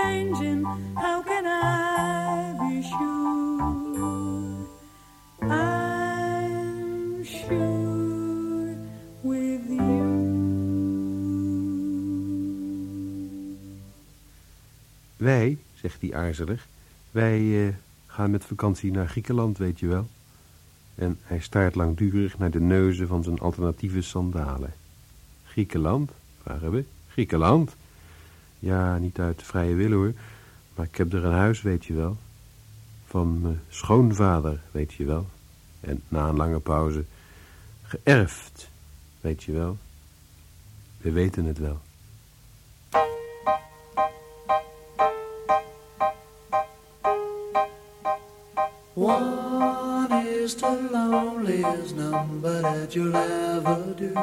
Changing? How can I be sure? I'm sure with you. Wij, zegt hij aarzelig, wij eh, gaan met vakantie naar Griekenland, weet je wel. En hij staart langdurig naar de neuzen van zijn alternatieve sandalen. Griekenland? vragen we. Griekenland? Ja, niet uit vrije wil hoor, maar ik heb er een huis, weet je wel. Van mijn schoonvader, weet je wel. En na een lange pauze, geërfd, weet je wel. We weten het wel. One is the loneliest number that you'll ever do.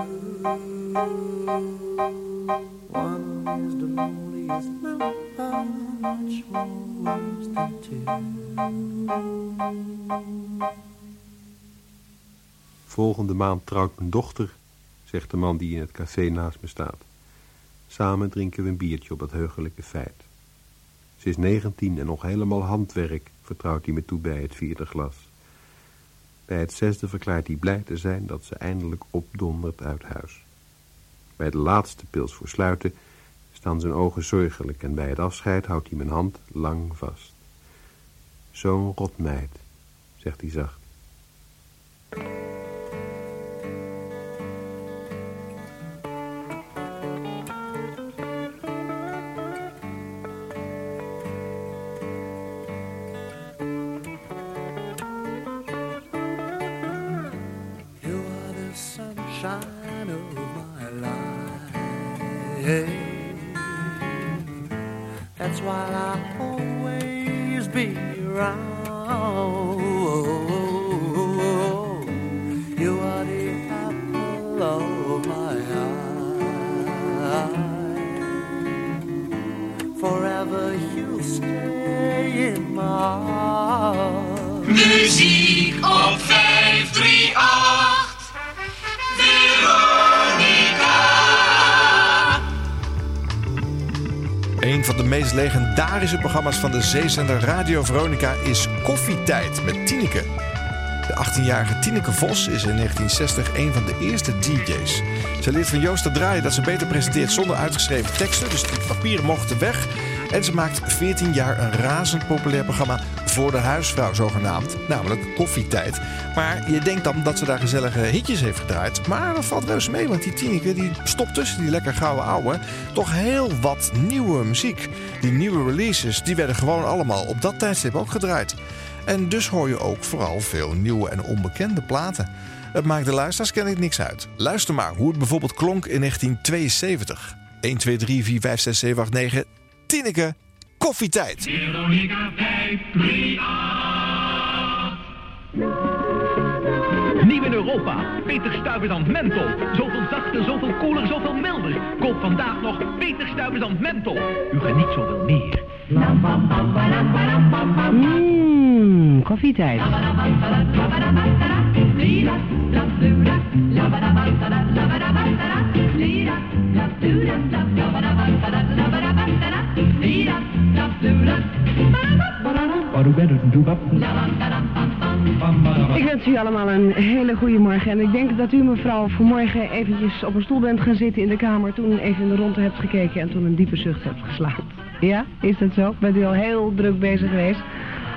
One is the Volgende maand trouwt mijn dochter, zegt de man die in het café naast me staat. Samen drinken we een biertje op dat heugelijke feit. Ze is 19 en nog helemaal handwerk, vertrouwt hij me toe bij het vierde glas. Bij het zesde verklaart hij blij te zijn dat ze eindelijk opdondert uit huis. Bij de laatste pils voor sluiten staan zijn ogen zorgelijk en bij het afscheid houdt hij mijn hand lang vast. Zo'n rotmeid, zegt hij zacht. Legendarische programma's van de zeezender Radio Veronica is Koffietijd met Tineke. De 18-jarige Tineke Vos is in 1960 een van de eerste DJ's. Ze leert van Joost te draaien dat ze beter presenteert zonder uitgeschreven teksten. Dus die papieren mochten weg. En ze maakt 14 jaar een razend populair programma voor de huisvrouw zogenaamd. Namelijk Koffietijd. Maar je denkt dan dat ze daar gezellige hitjes heeft gedraaid. Maar dat valt reuze mee, want die Tineke die stopt tussen die lekker gouden ouwe toch heel wat nieuwe muziek. Die nieuwe releases, die werden gewoon allemaal op dat tijdstip ook gedraaid. En dus hoor je ook vooral veel nieuwe en onbekende platen. Het maakt de luisteraars kennelijk niks uit. Luister maar hoe het bijvoorbeeld klonk in 1972. 1, 2, 3, 4, 5, 6, 7, 8, 9. Tineke, koffietijd. Veronica 538. Nieuw in Europa. Peter Stuyvesant Menthol. Zoveel zachter, zoveel koeler, zoveel milder. Koop vandaag nog Peter Stuyvesant Menthol. U geniet zoveel meer. Mmm, koffietijd. Ik wens u allemaal een hele goede morgen. En ik denk dat u mevrouw vanmorgen eventjes op een stoel bent gaan zitten in de kamer... toen even in de ronde hebt gekeken en toen een diepe zucht hebt geslagen. Ja, is dat zo? Bent u al heel druk bezig geweest?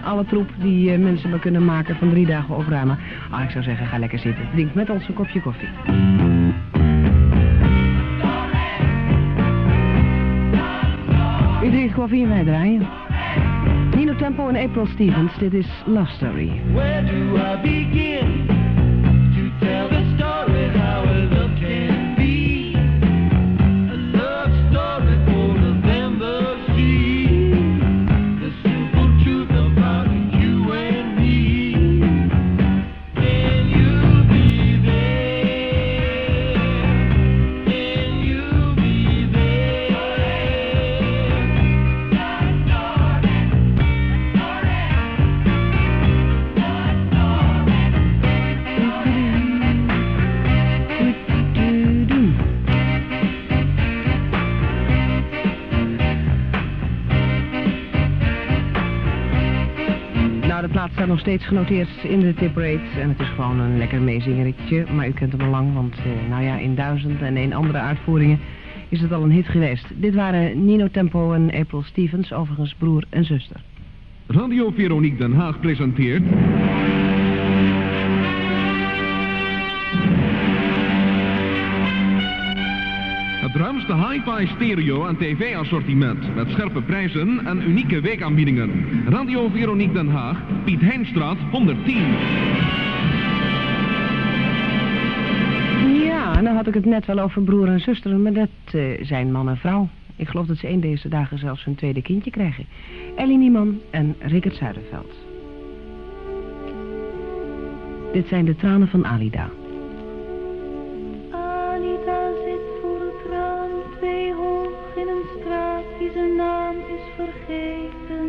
Alle troep die eh, mensen maar kunnen maken van drie dagen opruimen. Ah, ik zou zeggen, ga lekker zitten. Drink met ons een kopje koffie. Drinkt koffie en wij draaien. Nino Tempo en April Stevens, dit is Love Story. Where do I begin staat nog steeds genoteerd in de tiprate. En het is gewoon een lekker meezingertje. Maar u kent hem al lang, want eh, nou ja, in duizend en een andere uitvoeringen is het al een hit geweest. Dit waren Nino Tempo en April Stevens, overigens broer en zuster. Radio Veronique Den Haag presenteert... Ruimste hi-fi stereo en tv-assortiment met scherpe prijzen en unieke weekaanbiedingen. Radio Veronique Den Haag, Piet Heinstraat 110. Ja, dan had ik het net wel over broer en zuster, maar dat eh, zijn man en vrouw. Ik geloof dat ze één deze dagen zelfs hun tweede kindje krijgen. Ellie Nieman en Rickert Zuiderveld. Dit zijn de tranen van Alida. Naam is vergeten.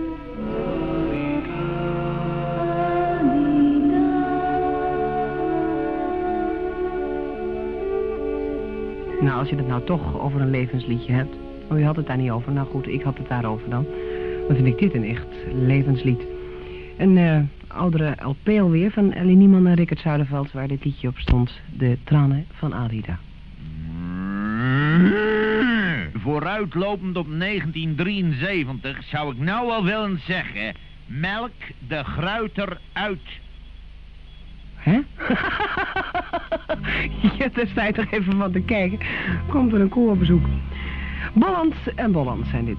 Nou, als je het nou toch over een levensliedje hebt. Oh, je had het daar niet over. Nou goed, ik had het daarover dan. Dan vind ik dit een echt levenslied. Een eh, oudere LP alweer van Ellie Nieman en Rickert Zuiderveld... waar dit liedje op stond. De tranen van Alida. Vooruitlopend op 1973 zou ik nou wel willen zeggen... Melk de gruiter uit. Hè? ja, daar sta je toch even van te kijken. Komt er een koe op bezoek. Bolland en Bolland zijn dit.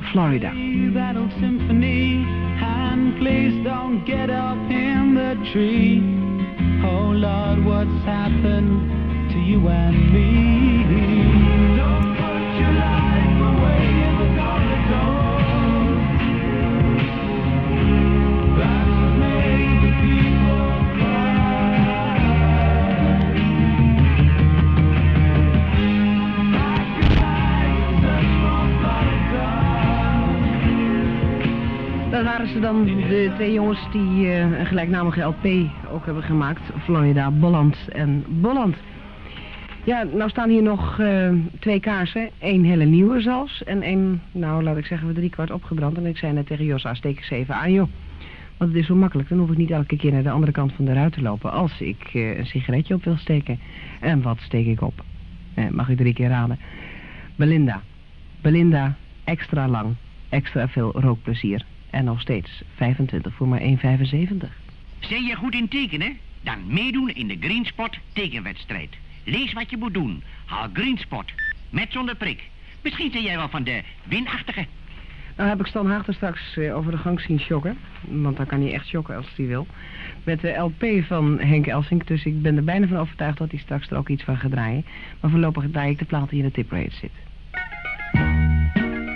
Florida. That old symphony and please don't get up in the tree. Oh Lord, what's happened to you and me? Waren ze dan, de twee jongens die eh, een gelijknamige LP ook hebben gemaakt. Florida, Bolland en Bolland. Ja, nou staan hier nog eh, twee kaarsen. Eén hele nieuwe zelfs. En één, nou laat ik zeggen, we drie kwart opgebrand. En ik zei net tegen Jos, ah, steek eens even aan joh. Want het is zo makkelijk, dan hoef ik niet elke keer naar de andere kant van de ruit te lopen als ik eh, een sigaretje op wil steken. En wat steek ik op? Mag ik drie keer raden? Belinda. Belinda, extra lang, extra veel rookplezier. En nog steeds 25 voor maar 1,75. Zijn je goed in tekenen? Dan meedoen in de Greenspot tekenwedstrijd. Lees wat je moet doen. Haal Greenspot. Met zonder prik. Misschien zijn jij wel van de winachtige. Nou heb ik Stan Haag er straks over de gang zien shocken. Want dan kan hij echt shocken als hij wil. Met de LP van Henk Elsink. Dus ik ben er bijna van overtuigd dat hij straks er ook iets van gaat draaien. Maar voorlopig draai ik de plaat die in de tiprate zit.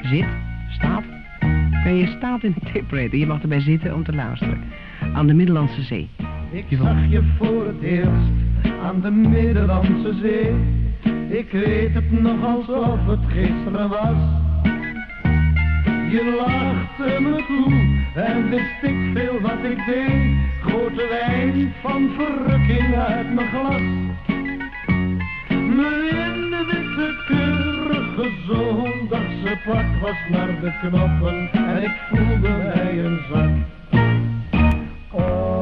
Zit? Staat? Nee, je staat in de. Je mag erbij zitten om te luisteren. Aan de Middellandse Zee. Ik zag je voor het eerst aan de Middellandse Zee. Ik weet het nog alsof het gisteren was. Je lachte me toe en wist ik veel wat ik deed. Grote wijn van verrukking uit mijn glas. Mijn witte keurige zondagse pak was naar de knoppen en ik voelde mij een zak. Oh,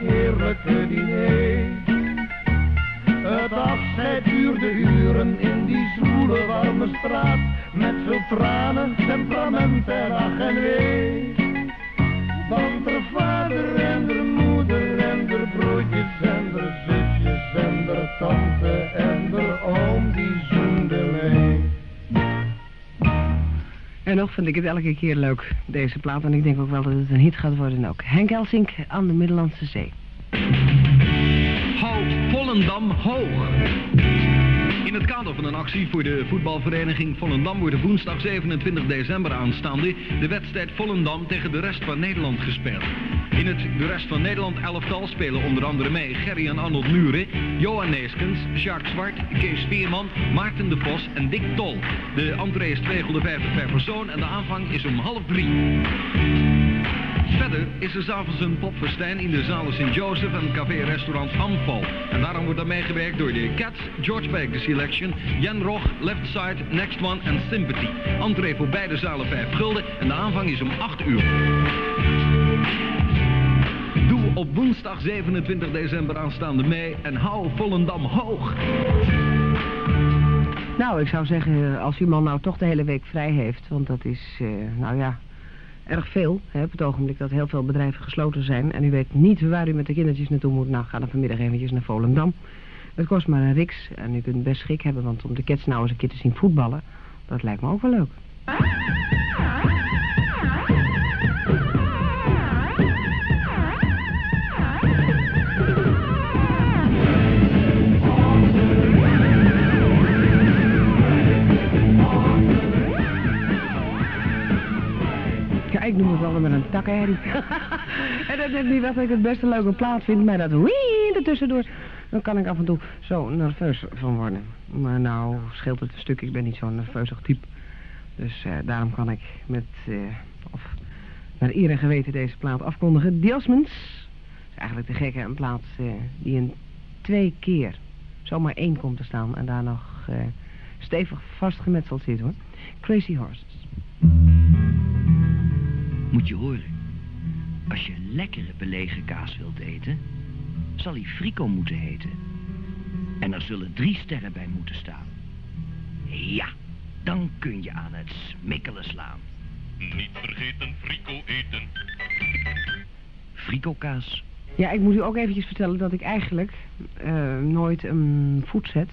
heerlijke diner. Het afscheid duurde uren in die zwoele warme straat. Met veel tranen, temperament en ach en wee. Want er vader En nog vind ik het elke keer leuk, deze plaat. En ik denk ook wel dat het een hit gaat worden ook. Henk Elsink aan de Middellandse Zee. Houd Volendam hoog. In het kader van een actie voor de voetbalvereniging Volendam wordt woensdag 27 december aanstaande de wedstrijd Volendam tegen de rest van Nederland gespeeld. In het de rest van Nederland elftal spelen onder andere mee Gerry en Arnold Muren, Johan Neeskens, Jacques Zwart, Kees Veerman, Maarten de Vos en Dick Tol. De entree is 250 per persoon en de aanvang is om half drie. Is er s'avonds een popfestijn in de zalen St. Joseph en café-restaurant Amval. En daarom wordt er meegewerkt door de Cats, George Baker Selection, Jan Roch, Left Side, Next One en Sympathy. Entree voor beide zalen 5 gulden en de aanvang is om 8 uur. Doe op woensdag 27 december aanstaande mee en hou Volendam hoog. Nou, ik zou zeggen, als uw man nou toch de hele week vrij heeft, want dat is, eh, nou ja, erg veel. Hè, op het ogenblik dat heel veel bedrijven gesloten zijn. En u weet niet waar u met de kindertjes naartoe moet. Nou, ga dan vanmiddag eventjes naar Volendam. Het kost maar een riks en u kunt best schik hebben, want om de kids nou eens een keer te zien voetballen, dat lijkt me ook wel leuk. Met een takkenherrie. [LAUGHS] en dat is niet wat ik het best een leuke plaat vind, maar dat wii ertussendoor, dan kan ik af en toe zo nerveus van worden. Maar nou scheelt het een stuk, ik ben niet zo'n nerveusig type. Dus eh, daarom kan ik met, eh, of naar eer en geweten deze plaat afkondigen. Osmonds is eigenlijk de gekke een plaat eh, die in twee keer zomaar één komt te staan en daar nog stevig vastgemetseld zit hoor. Crazy Horses. Moet je horen. Als je lekkere belegen kaas wilt eten, zal hij frico moeten heten. En er zullen drie sterren bij moeten staan. Ja, dan kun je aan het smikkelen slaan. Niet vergeten frico eten. Frico kaas. Ja, ik moet u ook eventjes vertellen dat ik eigenlijk eh, nooit een voet zet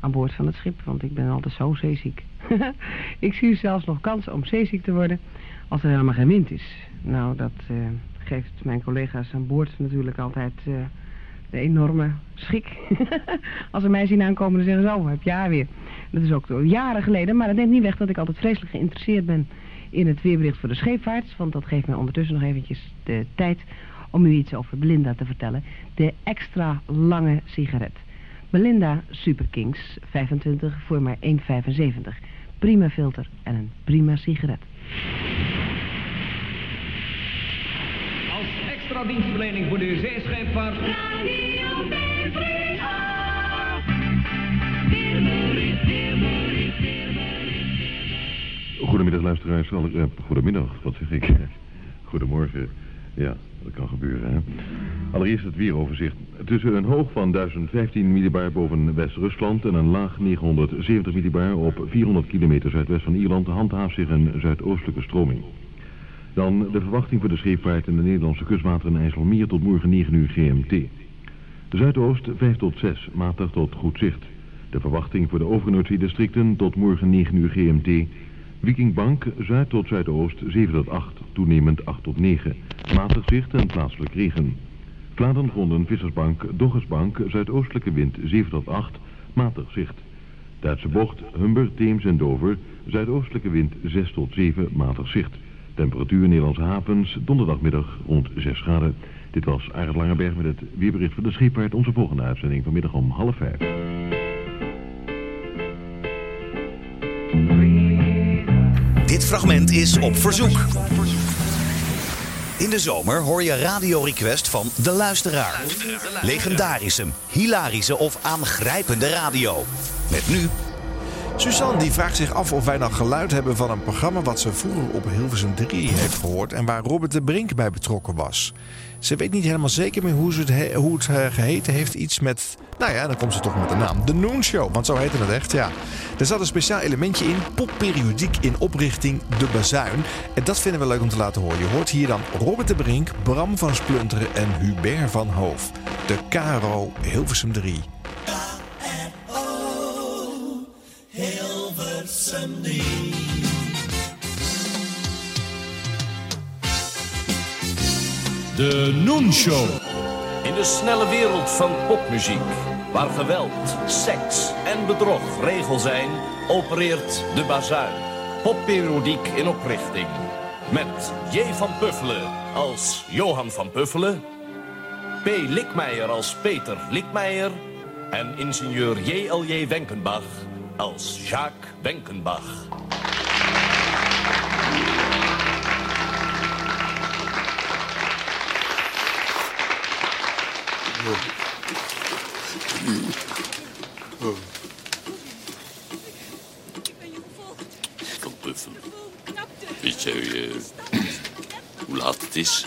aan boord van het schip, want ik ben altijd zo zeeziek. [LAUGHS] ik zie zelfs nog kans om zeeziek te worden als er helemaal geen wind is. Nou, dat eh, geeft mijn collega's aan boord natuurlijk altijd eh, de enorme schik. [LAUGHS] als ze mij zien aankomen, dan zeggen ze, oh, heb je haar weer. Dat is ook jaren geleden, maar dat neemt niet weg dat ik altijd vreselijk geïnteresseerd ben in het weerbericht voor de scheepvaart. Want dat geeft mij ondertussen nog eventjes de tijd om u iets over Belinda te vertellen. De extra lange sigaret. Belinda Super Kings, 25 voor maar 1,75. Prima filter en een prima sigaret. Als extra dienstverlening voor de zeescheepvaart... Goedemiddag luisteraars. Eh, goedemiddag, wat zeg ik? [LAUGHS] Goedemorgen. Ja, dat kan gebeuren, hè. Allereerst het weeroverzicht. Tussen een hoog van 1015 millibar boven West-Rusland en een laag 970 millibar op 400 kilometer zuidwest van Ierland handhaaft zich een zuidoostelijke stroming. Dan de verwachting voor de scheepvaart in de Nederlandse kustwateren IJsselmeer tot morgen 9 uur GMT. Zuidoost 5 tot 6, matig tot goed zicht. De verwachting voor de overige districten tot morgen 9 uur GMT. Wikingbank zuid tot zuidoost 7 tot 8, toenemend 8 tot 9. Matig zicht en plaatselijk regen. Vladengronden Vissersbank, Doggersbank, zuidoostelijke wind 7 tot 8, matig zicht. Duitse bocht, Humber, Theems en Dover, zuidoostelijke wind 6 tot 7, matig zicht. Temperatuur Nederlandse havens, donderdagmiddag rond 6 graden. Dit was Arend Langeberg met het weerbericht van de scheepvaart. Onze volgende uitzending vanmiddag om half vijf. Dit fragment is op verzoek. In de zomer hoor je Radio Request van De Luisteraar. Legendarische, hilarische of aangrijpende radio. Met nu Suzanne die vraagt zich af of wij nog geluid hebben van een programma wat ze vroeger op Hilversum 3 heeft gehoord en waar Robert de Brink bij betrokken was. Ze weet niet helemaal zeker meer hoe, het, he- hoe het eh, geheten heeft. Iets met, nou ja, dan komt ze toch met de naam. De Noon Show, want zo heette het echt, ja. Er zat een speciaal elementje in, popperiodiek in oprichting De Bazuin. En dat vinden we leuk om te laten horen. Je hoort hier dan Robert de Brink, Bram van Splunteren en Hubert van Hoof. De Caro Hilversum 3. De Noon Show. In de snelle wereld van popmuziek, waar geweld, seks en bedrog regel zijn, opereert de bazuin. Popperiodiek in oprichting. Met J. van Puffelen als Johan van Puffelen. P. Likmeijer als Peter Likmeijer. En ingenieur J.L.J. Wenkenbach als Jacques Wenkenbach. Buffelen. Weet jij eh, hoe laat het is?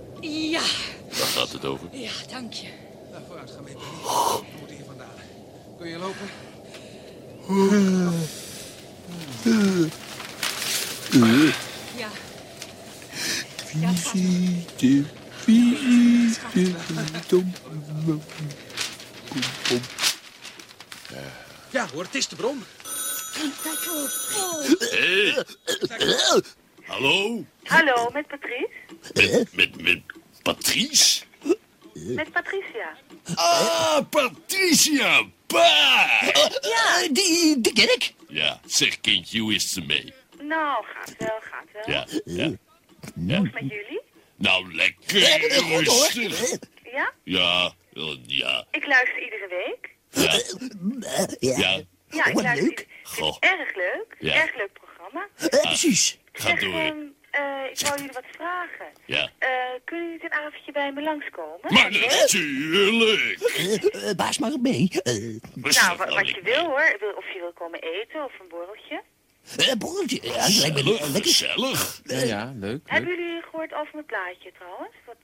Ja. Waar gaat het over? Ja, dank je. Nou, vooruit, ga mee. We moeten hier vandaan. Kun je lopen? Ja. Visite, visite, dom, dom, dom. Ja, hoor, het is de bron. Hé! Hallo? Hallo, met Patrice? Met, met, met Patrice? Met Patricia. Ah, Patricia! Pa! Ja. die, die ken ik. Ja, zeg kindje, hoe is ze mee? Nou, gaat wel, gaat wel. Ja, ja. ja. Hoe is het met jullie? Nou, lekker. Ja, hoor. rustig. Ja? Ja, ja, Ik luister iedere week. ja. Ja, Ja, ik luister ieder- Goh. Erg leuk. Ja. Erg leuk programma. precies. Ga Zeg, door. ehm, eh, ik wou jullie wat vragen. Ja. Eh, kunnen jullie dit avondje bij me langskomen? Maar natuurlijk. baas maar mee. nou, wa- wat je wil hoor. Wil- Of je wil komen eten of een borreltje. Een borreltje, ja, lijkt me lekker. Gezellig. Ja, ja, leuk. Hebben jullie gehoord over mijn plaatje trouwens? Wat,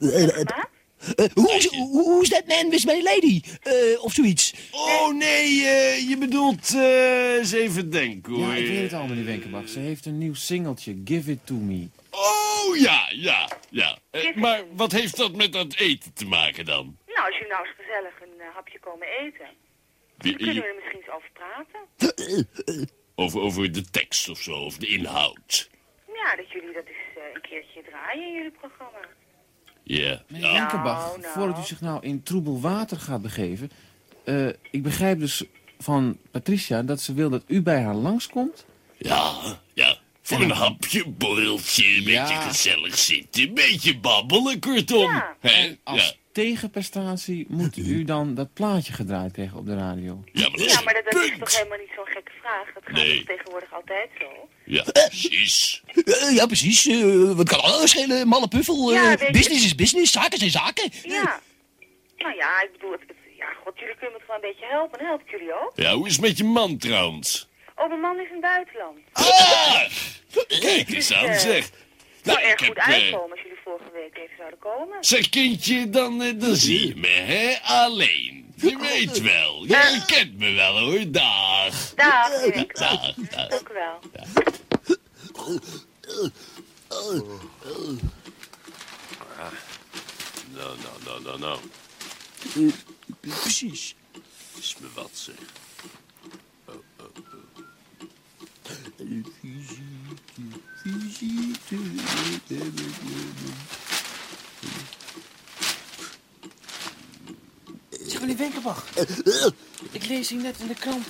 eh, Eh, wat Eh, hoe, hoe, hoe is that man with my lady? Eh, of zoiets. Oh nee, eh, je bedoelt... eh, eens even denken hoor. Ja, ik weet het al, meneer Wenkenbach. Ze heeft een nieuw singeltje, Give It To Me. Oh ja, ja, ja. Maar wat heeft dat met dat eten te maken dan? Nou, als jullie nou eens gezellig een hapje komen eten, dan kunnen we er misschien eens over praten. over, over de tekst of zo, of de inhoud. Ja, dat jullie dat eens een keertje draaien in jullie programma. Ja. Meneer Wenkenbach, voordat u zich nou in troebel water gaat begeven... eh, ik begrijp dus van Patricia dat ze wil dat u bij haar langskomt. Ja, ja. Voor een hapje, borreltje, een Ja. beetje gezellig zitten, een beetje babbelen, kortom. Hè? Als Ja. Tegenprestatie moet u dan dat plaatje gedraaid krijgen op de radio. Ja, maar dat Ja, maar dat, dat is toch helemaal niet zo'n gekke vraag? Dat gaat Nee. toch tegenwoordig altijd zo? Ja, precies. Eh, ja, precies. Eh, wat kan alles schelen, malle puffel. Ja, Eh, je- business is business, zaken zijn zaken. Ja. Nou ja, ik bedoel, het, het- ja, god, jullie kunnen me toch wel een beetje helpen. Dan help ik jullie ook. Ja, hoe is het met je man trouwens? Oh, mijn man is in het buitenland. Ah! Kijk eens aan, zeg. Het Nou, zou erg ik goed heb, uitkomen als jullie volgende week even zouden komen. Zeg kindje, dan, eh, dan zie je me, hè? Alleen. Je weet wel. Je kent me wel, hoor. Dag. Dag, Winkelman. Dag, dag. Dank u wel. Nou, nou, nou, nou, nou. Precies. Is me wat, zeg. Oh, oh, oh. Zeg, meneer Wenkenbach. Ik lees hier net in de krant.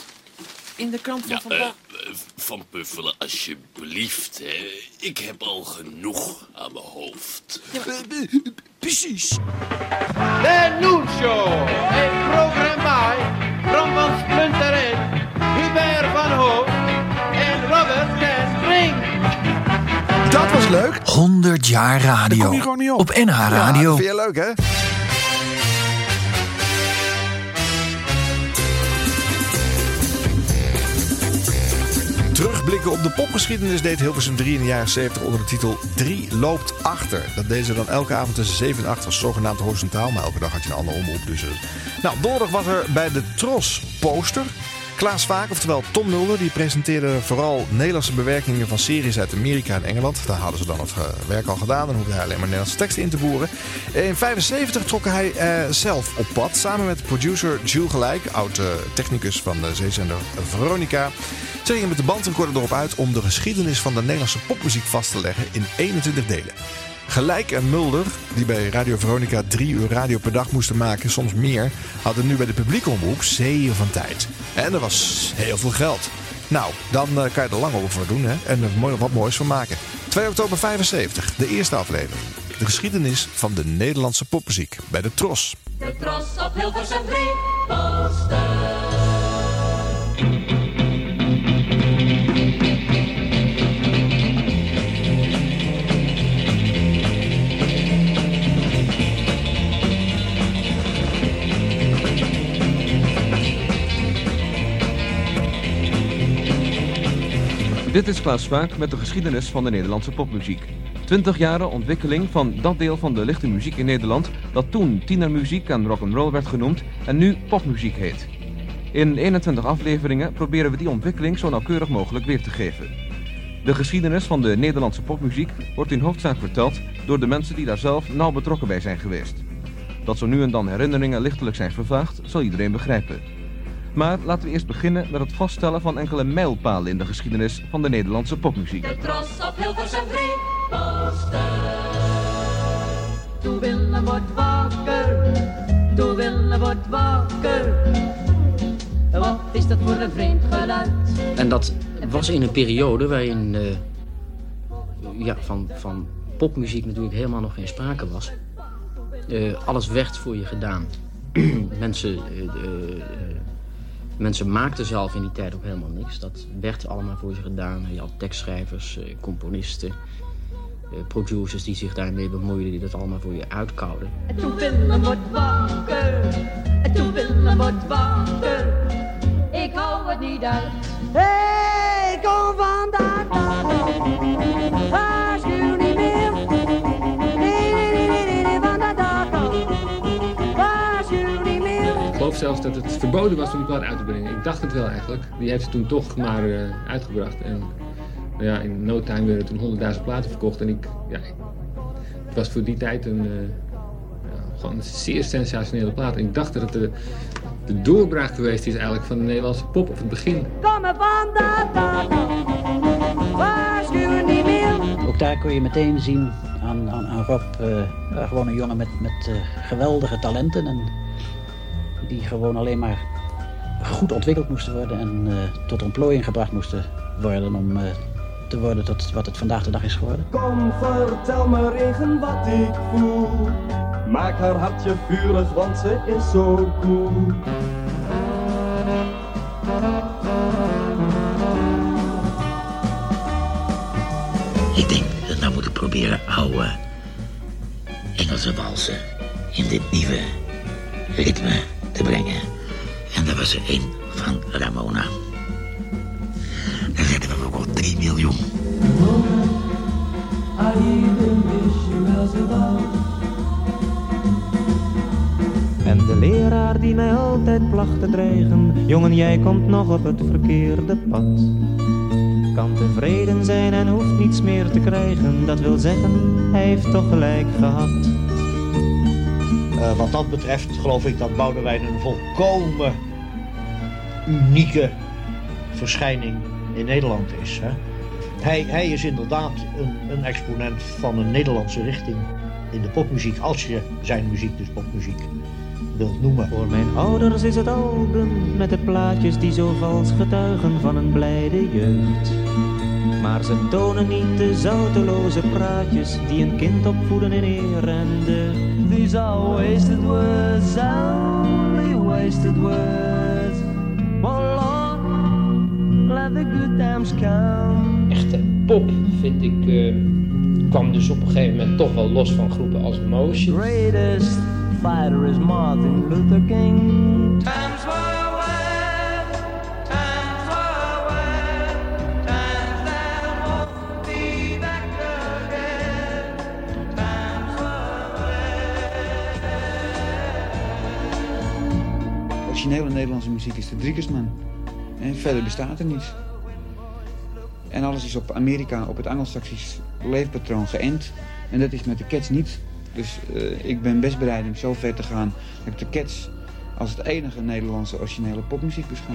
In de krant van Ja, vandaag. eh, eh, Van Puffelen, alsjeblieft, hè. Ik heb al genoeg aan mijn hoofd. Precies. De Noen Show. Een programma van Van Splunterin, Hubert van Hoop Dat was leuk. 100 jaar radio. Daar kom je gewoon niet op. Op NH Ja, Radio. dat vind je leuk, hè? Terugblikken op de popgeschiedenis deed Hilversum 3 in de jaren 70 onder de titel 3 loopt achter. Dat deden ze dan elke avond tussen 7 en 8 was zogenaamd horizontaal, maar elke dag had je een andere omroep. Dus, eh. Nou, donderdag was er bij de Tros poster. Klaas Vaak, oftewel Tom Mulder, die presenteerde vooral Nederlandse bewerkingen van series uit Amerika en Engeland. Daar hadden ze dan het eh, werk al gedaan, dan hoefde hij alleen maar Nederlandse teksten in te boeren. In 75 trok hij eh, zelf op pad, samen met producer Jules Gelijk, oud eh, technicus van de zeezender Veronica. Ze gingen met de bandrecorder erop uit om de geschiedenis van de Nederlandse popmuziek vast te leggen in 21 delen. Gelijk en Mulder, die bij Radio Veronica drie uur radio per dag moesten maken, soms meer, hadden nu bij de publieke omroep zeeën van tijd. En er was heel veel geld. Nou, dan eh, kan je er lang over doen hè? en er wat moois van maken. 2 oktober 75, de eerste aflevering. De geschiedenis van de Nederlandse popmuziek bij de Tros. De tros op Hilversum 3 poster. Dit is Klaas Vaak met de geschiedenis van de Nederlandse popmuziek. 20 jaren ontwikkeling van dat deel van de lichte muziek in Nederland dat toen tienermuziek en rock'n'roll werd genoemd en nu popmuziek heet. In 21 afleveringen proberen we die ontwikkeling zo nauwkeurig mogelijk weer te geven. De geschiedenis van de Nederlandse popmuziek wordt in hoofdzaak verteld door de mensen die daar zelf nauw betrokken bij zijn geweest. Dat zo nu en dan herinneringen lichtelijk zijn vervaagd, zal iedereen begrijpen. Maar laten we eerst beginnen met het vaststellen van enkele mijlpalen in de geschiedenis van de Nederlandse popmuziek. De tros op Hilversum 3 poster. Toen Willem wordt wakker, toen Willem wordt wakker. Wat is dat voor een vreemd geluid? En dat was in een periode waarin eh, ja, van, van popmuziek natuurlijk helemaal nog geen sprake was. Eh, alles werd voor je gedaan. [CLEARS THROAT] mensen, eh, mensen maakten zelf in die tijd ook helemaal niks. Dat werd allemaal voor je gedaan. Je had tekstschrijvers, eh, componisten, eh, producers die zich daarmee bemoeiden, die dat allemaal voor je uitkouden. En toen Willem wordt wakker, en toen Willem wordt wakker. Ik hou het niet uit. Hey, kom vandaag. Geloof zelfs dat het verboden was om die plaat uit te brengen. Ik dacht het wel eigenlijk. Die heeft ze toen toch maar eh, uitgebracht. En nou ja, in no time werden er toen 100.000 platen verkocht. En ik, ja, het was voor die tijd een, eh, ja, gewoon een zeer sensationele plaat. En ik dacht dat het de, de doorbraak geweest is eigenlijk van de Nederlandse pop op het begin. Komen van de tafel, waarschuwen niet meer. Ook daar kon je meteen zien aan, aan, aan Rob, eh, gewoon een jongen met, met eh, geweldige talenten. En die gewoon alleen maar goed ontwikkeld moesten worden en eh, tot ontplooiing gebracht moesten worden om eh, te worden tot wat het vandaag de dag is geworden. Kom, vertel me regen wat ik voel. Maak haar hartje vurig, want ze is zo cool. Ik denk, dat nou moet ik proberen oude Engelse walsen in dit nieuwe ritme En dat was er één van Ramona. Daar zetten we ook al 3 miljoen. En de leraar die mij altijd placht te dreigen, jongen jij komt nog op het verkeerde pad. Kan tevreden zijn en hoeft niets meer te krijgen, dat wil zeggen, hij heeft toch gelijk gehad. Eh, wat dat betreft geloof ik dat Boudewijn een volkomen unieke verschijning in Nederland is. Hè? Hij, hij is inderdaad een, een exponent van een Nederlandse richting in de popmuziek, als je zijn muziek, dus popmuziek, wilt noemen. Voor mijn ouders is het album met de plaatjes die zo vals getuigen van een blijde jeugd. Maar ze tonen niet de zouteloze praatjes die een kind opvoeden in eer en deugd. These are wasted words, only wasted words. Oh Lord, let the good times come. Echte pop, vind ik, eh, kwam dus op een gegeven moment toch wel los van groepen als Motion. Greatest fighter is Martin Luther King. Originele Nederlandse muziek is de Driekersman. En verder bestaat er niets. En alles is op Amerika, op het Angelsaksisch leefpatroon geënt. En dat is met de Cats niet. Dus eh, ik ben best bereid om zo ver te gaan dat ik de Cats als het enige Nederlandse originele popmuziek beschouw.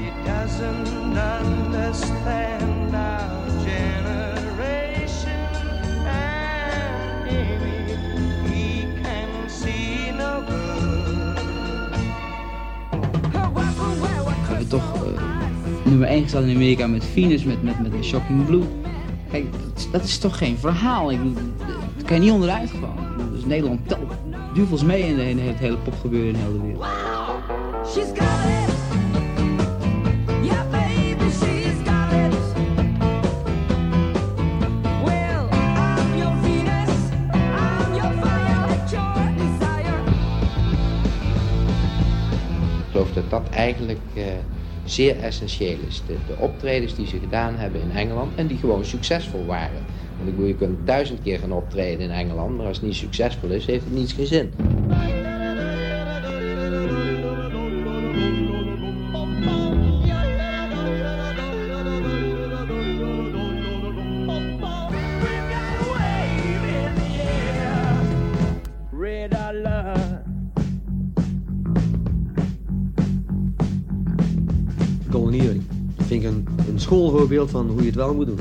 Toch eh, nummer 1 gestaan in Amerika met Venus, met, met, met Shocking Blue. Kijk, dat is, dat is toch geen verhaal. Ik, dat kan je niet onderuit gewoon. Dus Nederland telt duvels mee in, de, in het hele popgebeuren in de hele wereld. She's got it. Yeah, baby, she's got it. Well, I'm your Venus. I'm your fire, your desire. Ik geloof dat dat eigenlijk eh, zeer essentieel is. De, de optredens die ze gedaan hebben in Engeland en die gewoon succesvol waren. Want ik bedoel, je kunt duizend keer gaan optreden in Engeland, maar als het niet succesvol is, heeft het niets geen zin. Schoolvoorbeeld van hoe je het wel moet doen.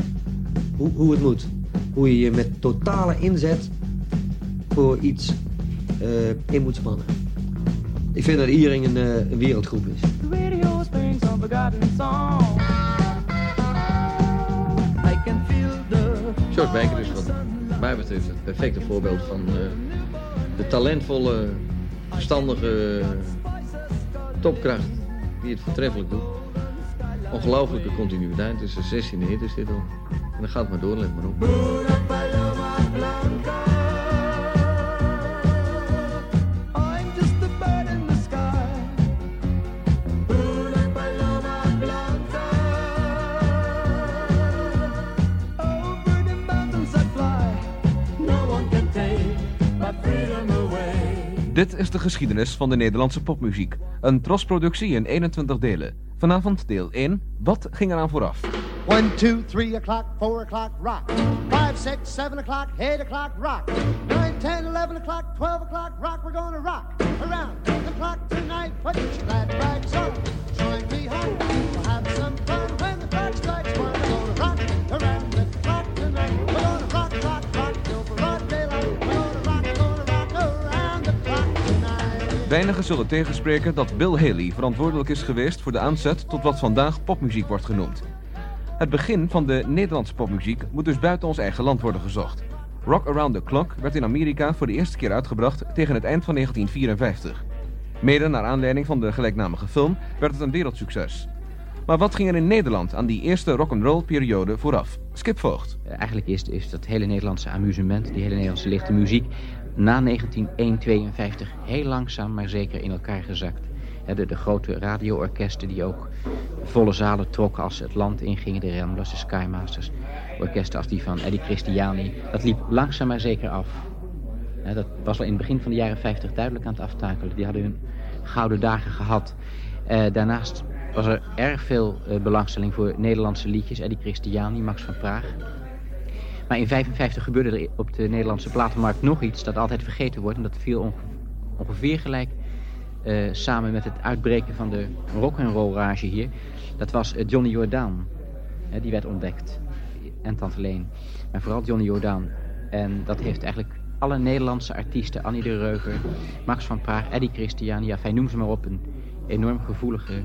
Hoe, hoe het moet. Hoe je je met totale inzet voor iets eh, in moet spannen. Ik vind dat Iering een, eh, een wereldgroep is. The radio springs some forgotten song. I can feel the George Baker is wat mij betreft het perfecte voorbeeld van eh, de talentvolle, verstandige topkracht die het voortreffelijk doet. Ongelooflijke continuïteit tussen 16 hit is dit al. En dan gaat het maar door, let maar op. Dit is de geschiedenis van de Nederlandse popmuziek. Een trosproductie in 21 delen. Vanavond deel 1. Wat ging eraan vooraf? One, two, three o'clock, four o'clock, rock. Five, six, seven o'clock, eight o'clock, rock. Nine, ten, eleven o'clock, twelve o'clock, rock. We're gonna rock around the clock tonight. Put your glad rags on. Join me home. We'll have some fun Weinigen zullen tegenspreken dat Bill Haley verantwoordelijk is geweest voor de aanzet tot wat vandaag popmuziek wordt genoemd. Het begin van de Nederlandse popmuziek moet dus buiten ons eigen land worden gezocht. Rock Around the Clock werd in Amerika voor de eerste keer uitgebracht tegen het eind van 1954. Mede naar aanleiding van de gelijknamige film werd het een wereldsucces. Maar wat ging er in Nederland aan die eerste rock'n'roll periode vooraf? Skip Eigenlijk is, is dat hele Nederlandse amusement, die hele Nederlandse lichte muziek, na 1952 heel langzaam maar zeker in elkaar gezakt. De, de grote radioorkesten die ook volle zalen trokken als het land ingingen, de Ramblers, de Skymasters. Orkesten als die van Eddie Christiani, dat liep langzaam maar zeker af. Dat was al in het begin van de jaren 50 duidelijk aan het aftakelen. Die hadden hun gouden dagen gehad. Eh, daarnaast was er erg veel eh, belangstelling voor Nederlandse liedjes. Eddie Christiani, Max van Praag. Maar in 55 gebeurde er op de Nederlandse platenmarkt nog iets dat altijd vergeten wordt. En dat viel onge- ongeveer gelijk eh, samen met het uitbreken van de rock'n'roll rage hier. Dat was eh, Johnny Jordaan. Die werd ontdekt. En Tante Leen. Maar vooral Johnny Jordaan. En dat heeft eigenlijk alle Nederlandse artiesten, Annie de Reuger, Max van Praag, Eddie Christiani, ja, fijn, noem ze maar op, een enorm gevoelige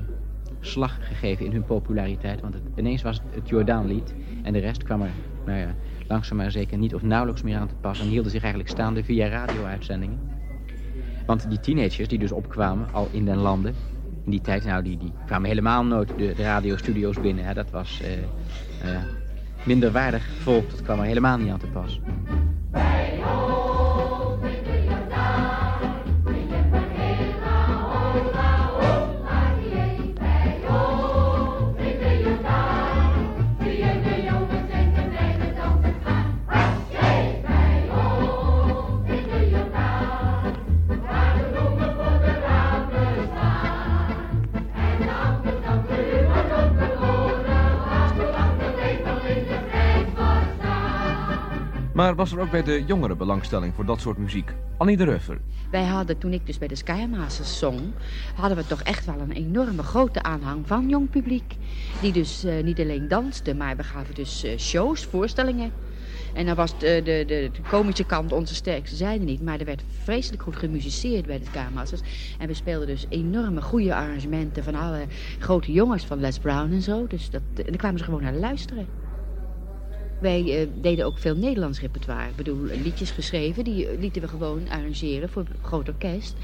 slag gegeven in hun populariteit. Want ineens was het het Jordaanlied en de rest kwam er nou ja, langzaam maar zeker niet of nauwelijks meer aan te pas en hielden zich eigenlijk staande via radio-uitzendingen. Want die teenagers die dus opkwamen al in den landen, in die tijd, nou die, die kwamen helemaal nooit de, de radiostudio's binnen. Hè. Dat was eh, eh, minderwaardig volk, dat kwam er helemaal niet aan te pas. Maar was er ook bij de jongeren belangstelling voor dat soort muziek? Annie de Reuver. Wij hadden, toen ik dus bij de Skymasters zong, hadden we toch echt wel een enorme grote aanhang van jong publiek. Die dus eh, niet alleen danste, maar we gaven dus eh, shows, voorstellingen. En dan was de, de, de, komische kant onze sterkste zijde niet. Maar er werd vreselijk goed gemusiceerd bij de Skymasters. En we speelden dus enorme goede arrangementen van alle grote jongens van Les Brown en zo. Dus dat, en daar kwamen ze gewoon naar luisteren. Wij eh, deden ook veel Nederlands repertoire. Ik bedoel, liedjes geschreven, die eh, lieten we gewoon arrangeren voor groot orkest.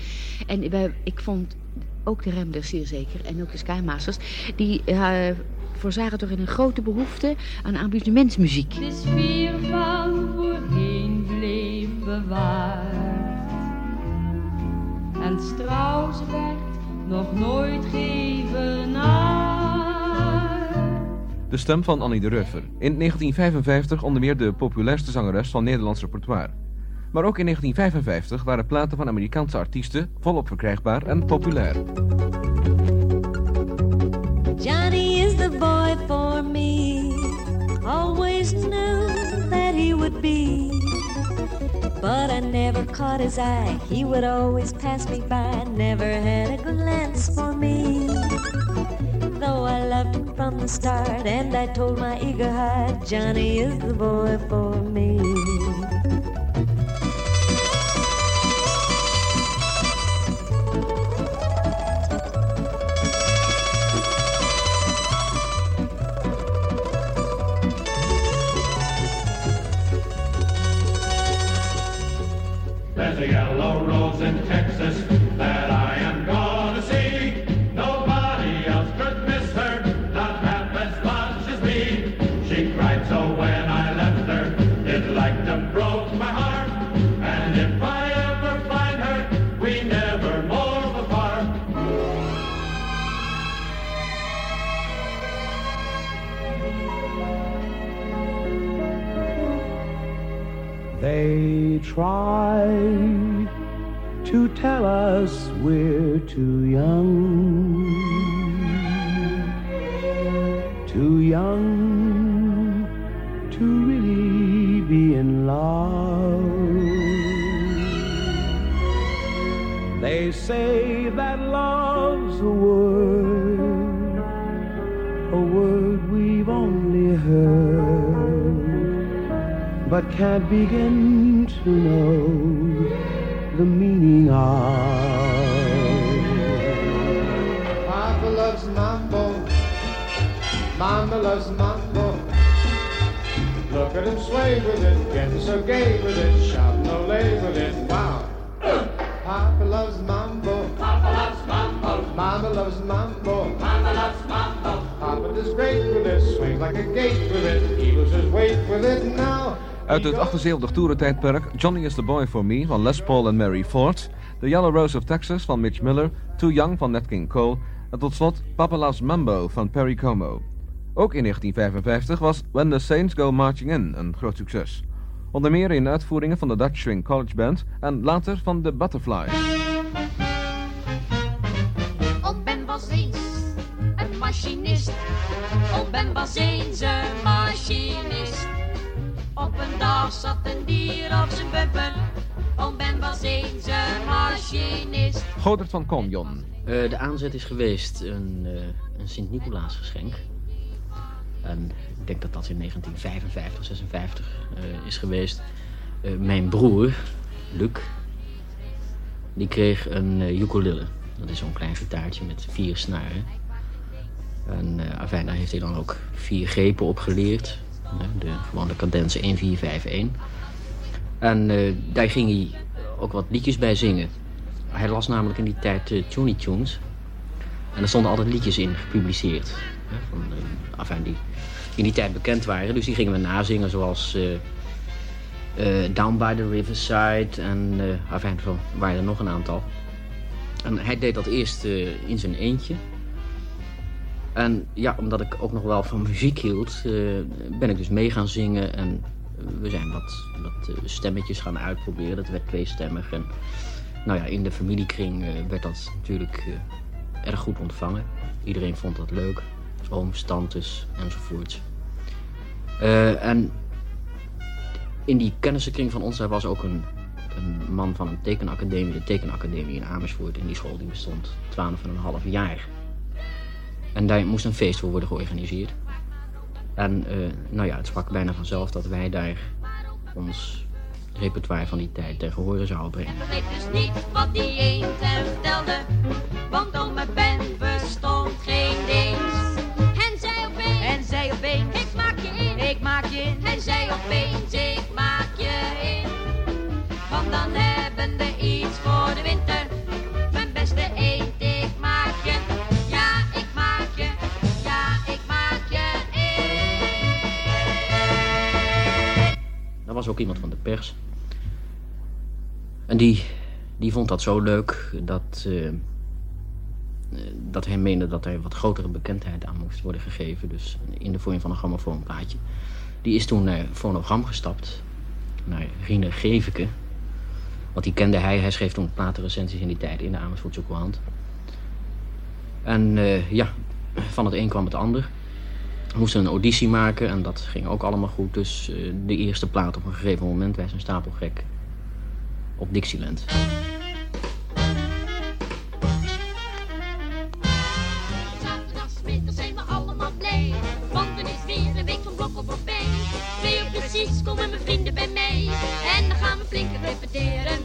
En wij, ik vond ook de Remders zeer zeker en ook de Skymasters... die eh, voorzagen toch in een grote behoefte aan amusementsmuziek. De sfeer van voorheen bleef bewaard. En Strauss werd nog nooit geëvenaard. De stem van Annie de Reuver. In 1955 onder meer de populairste zangeres van Nederlands repertoire. Maar ook in 1955 waren platen van Amerikaanse artiesten volop verkrijgbaar en populair. Johnny is the boy for me. Always knew that he would be. But I never caught his eye. He would always pass me by. Never had a glance for me. Though I loved him from the start, and I told my eager heart, Johnny is the boy for me. 78 toerentijdperk Johnny is the Boy for Me van Les Paul en Mary Ford, The Yellow Rose of Texas van Mitch Miller, Too Young van Nat King Cole en tot slot Papa Loves Mambo van Perry Como. Ook in 1955 was When the Saints Go Marching In een groot succes. Onder meer in uitvoeringen van de Dutch Swing College Band en later van de Butterflies. Een machinist. Oom Ben was eens een machinist. Op een dag zat een dier op zijn bumper. Oom Ben was eens een machinist. Godert van Conjon. Eh, de aanzet is geweest een, eh, een Sint-Nicolaas geschenk. En ik denk dat dat in 1955, 56 eh, is geweest. Eh, mijn broer, Luc, die kreeg een ukulele. Dat is zo'n klein gitaartje met vier snaren. En eh afijn, daar heeft hij dan ook vier grepen op geleerd. Eh, de, gewoon de cadence 1, 4, 5, 1. En eh, daar ging hij ook wat liedjes bij zingen. Hij las namelijk in die tijd uh, Toonie Tunes. En er stonden altijd liedjes in gepubliceerd. Hè, van, eh, afijn, die in die tijd bekend waren. Dus die gingen we nazingen zoals eh, eh, Down by the Riverside. En uh, afijn, waren er nog een aantal. En hij deed dat eerst eh, in zijn eentje. En ja, omdat ik ook nog wel van muziek hield, eh, ben ik dus mee gaan zingen. En we zijn wat, wat eh, stemmetjes gaan uitproberen. Dat werd tweestemmig. En nou ja, in de familiekring eh, werd dat natuurlijk erg goed ontvangen. Iedereen vond dat leuk. Ooms, tantes enzovoorts. En in die kennissenkring van ons, daar was ook een, een man van een tekenacademie, de tekenacademie in Amersfoort. En die school die bestond 12,5 jaar. En daar moest een feest voor worden georganiseerd. En eh, nou ja, het sprak bijna vanzelf dat wij daar ons repertoire van die tijd tegen horen zouden brengen. begreep dus niet wat die eend hem vertelde. Want ome Ben verstond geen Deens. En zij opeens, en zij opeens, ik maak je in, ik maak je in. En zij opeens, Er was ook iemand van de pers. En die, die vond dat zo leuk dat, eh, eh, dat hij meende dat er wat grotere bekendheid aan moest worden gegeven. Dus in de vorm van een grammofoonplaatje. Die is toen naar Fonogram gestapt. Naar Rine Geveke. Want die kende hij. Hij schreef toen platenrecensies in die tijd in de Amersfoortse Courant. En eh, ja, van het een kwam het ander. We moesten een auditie maken en dat ging ook allemaal goed. Dus eh, de eerste plaat op een gegeven moment, wij zijn stapelgek, op Dixieland. We komen mijn vrienden bij mij. En dan gaan we flink repeteren.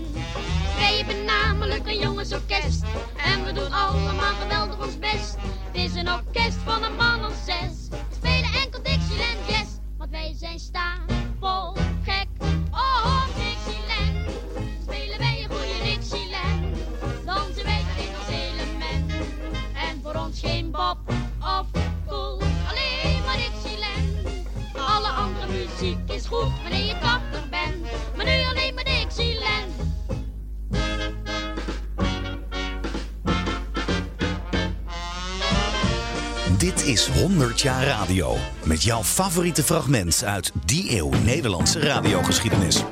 Wij hebben namelijk een jongensorkest. En we doen allemaal geweldig ons best. Het is een orkest van een man of zes. Zijn stapel gek. Oh, Dixieland. Spelen wij een goede Dixieland. Dan zijn wij in ons element. En voor ons geen Bob of Cool. Alleen maar Dixieland. Alle andere muziek is goed wanneer je Dit is 100 jaar radio. Met jouw favoriete fragment uit die eeuw Nederlandse radiogeschiedenis.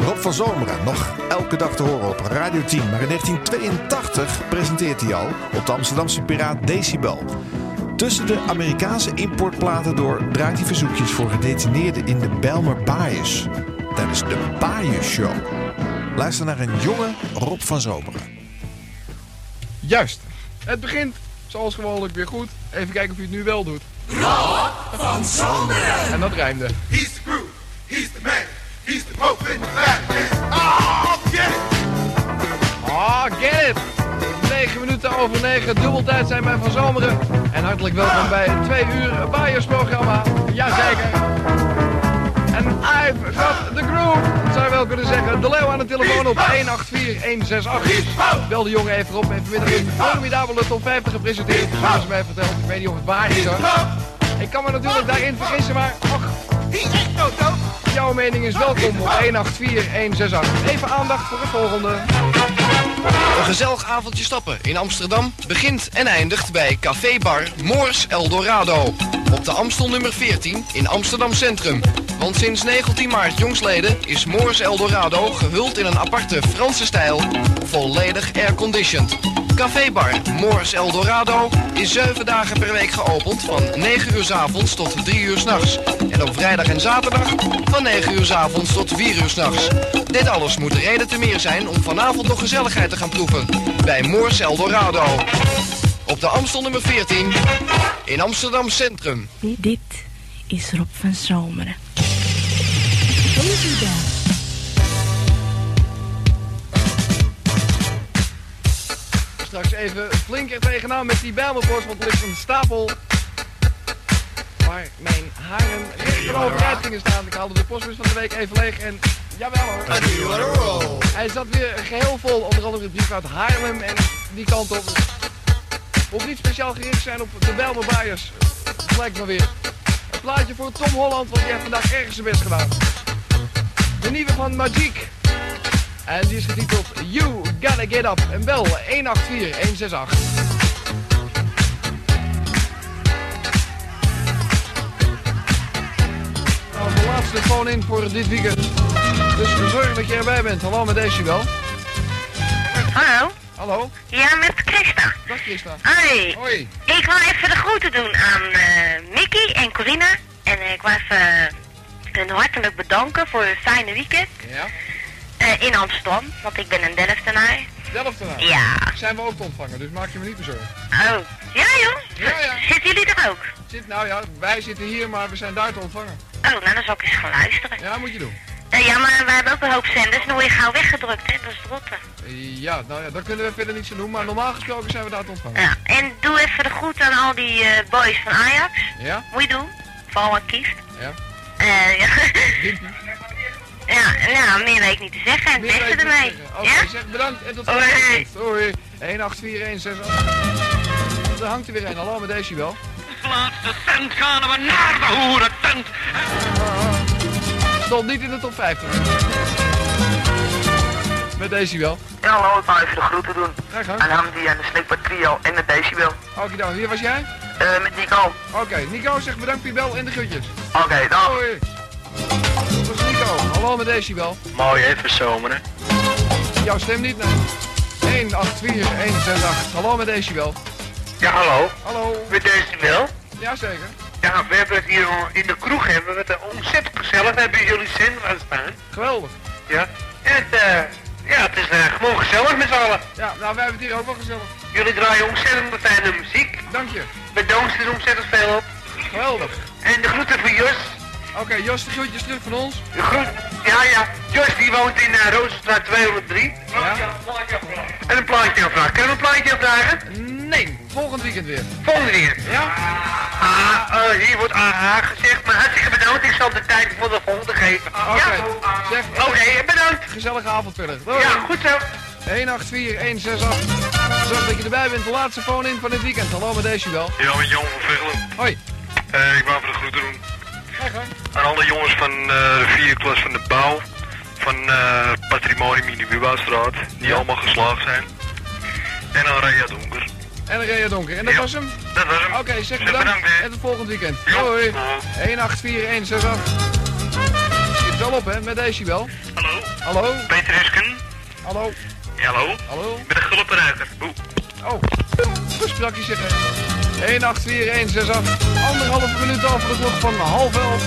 Rob van Zomeren, nog elke dag te horen op Radio 10. Maar in 1982 presenteert hij al op de Amsterdamse Piraat Decibel. Tussen de Amerikaanse importplaten door draait hij verzoekjes voor gedetineerden in de Bijlmer Baaiers. Tijdens de Baaiers Show. Luister naar een jonge Rob van Zomeren. Juist. Het begint, zoals gewoonlijk, weer goed. Even kijken of u het nu wel doet. Rob van Zomeren. En dat rijmde. He's the groove, he's the man, he's the pope in the fat Ah, get it! Ah, get it! 9 minuten over 9, dubbeltijd zijn bij Van Zomeren. En hartelijk welkom bij het 2 uur Bayersprogramma. Jazeker. En I've got the groove, zou je wel kunnen zeggen. De leeuw aan de telefoon op 184-168. Bel de jongen even op en vanmiddag een formidabele top 50 gepresenteerd. Zoals ze mij vertelt, ik weet niet of het waar is hoor. Ik kan me natuurlijk daarin vergissen, maar ach, jouw mening is welkom op 184-168. Even aandacht voor het volgende. Een gezellig avondje stappen in Amsterdam begint en eindigt bij Café Bar Moors Eldorado. Op de Amstel nummer 14 in Amsterdam Centrum. Want sinds 19 maart jongsleden is Moors Eldorado gehuld in een aparte Franse stijl, volledig airconditioned. Café Bar Moors Eldorado is 7 dagen per week geopend van 9 uur 's avonds tot 3 uur 's nachts. En op vrijdag en zaterdag van 9 uur 's avonds tot 4 uur 's nachts. Dit alles moet reden te meer zijn om vanavond nog gezelligheid te gaan proeven bij Moors Eldorado. Op de Amstel nummer 14 in Amsterdam Centrum. Dit is Rob van Zomeren. Straks even flink er tegenaan met die Bijlmerpost, want er ligt een stapel waar mijn haren recht overeind gingen staan. Ik haalde de postbus van de week even leeg en jawel hoor. Hij zat weer geheel vol, onder andere een brief uit Haarlem en die kant op. Hoeft niet speciaal gericht zijn op de Bijlmer Baaiers. Het lijkt me weer. Een plaatje voor Tom Holland, want die heeft vandaag ergens zijn best gedaan. De nieuwe van Magic. En die is getiteld You Gotta Get Up. En bel 184 168. Nou, de laatste phone in voor dit weekend. Dus zorg dat je erbij bent. Hallo met Decibel. Hallo? Hallo? Ja, met Christa. Dag Christa. Hoi. Hoi. Ik wil even de groeten doen aan eh Mickey en Corina. En ik wil even hun hartelijk bedanken voor hun fijne weekend Ja? eh, in Amsterdam. Want ik ben een Delftenaar. Delftenaar. Ja. Zijn we ook te ontvangen, dus maak je me niet bezorgd. Oh, ja joh? Ja, ja. Zitten jullie er ook? Zit, nou ja, wij zitten hier, maar we zijn daar te ontvangen. Oh, nou dan zal ik eens gaan luisteren. Ja, moet je doen. Eh, ja, maar we hebben ook een hoop zenders. Dan word je gauw weggedrukt, hè. Dat is het rotte. Eh, Ja, nou ja, daar kunnen we verder niets aan doen, maar normaal gesproken zijn we daar te ontvangen. Ja, en doe even de groet aan al die eh, boys van Ajax. Ja? Moet je doen. Vooral aan Kieft. Ja. Eh, ja. [LAUGHS] Ja, ja, meer weet ik niet te zeggen. Het Meer beste ermee. niet Ja? zeg bedankt en tot Hoi. volgende Hoi. 18416. Er hangt er weer een. Hallo met Decibel. Laat de tent gaan we naar de hoerentent. Stond niet in de top 50. Met Decibel. Ja, hallo, ik wou even de groeten doen. Gang. Aan Hamdi en de Sneekbaar Trio en de Decibel. Oké dan, wie was jij? Eh, met Nico. Oké, Nico zegt bedankt voor je bel en de groetjes. Oké, dag. Hoi. Dat was Nico. Hallo met Decibel. Mooi even zomeren. Jouw stem niet, nee. 184 Hallo met Decibel. Ja, hallo. Hallo. Met Decibel. Jazeker. Ja, we hebben het hier in de kroeg hebben we het ontzettend gezellig. We hebben jullie zender aan staan. Geweldig. Ja. En het, eh, ja, het is eh, gewoon gezellig met z'n allen. Ja, nou wij hebben het hier ook wel gezellig. Jullie draaien ontzettend fijne muziek. Dank je. Dansen er ontzettend veel op. Geweldig. En de groeten voor Jos. Oké, Jos, de groetjes terug van ons. De groet, ja, ja. Jos die woont in uh, Rozenstraat 203. Ja. En een plaatje aanvragen. Kunnen we een plaatje aanvragen? Nee, volgend weekend weer. Volgende weekend. Ja? Ah, eh, hier wordt AH gezegd, maar hartstikke bedankt. Ik zal de tijd voor de volgende geven. Oké. Ja? Zeg, Oké, bedankt. Gezellige avond verder. Doei. Ja, goed zo. 184 Zorg dat je erbij bent. De laatste phone in van dit weekend. Hallo met Decibel. Ja, met Jan van Vegelen. Hoi. Eh, ik wou even de groeten doen. Aan alle jongens van eh, de vierde klas van de bouw. Van eh Patrimonium in de Wubouwstraat. Die allemaal geslaagd zijn. En aan Rea Donker. En Rea Donker. En dat Ja, was hem? Dat was hem. Oké, zeg Zeg bedankt. bedankt, en tot volgend weekend. Hoi. 184 168 Schiet wel op hè, met Decibel. Hallo. Hallo? Peter Husken. Hallo? Ja, hallo? Hallo? Met een gulpenruiker. Oeh. Oh, sprakje zeggen. 184168. Anderhalve minuut over de klok van half elf.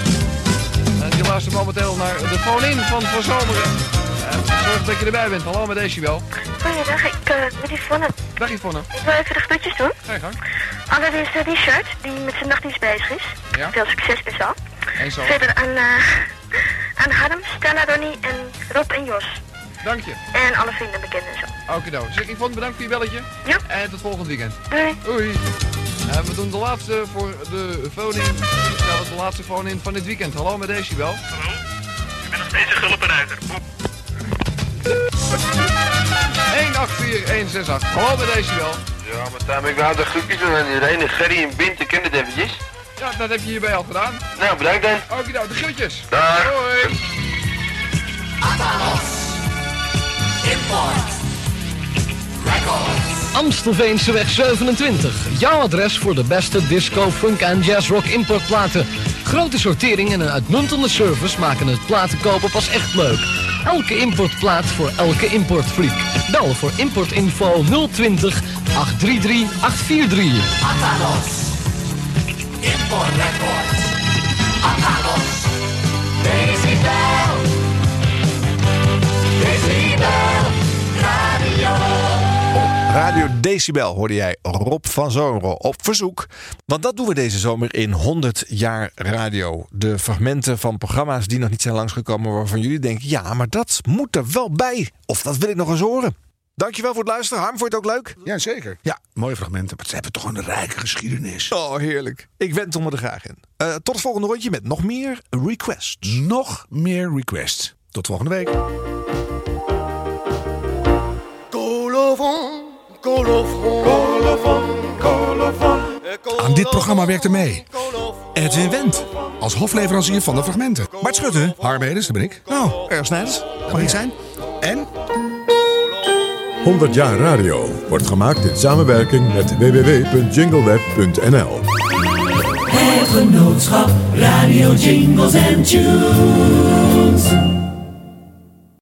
En je luistert momenteel naar de phone-in van Van Zomeren. En zorg dat je erbij bent. Hallo met Decibel. Goeiedag, ik uh, met Yvonne. Dag Yvonne. Ik wil even de groetjes doen. Ga je gang. Allereerst uh, Richard, die met zijn nachtdienst bezig is. Ja. Veel succes met zo. En zo. Verder aan, uh, aan Harm, Stella, Ronnie en Rob en Jos. Dank je. En alle vrienden en bekenden en zo. Oké, nou. Zeg Yvonne, bedankt voor je belletje. Ja. En tot volgend weekend. Doei. Oei. En we doen de laatste voor de phone-in. Ja, de laatste phone-in van dit weekend. Hallo met Decibel. Hallo? Ik ben nog steeds een gulpenruiker. Oeh. 184168. Hallo met Decibel. Ja, maar daarom ik wou de groepjes aan iedereen. En Gerry en Bint, ik ken het eventjes. Ja, dat heb je hierbij al gedaan. Nou, bedankt dan. Oké, nou, de groetjes. Dag. Hoi. Amstelveenseweg 27. Jouw adres voor de beste disco, funk en jazzrock importplaten. Grote sortering en een uitmuntende service maken het platen kopen pas echt leuk. Elke importplaat voor elke importfreak. Bel voor importinfo 020 833 843. Atalos. Import Records. Atalos. Radio. Radio Decibel hoorde jij Rob van Zomeren op verzoek. Want dat doen we deze zomer in 100 jaar radio. De fragmenten van programma's die nog niet zijn langsgekomen... waarvan jullie denken, ja, maar dat moet er wel bij. Of dat wil ik nog eens horen. Dankjewel voor het luisteren. Harm, vond je het ook leuk? Ja, zeker. Ja, mooie fragmenten. Maar ze hebben toch een rijke geschiedenis. Oh, heerlijk. Ik wend me er graag in. Uh, tot het volgende rondje met nog meer requests. Nog meer requests. Tot volgende week. Colofon, colofon, colofon, colofon. Aan dit programma werkte mee Edwin Wendt als hofleverancier van de fragmenten. Bart Schutte, Harmedes, dat ben ik. Nou, erg snel. Mag ik zijn? En? 100 jaar radio wordt gemaakt in samenwerking met www.jingleweb.nl. Het genootschap Radio Jingles and Tunes.